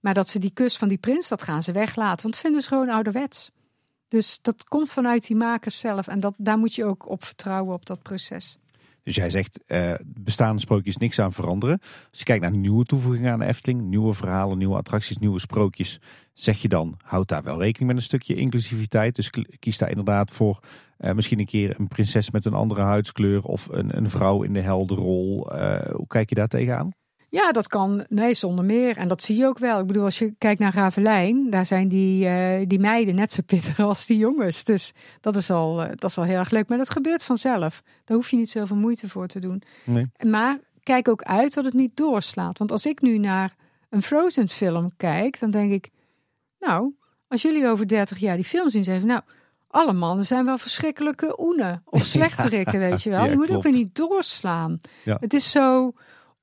Maar dat ze die kus van die prins, dat gaan ze weglaten, want vinden ze gewoon ouderwets. Dus dat komt vanuit die makers zelf. En dat, daar moet je ook op vertrouwen, op dat proces. Dus jij zegt, uh, bestaande sprookjes niks aan veranderen. Als je kijkt naar nieuwe toevoegingen aan de Efteling, nieuwe verhalen, nieuwe attracties, nieuwe sprookjes, zeg je dan, houd daar wel rekening met een stukje inclusiviteit. Dus kies daar inderdaad voor uh, misschien een keer een prinses met een andere huidskleur of een, een vrouw in de heldenrol. Uh, hoe kijk je daar tegenaan? Ja, dat kan. Nee, zonder meer. En dat zie je ook wel. Ik bedoel, als je kijkt naar Ravelijn, daar zijn die, uh, die meiden net zo pittig als die jongens. Dus dat is, al, dat is al heel erg leuk. Maar dat gebeurt vanzelf. Daar hoef je niet zoveel moeite voor te doen. Nee. Maar kijk ook uit dat het niet doorslaat. Want als ik nu naar een Frozen film kijk, dan denk ik, nou, als jullie over 30 jaar die film zien, zeggen nou, alle mannen zijn wel verschrikkelijke oenen of slechterikken, ja, weet je wel. je moet ook weer niet doorslaan. Ja. Het is zo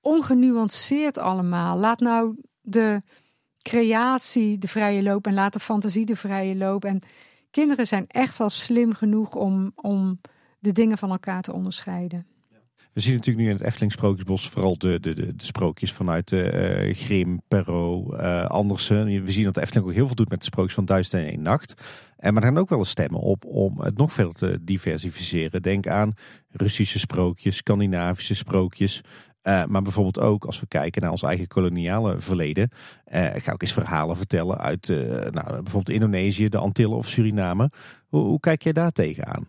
ongenuanceerd allemaal. Laat nou de creatie de vrije loop en laat de fantasie de vrije loop. En kinderen zijn echt wel slim genoeg om, om de dingen van elkaar te onderscheiden. We zien natuurlijk nu in het Efteling Sprookjesbos vooral de, de, de, sprookjes vanuit uh, Grim, Perrault, uh, Andersen. We zien dat de Efteling ook heel veel doet met de sprookjes van Duizend en één Nacht. En maar er gaan ook wel eens stemmen op om het nog verder te diversificeren. Denk aan Russische sprookjes, Scandinavische sprookjes. Maar bijvoorbeeld ook als we kijken naar ons eigen koloniale verleden. Ga ook eens verhalen vertellen uit nou, bijvoorbeeld Indonesië, de Antillen of Suriname. Hoe, hoe kijk jij daar tegenaan?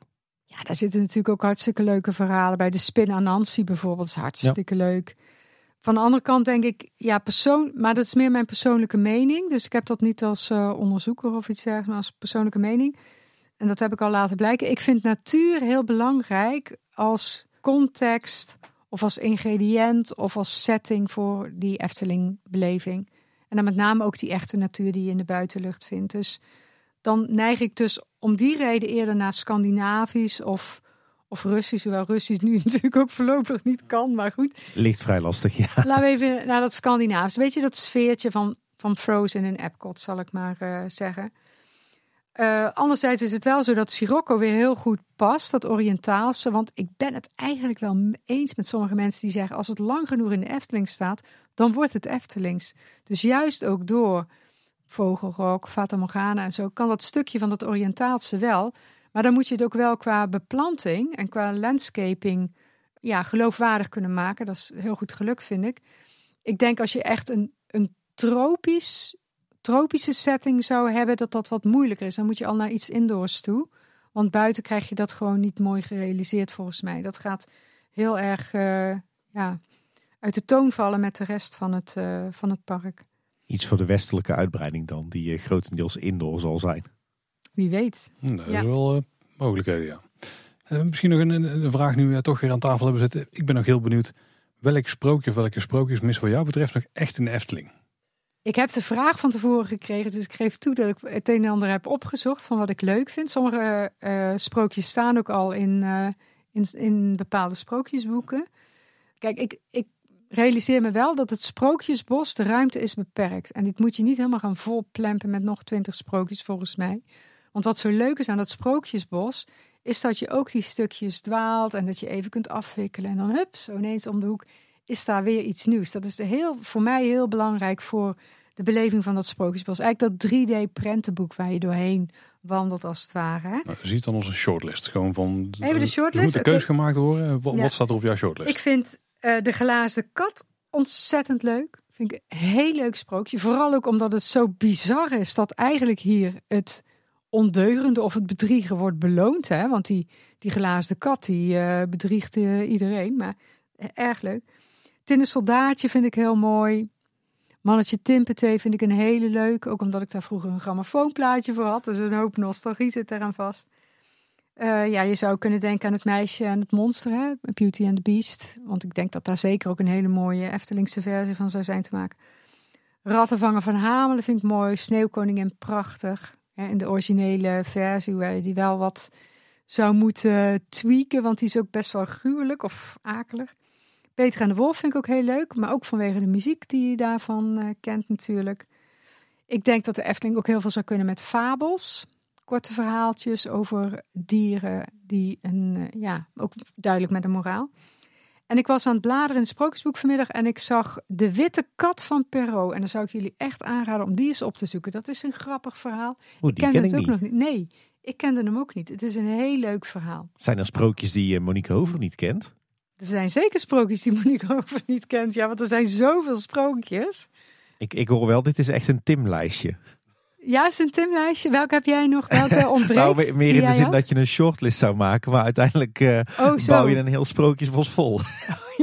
Ja, daar zitten natuurlijk ook hartstikke leuke verhalen bij. De Spin Anansi bijvoorbeeld is hartstikke ja. leuk. Van de andere kant denk ik, ja, persoon, maar dat is meer mijn persoonlijke mening. Dus ik heb dat niet als onderzoeker of iets dergelijks, maar als persoonlijke mening. En dat heb ik al laten blijken. Ik vind natuur heel belangrijk als context of als ingrediënt of als setting voor die Efteling-beleving. En dan met name ook die echte natuur die je in de buitenlucht vindt. Dus dan neig ik dus om die reden eerder naar Scandinavisch of, of Russisch. Hoewel Russisch nu natuurlijk ook voorlopig niet kan, maar goed. Ligt vrij lastig, ja. Laten we even naar dat Scandinavisch. Weet je, dat sfeertje van, van Frozen en Epcot, zal ik maar uh, zeggen. Uh, anderzijds is het wel zo dat Sirocco weer heel goed past, dat Oriëntaalse. Want ik ben het eigenlijk wel eens met sommige mensen die zeggen: als het lang genoeg in de Efteling staat, dan wordt het Eftelings. Dus juist ook door Vogelrok, Fata Morgana en zo, kan dat stukje van het Oriëntaalse wel. Maar dan moet je het ook wel qua beplanting en qua landscaping ja, geloofwaardig kunnen maken. Dat is heel goed gelukt, vind ik. Ik denk als je echt een, een tropisch, tropische setting zou hebben, dat dat wat moeilijker is. Dan moet je al naar iets indoors toe. Want buiten krijg je dat gewoon niet mooi gerealiseerd volgens mij. Dat gaat heel erg uh, ja, uit de toon vallen met de rest van het, uh, van het park. Iets voor de westelijke uitbreiding dan, die uh, grotendeels indoor zal zijn. Wie weet. Hm, dat is wel mogelijkheden, ja. misschien nog een, een, vraag nu we toch weer aan tafel hebben zitten. Ik ben nog heel benieuwd. Welk sprookje of welke sprookjes mis wat jou betreft nog echt in de Efteling? Ik heb de vraag van tevoren gekregen, dus ik geef toe dat ik het een en ander heb opgezocht van wat ik leuk vind. Sommige uh, sprookjes staan ook al in, uh, in, in, bepaalde sprookjesboeken. Kijk, ik, ik realiseer me wel dat het sprookjesbos, de ruimte is beperkt. En dit moet je niet helemaal gaan volplempen met nog twintig sprookjes volgens mij. Want wat zo leuk is aan dat sprookjesbos, is dat je ook die stukjes dwaalt en dat je even kunt afwikkelen. En dan hup, zo ineens om de hoek is daar weer iets nieuws. Dat is heel, voor mij heel belangrijk voor de beleving van dat Sprookjesbos. Eigenlijk dat 3D-prentenboek waar je doorheen wandelt als het ware. Hè? Nou, ziet dan onze shortlist. Gewoon van, Even de shortlist. moet de keus gemaakt worden. Wat, staat er op jouw shortlist? Ik vind uh, de glazen kat ontzettend leuk. Vind ik een heel leuk sprookje. Vooral ook omdat het zo bizar is dat eigenlijk hier het ondeugende of het bedriegen wordt beloond. Hè? Want die, die glazen kat die uh, bedriegt uh, iedereen. Maar erg leuk. Tinnen Soldaatje vind ik heel mooi. Mannetje Timpete vind ik een hele leuk. Ook omdat ik daar vroeger een grammofoonplaatje voor had. Dus een hoop nostalgie zit eraan vast. Uh, ja, je zou kunnen denken aan het meisje en het monster, hè? Beauty and the Beast. Want ik denk dat daar zeker ook een hele mooie Eftelingse versie van zou zijn te maken. Rattenvanger van Hamelen vind ik mooi. Sneeuwkoningin prachtig. Hè? In de originele versie waar je die wel wat zou moeten tweaken. Want die is ook best wel gruwelijk of akelig. Peter en de Wolf vind ik ook heel leuk, maar ook vanwege de muziek die je daarvan uh, kent natuurlijk. Ik denk dat de Efteling ook heel veel zou kunnen met fabels. Korte verhaaltjes over dieren die een, uh, ja, ook duidelijk met een moraal. En ik was aan het bladeren in het sprookjesboek vanmiddag en ik zag De Witte Kat van Perrault. En dan zou ik jullie echt aanraden om die eens op te zoeken. Dat is een grappig verhaal. Oeh, ik kende ken het ik ook niet. nog niet. Nee, ik kende hem ook niet. Het is een heel leuk verhaal. Zijn er sprookjes die uh, Monique Hover niet kent? Er zijn zeker sprookjes die Monique over niet kent. Ja, want er zijn zoveel sprookjes. Ik, ik hoor wel, dit is echt een Tim-lijstje. Ja, is een Tim-lijstje. Welke heb jij nog? Welke ontbreekt? nou, meer in de zin had? dat je een shortlist zou maken, maar uiteindelijk uh, Oh, bouw je een heel sprookjesbos vol.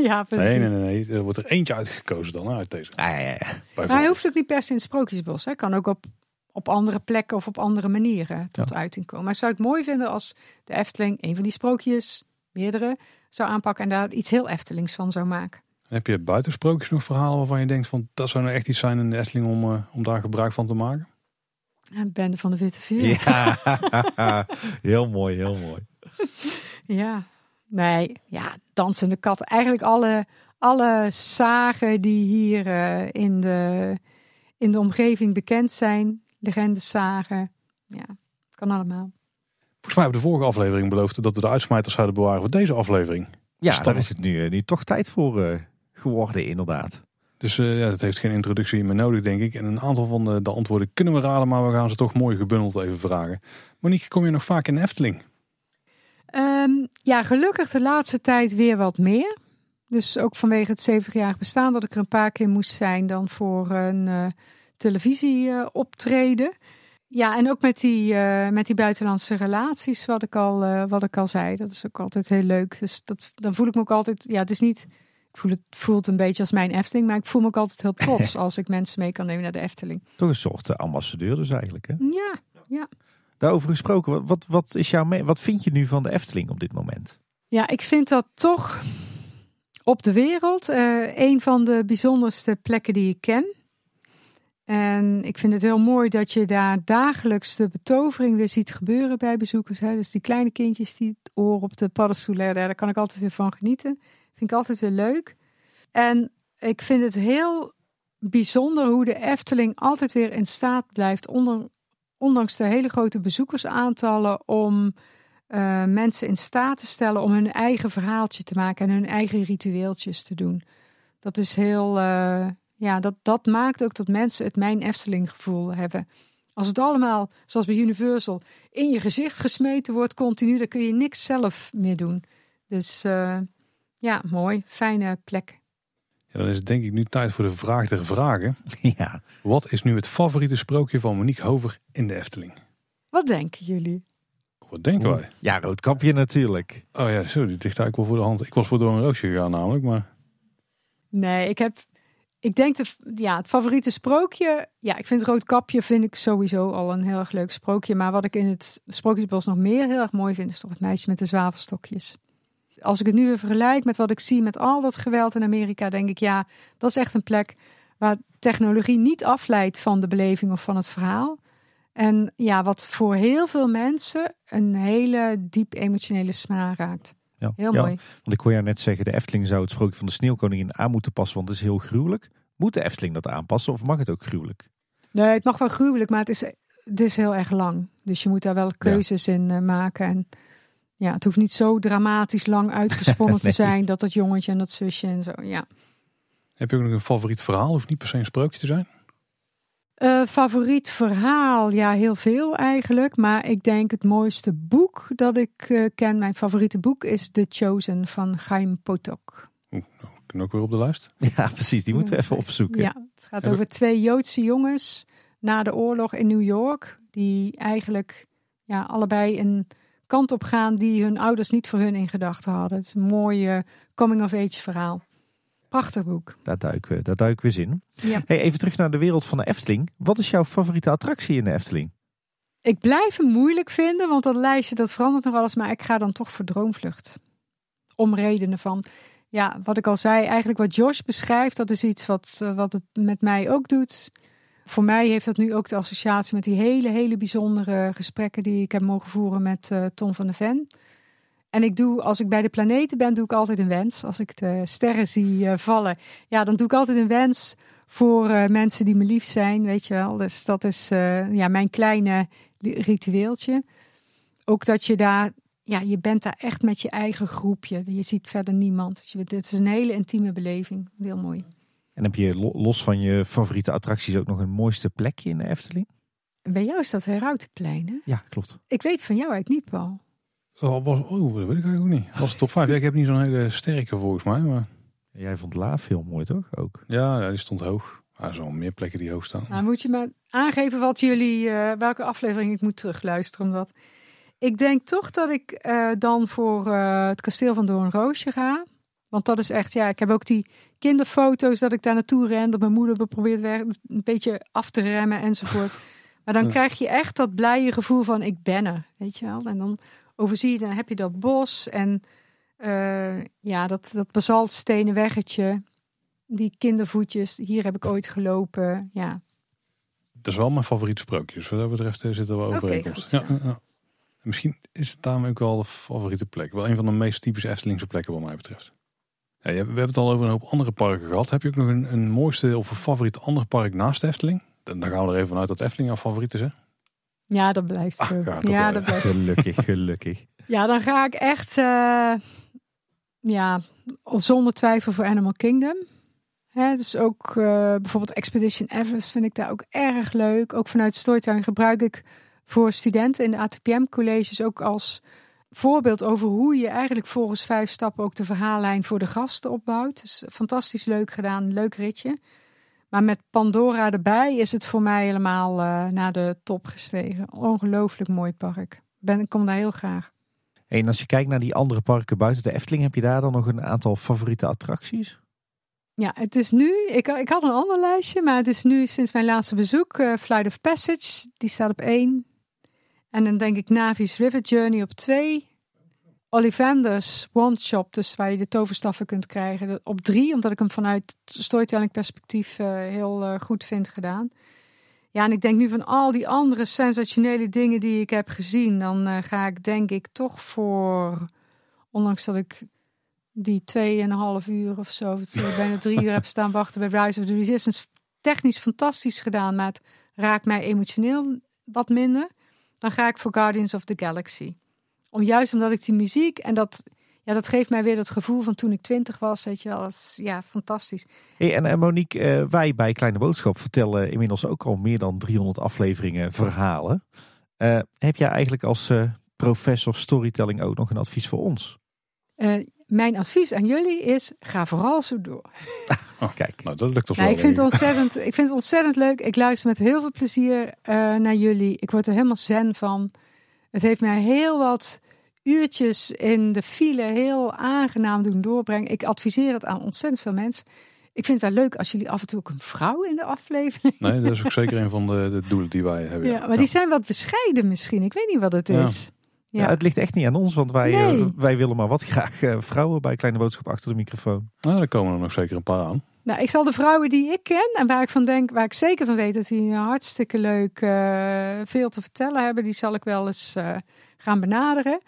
Ja, precies. Nee, nee, nee, nee. Er wordt er eentje uitgekozen dan uit deze. Ah, ja, ja. Maar hij hoeft ook niet per se in het sprookjesbos. Hij kan ook op, op andere plekken of op andere manieren tot uiting komen. Maar ik zou het mooi vinden als de Efteling een van die sprookjes, meerdere, zou aanpakken en daar iets heel Eftelings van zou maken. Heb je buiten sprookjes nog verhalen waarvan je denkt van dat zou nou echt iets zijn in de Efteling om, eh, om daar gebruik van te maken? De bende van de Witte Veer. Ja, heel mooi, heel mooi. Ja, nee, ja, dansende kat. Eigenlijk alle, alle zagen die hier eh, in, de, in de omgeving bekend zijn, legendesagen, ja, kan allemaal. Volgens mij hebben we de vorige aflevering beloofd dat we de uitsmijters zouden bewaren voor deze aflevering. Ja, daar is het nu, eh, nu toch tijd voor eh, geworden, inderdaad. Dus eh, ja, dat heeft geen introductie meer nodig, denk ik. En een aantal van de, de antwoorden kunnen we raden, maar we gaan ze toch mooi gebundeld even vragen. Monique, kom je nog vaak in Efteling? Ehm, ja, gelukkig de laatste tijd weer wat meer. Dus ook vanwege het 70-jarig bestaan dat ik er een paar keer moest zijn dan voor een eh televisieoptreden. ja, en ook met die, eh, met die buitenlandse relaties, wat ik, al, eh, wat ik al zei. Dat is ook altijd heel leuk. Dus dat, dan voel ik me ook altijd, ja, het is niet, voel het voelt een beetje als mijn Efteling, maar ik voel me ook altijd heel trots als ik mensen mee kan nemen naar de Efteling. Toch een soort eh, ambassadeur dus eigenlijk. Hè? Ja, Daarover gesproken, wat, wat, is jouw wat vind je nu van de Efteling op dit moment? Ja, ik vind dat toch op de wereld eh, een van de bijzonderste plekken die ik ken. En ik vind het heel mooi dat je daar dagelijks de betovering weer ziet gebeuren bij bezoekers. Hè. Dus die kleine kindjes die het oor op de paddenstoelen hebben, daar kan ik altijd weer van genieten. Vind ik altijd weer leuk. En ik vind het heel bijzonder hoe de Efteling altijd weer in staat blijft, ondanks de hele grote bezoekersaantallen, om uh, mensen in staat te stellen om hun eigen verhaaltje te maken en hun eigen ritueeltjes te doen. Dat is heel, uh, ja, dat, dat maakt ook dat mensen het Mijn Efteling gevoel hebben. Als het allemaal, zoals bij Universal, in je gezicht gesmeten wordt continu, dan kun je niks zelf meer doen. Dus uh, ja, mooi, fijne plek. Ja, dan is het denk ik nu tijd voor de vraag der vragen. Ja. Wat is nu het favoriete sprookje van Monique Hover in de Efteling? Wat denken jullie? Wat denken wij? Ja, Roodkapje natuurlijk. Oh ja, zo, die ligt eigenlijk wel voor de hand. Ik was voor door een roosje gegaan namelijk, maar... Nee, ik heb... Ik denk, de, ja, het favoriete sprookje... Ja, ik vind Roodkapje vind ik sowieso al een heel erg leuk sprookje. Maar wat ik in het Sprookjesbos nog meer heel erg mooi vind... is toch het meisje met de zwavelstokjes. Als ik het nu weer vergelijk met wat ik zie met al dat geweld in Amerika... denk ik, ja, dat is echt een plek waar technologie niet afleidt van de beleving of van het verhaal... En ja, wat voor heel veel mensen een hele diep emotionele smaak raakt. Ja, Heel ja, mooi. Want ik hoor jou net zeggen, de Efteling zou het sprookje van de sneeuwkoningin aan moeten passen, want het is heel gruwelijk. Moet de Efteling dat aanpassen of mag het ook gruwelijk? Nee, het mag wel gruwelijk, maar het is, het is heel erg lang. Dus je moet daar wel keuzes in uh, maken. En ja, het hoeft niet zo dramatisch lang uitgesponnen Nee. te zijn dat dat jongetje en dat zusje en zo. Ja. Heb je ook nog een favoriet verhaal? Hoeft niet per se een sprookje te zijn. Uh, favoriet verhaal? Ja, heel veel eigenlijk. Maar ik denk het mooiste boek dat ik uh, ken, mijn favoriete boek, is The Chosen van Chaim Potok. Oeh, nou, kan ook weer op de lijst. Ja, precies. Die moeten we even opzoeken. Ja, het gaat Heb over twee Joodse jongens na de oorlog in New York. Die eigenlijk ja, allebei een kant op gaan die hun ouders niet voor hun in gedachten hadden. Het is een mooi coming-of-age verhaal. Prachtig boek. Daar duiken we, daar duiken we eens in. Ja. Hey, even terug naar de wereld van de Efteling. Wat is jouw favoriete attractie in de Efteling? Ik blijf hem moeilijk vinden, want dat lijstje dat verandert nog alles. Maar ik ga dan toch voor Droomvlucht. Om redenen van, ja, wat ik al zei, eigenlijk wat Josh beschrijft, dat is iets wat, uh, wat het met mij ook doet. Voor mij heeft dat nu ook de associatie met die hele, hele bijzondere gesprekken die ik heb mogen voeren met uh, Tom van de Ven. En ik doe, als ik bij de planeten ben, doe ik altijd een wens. Als ik de sterren zie uh, vallen, ja, dan doe ik altijd een wens voor uh, mensen die me lief zijn, weet je wel. Dus dat is ja, mijn kleine ritueeltje. Ook dat je daar, ja, je bent daar echt met je eigen groepje. Je ziet verder niemand. Dus het is een hele intieme beleving. Heel mooi. En heb je los van je favoriete attracties ook nog een mooiste plekje in de Efteling? Bij jou is dat Herautenplein, hè? Ja, klopt. Ik weet van jou eigenlijk niet, Paul. Oh, was, oh, dat weet ik eigenlijk ook niet. Was het top 5? Ja, ik heb niet zo'n hele sterke volgens mij. Maar... Jij vond Laaf heel mooi, toch? Ook. Ja, ja die stond hoog. Er zijn wel meer plekken die hoog staan. Nou, moet je maar aangeven wat jullie, uh, welke aflevering ik moet terugluisteren. Omdat ik denk toch dat ik uh, dan voor uh, het kasteel van Doornroosje ga. Want dat is echt, ja, ik heb ook die kinderfoto's dat ik daar naartoe ren. Dat mijn moeder probeert weer een beetje af te remmen enzovoort. Maar dan ja. krijg je echt dat blije gevoel van ik ben er, weet je wel. En dan overzie je, dan heb je dat bos en uh, ja, dat, dat basaltstenen weggetje. Die kindervoetjes, hier heb ik ooit gelopen, ja. Dat is wel mijn favoriete sprookjes. Wat dat betreft zitten we overeenkomst. Okay, ja, ja. Misschien is het daarom ook wel de favoriete plek. Wel een van de meest typische Eftelingse plekken wat mij betreft. Ja, we hebben het al over een hoop andere parken gehad. Heb je ook nog een, een mooiste of een favoriet ander park naast de Efteling? Dan, dan gaan we er even vanuit dat Efteling jouw favoriet is, hè? Ja, dat blijft zo. Ach, ja, dat blijft Gelukkig, gelukkig. Ja, dan ga ik echt, uh, ja, zonder twijfel voor Animal Kingdom. Hè, dus ook uh, bijvoorbeeld Expedition Everest vind ik daar ook erg leuk. Ook vanuit storytelling gebruik ik voor studenten in de ATPM-colleges ook als voorbeeld over hoe je eigenlijk volgens vijf stappen ook de verhaallijn voor de gasten opbouwt. Dus fantastisch leuk gedaan, leuk ritje. Maar met Pandora erbij is het voor mij helemaal uh, naar de top gestegen. Ongelooflijk mooi park. Ben, ik kom daar heel graag. En als je kijkt naar die andere parken buiten de Efteling, heb je daar dan nog een aantal favoriete attracties? Ja, het is nu, ik, ik had een ander lijstje, maar het is nu sinds mijn laatste bezoek uh, Flight of Passage. Die staat op één. En dan denk ik Navi's River Journey op twee. Ollivander's One Shop, dus waar je de toverstaffen kunt krijgen, op drie. Omdat ik hem vanuit storytelling perspectief uh, heel uh, goed vind gedaan. Ja, en ik denk nu van al die andere sensationele dingen die ik heb gezien, dan uh, ga ik denk ik toch voor, ondanks dat ik die tweeënhalf uur of zo, bijna drie uur heb staan wachten bij Rise of the Resistance, technisch fantastisch gedaan, maar het raakt mij emotioneel wat minder, dan ga ik voor Guardians of the Galaxy. Om, juist omdat ik die muziek en dat, ja, dat geeft mij weer het gevoel van toen ik twintig was, weet je wel. Dat is ja, fantastisch. Hey, en, en Monique, eh, wij bij Kleine Boodschap vertellen inmiddels ook al meer dan 300 afleveringen verhalen. Eh, heb jij eigenlijk als eh, professor storytelling ook nog een advies voor ons? Mijn advies aan jullie is: ga vooral zo door. Oh, Kijk. Nou, dat lukt ons Nee, wel. ik, vind het ontzettend, ik vind het ontzettend leuk. Ik luister met heel veel plezier eh, naar jullie. Ik word er helemaal zen van. Het heeft mij heel wat uurtjes in de file heel aangenaam doen doorbrengen. Ik adviseer het aan ontzettend veel mensen. Ik vind het wel leuk als jullie af en toe ook een vrouw in de aflevering. Nee, dat is ook zeker een van de, de doelen die wij hebben. Ja, maar die zijn wat bescheiden misschien. Ik weet niet wat het Ja. is. Ja. Ja. het ligt echt niet aan ons, want wij, Nee. eh, wij willen maar wat graag eh, vrouwen bij Kleine Boodschap achter de microfoon. Nou, daar komen er nog zeker een paar aan. Nou, ik zal de vrouwen die ik ken en waar ik van denk, waar ik zeker van weet dat die hartstikke leuk eh, veel te vertellen hebben, die zal ik wel eens eh, gaan benaderen.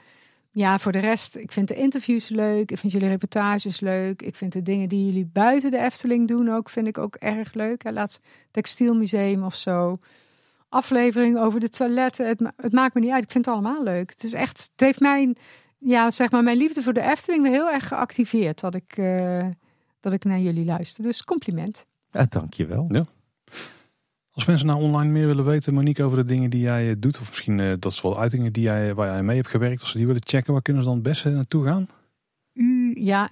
Ja, voor de rest, ik vind de interviews leuk. Ik vind jullie reportages leuk. Ik vind de dingen die jullie buiten de Efteling doen ook, vind ik ook erg leuk. Hè, Laatst Textielmuseum of zo. Aflevering over de toiletten. Het, ma- het maakt me niet uit. Ik vind het allemaal leuk. Het is echt, het heeft mijn, ja, zeg maar, mijn liefde voor de Efteling weer heel erg geactiveerd. Dat ik, eh, dat ik naar jullie luister. Dus compliment. Ja, dankjewel. Als mensen nou online meer willen weten, Monique, over de dingen die jij eh, doet, of misschien eh, dat is wel uitingen die jij, waar jij mee hebt gewerkt, als ze die willen checken, waar kunnen ze dan het beste naartoe gaan? U, ja,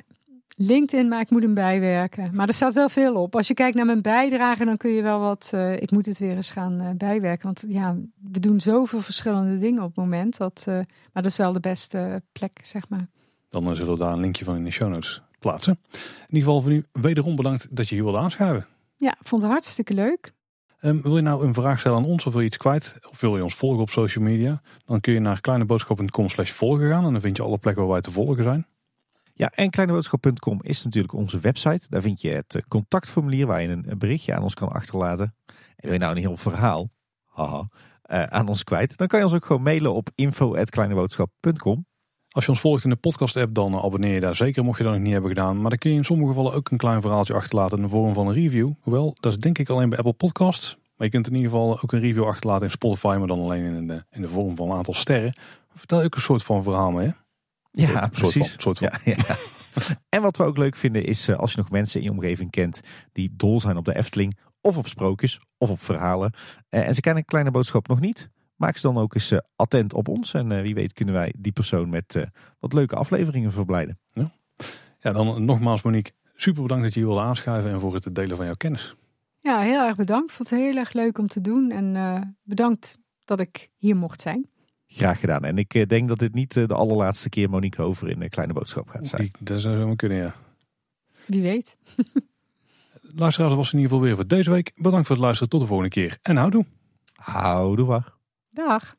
LinkedIn, maar ik moet hem bijwerken. Maar er staat wel veel op. Als je kijkt naar mijn bijdrage, dan kun je wel wat. eh, ik moet het weer eens gaan eh, bijwerken. Want ja, we doen zoveel verschillende dingen op het moment. Dat, eh, maar dat is wel de beste plek, zeg maar. Dan zullen we daar een linkje van in de show notes plaatsen. In ieder geval voor nu wederom bedankt dat je hier wilde aanschuiven. Ja, vond het hartstikke leuk. Ehm, wil je nou een vraag stellen aan ons of wil je iets kwijt? Of wil je ons volgen op social media? Dan kun je naar kleineboodschap.com slash volgen gaan. En dan vind je alle plekken waar wij te volgen zijn. Ja, en kleineboodschap.com is natuurlijk onze website. Daar vind je het eh, contactformulier waar je een berichtje aan ons kan achterlaten. En wil je nou een heel verhaal haha, eh, aan ons kwijt, dan kan je ons ook gewoon mailen op info.kleineboodschap.com. Als je ons volgt in de podcast app, dan abonneer je daar zeker mocht je dat nog niet hebben gedaan. Maar dan kun je in sommige gevallen ook een klein verhaaltje achterlaten in de vorm van een review. Hoewel, dat is denk ik alleen bij Apple Podcasts. Maar je kunt in ieder geval ook een review achterlaten in Spotify, maar dan alleen in de, in de vorm van een aantal sterren. Vertel ook een soort van verhaal mee. Hè? Ja, Soort- precies. Soort van, soort van. Ja, ja. en wat we ook leuk vinden is eh, als je nog mensen in je omgeving kent die dol zijn op de Efteling of op sprookjes of op verhalen. Eh, en ze kennen een kleine boodschap nog niet. Maak ze dan ook eens eh, attent op ons. En eh, wie weet kunnen wij die persoon met eh, wat leuke afleveringen verblijden. Ja, dan nogmaals Monique, super bedankt dat je hier wilde aanschuiven en voor het delen van jouw kennis. Ja, heel erg bedankt. Ik vond het heel erg leuk om te doen. En eh, bedankt dat ik hier mocht zijn. Graag gedaan. En ik eh, denk dat dit niet eh, de allerlaatste keer Monique Over in een kleine boodschap gaat zijn. Dat zou zomaar kunnen, ja. Wie weet. Luisteraars, dat was in ieder geval weer voor deze week. Bedankt voor het luisteren. Tot de volgende keer. En houdoe. Houdoe wacht. Dag.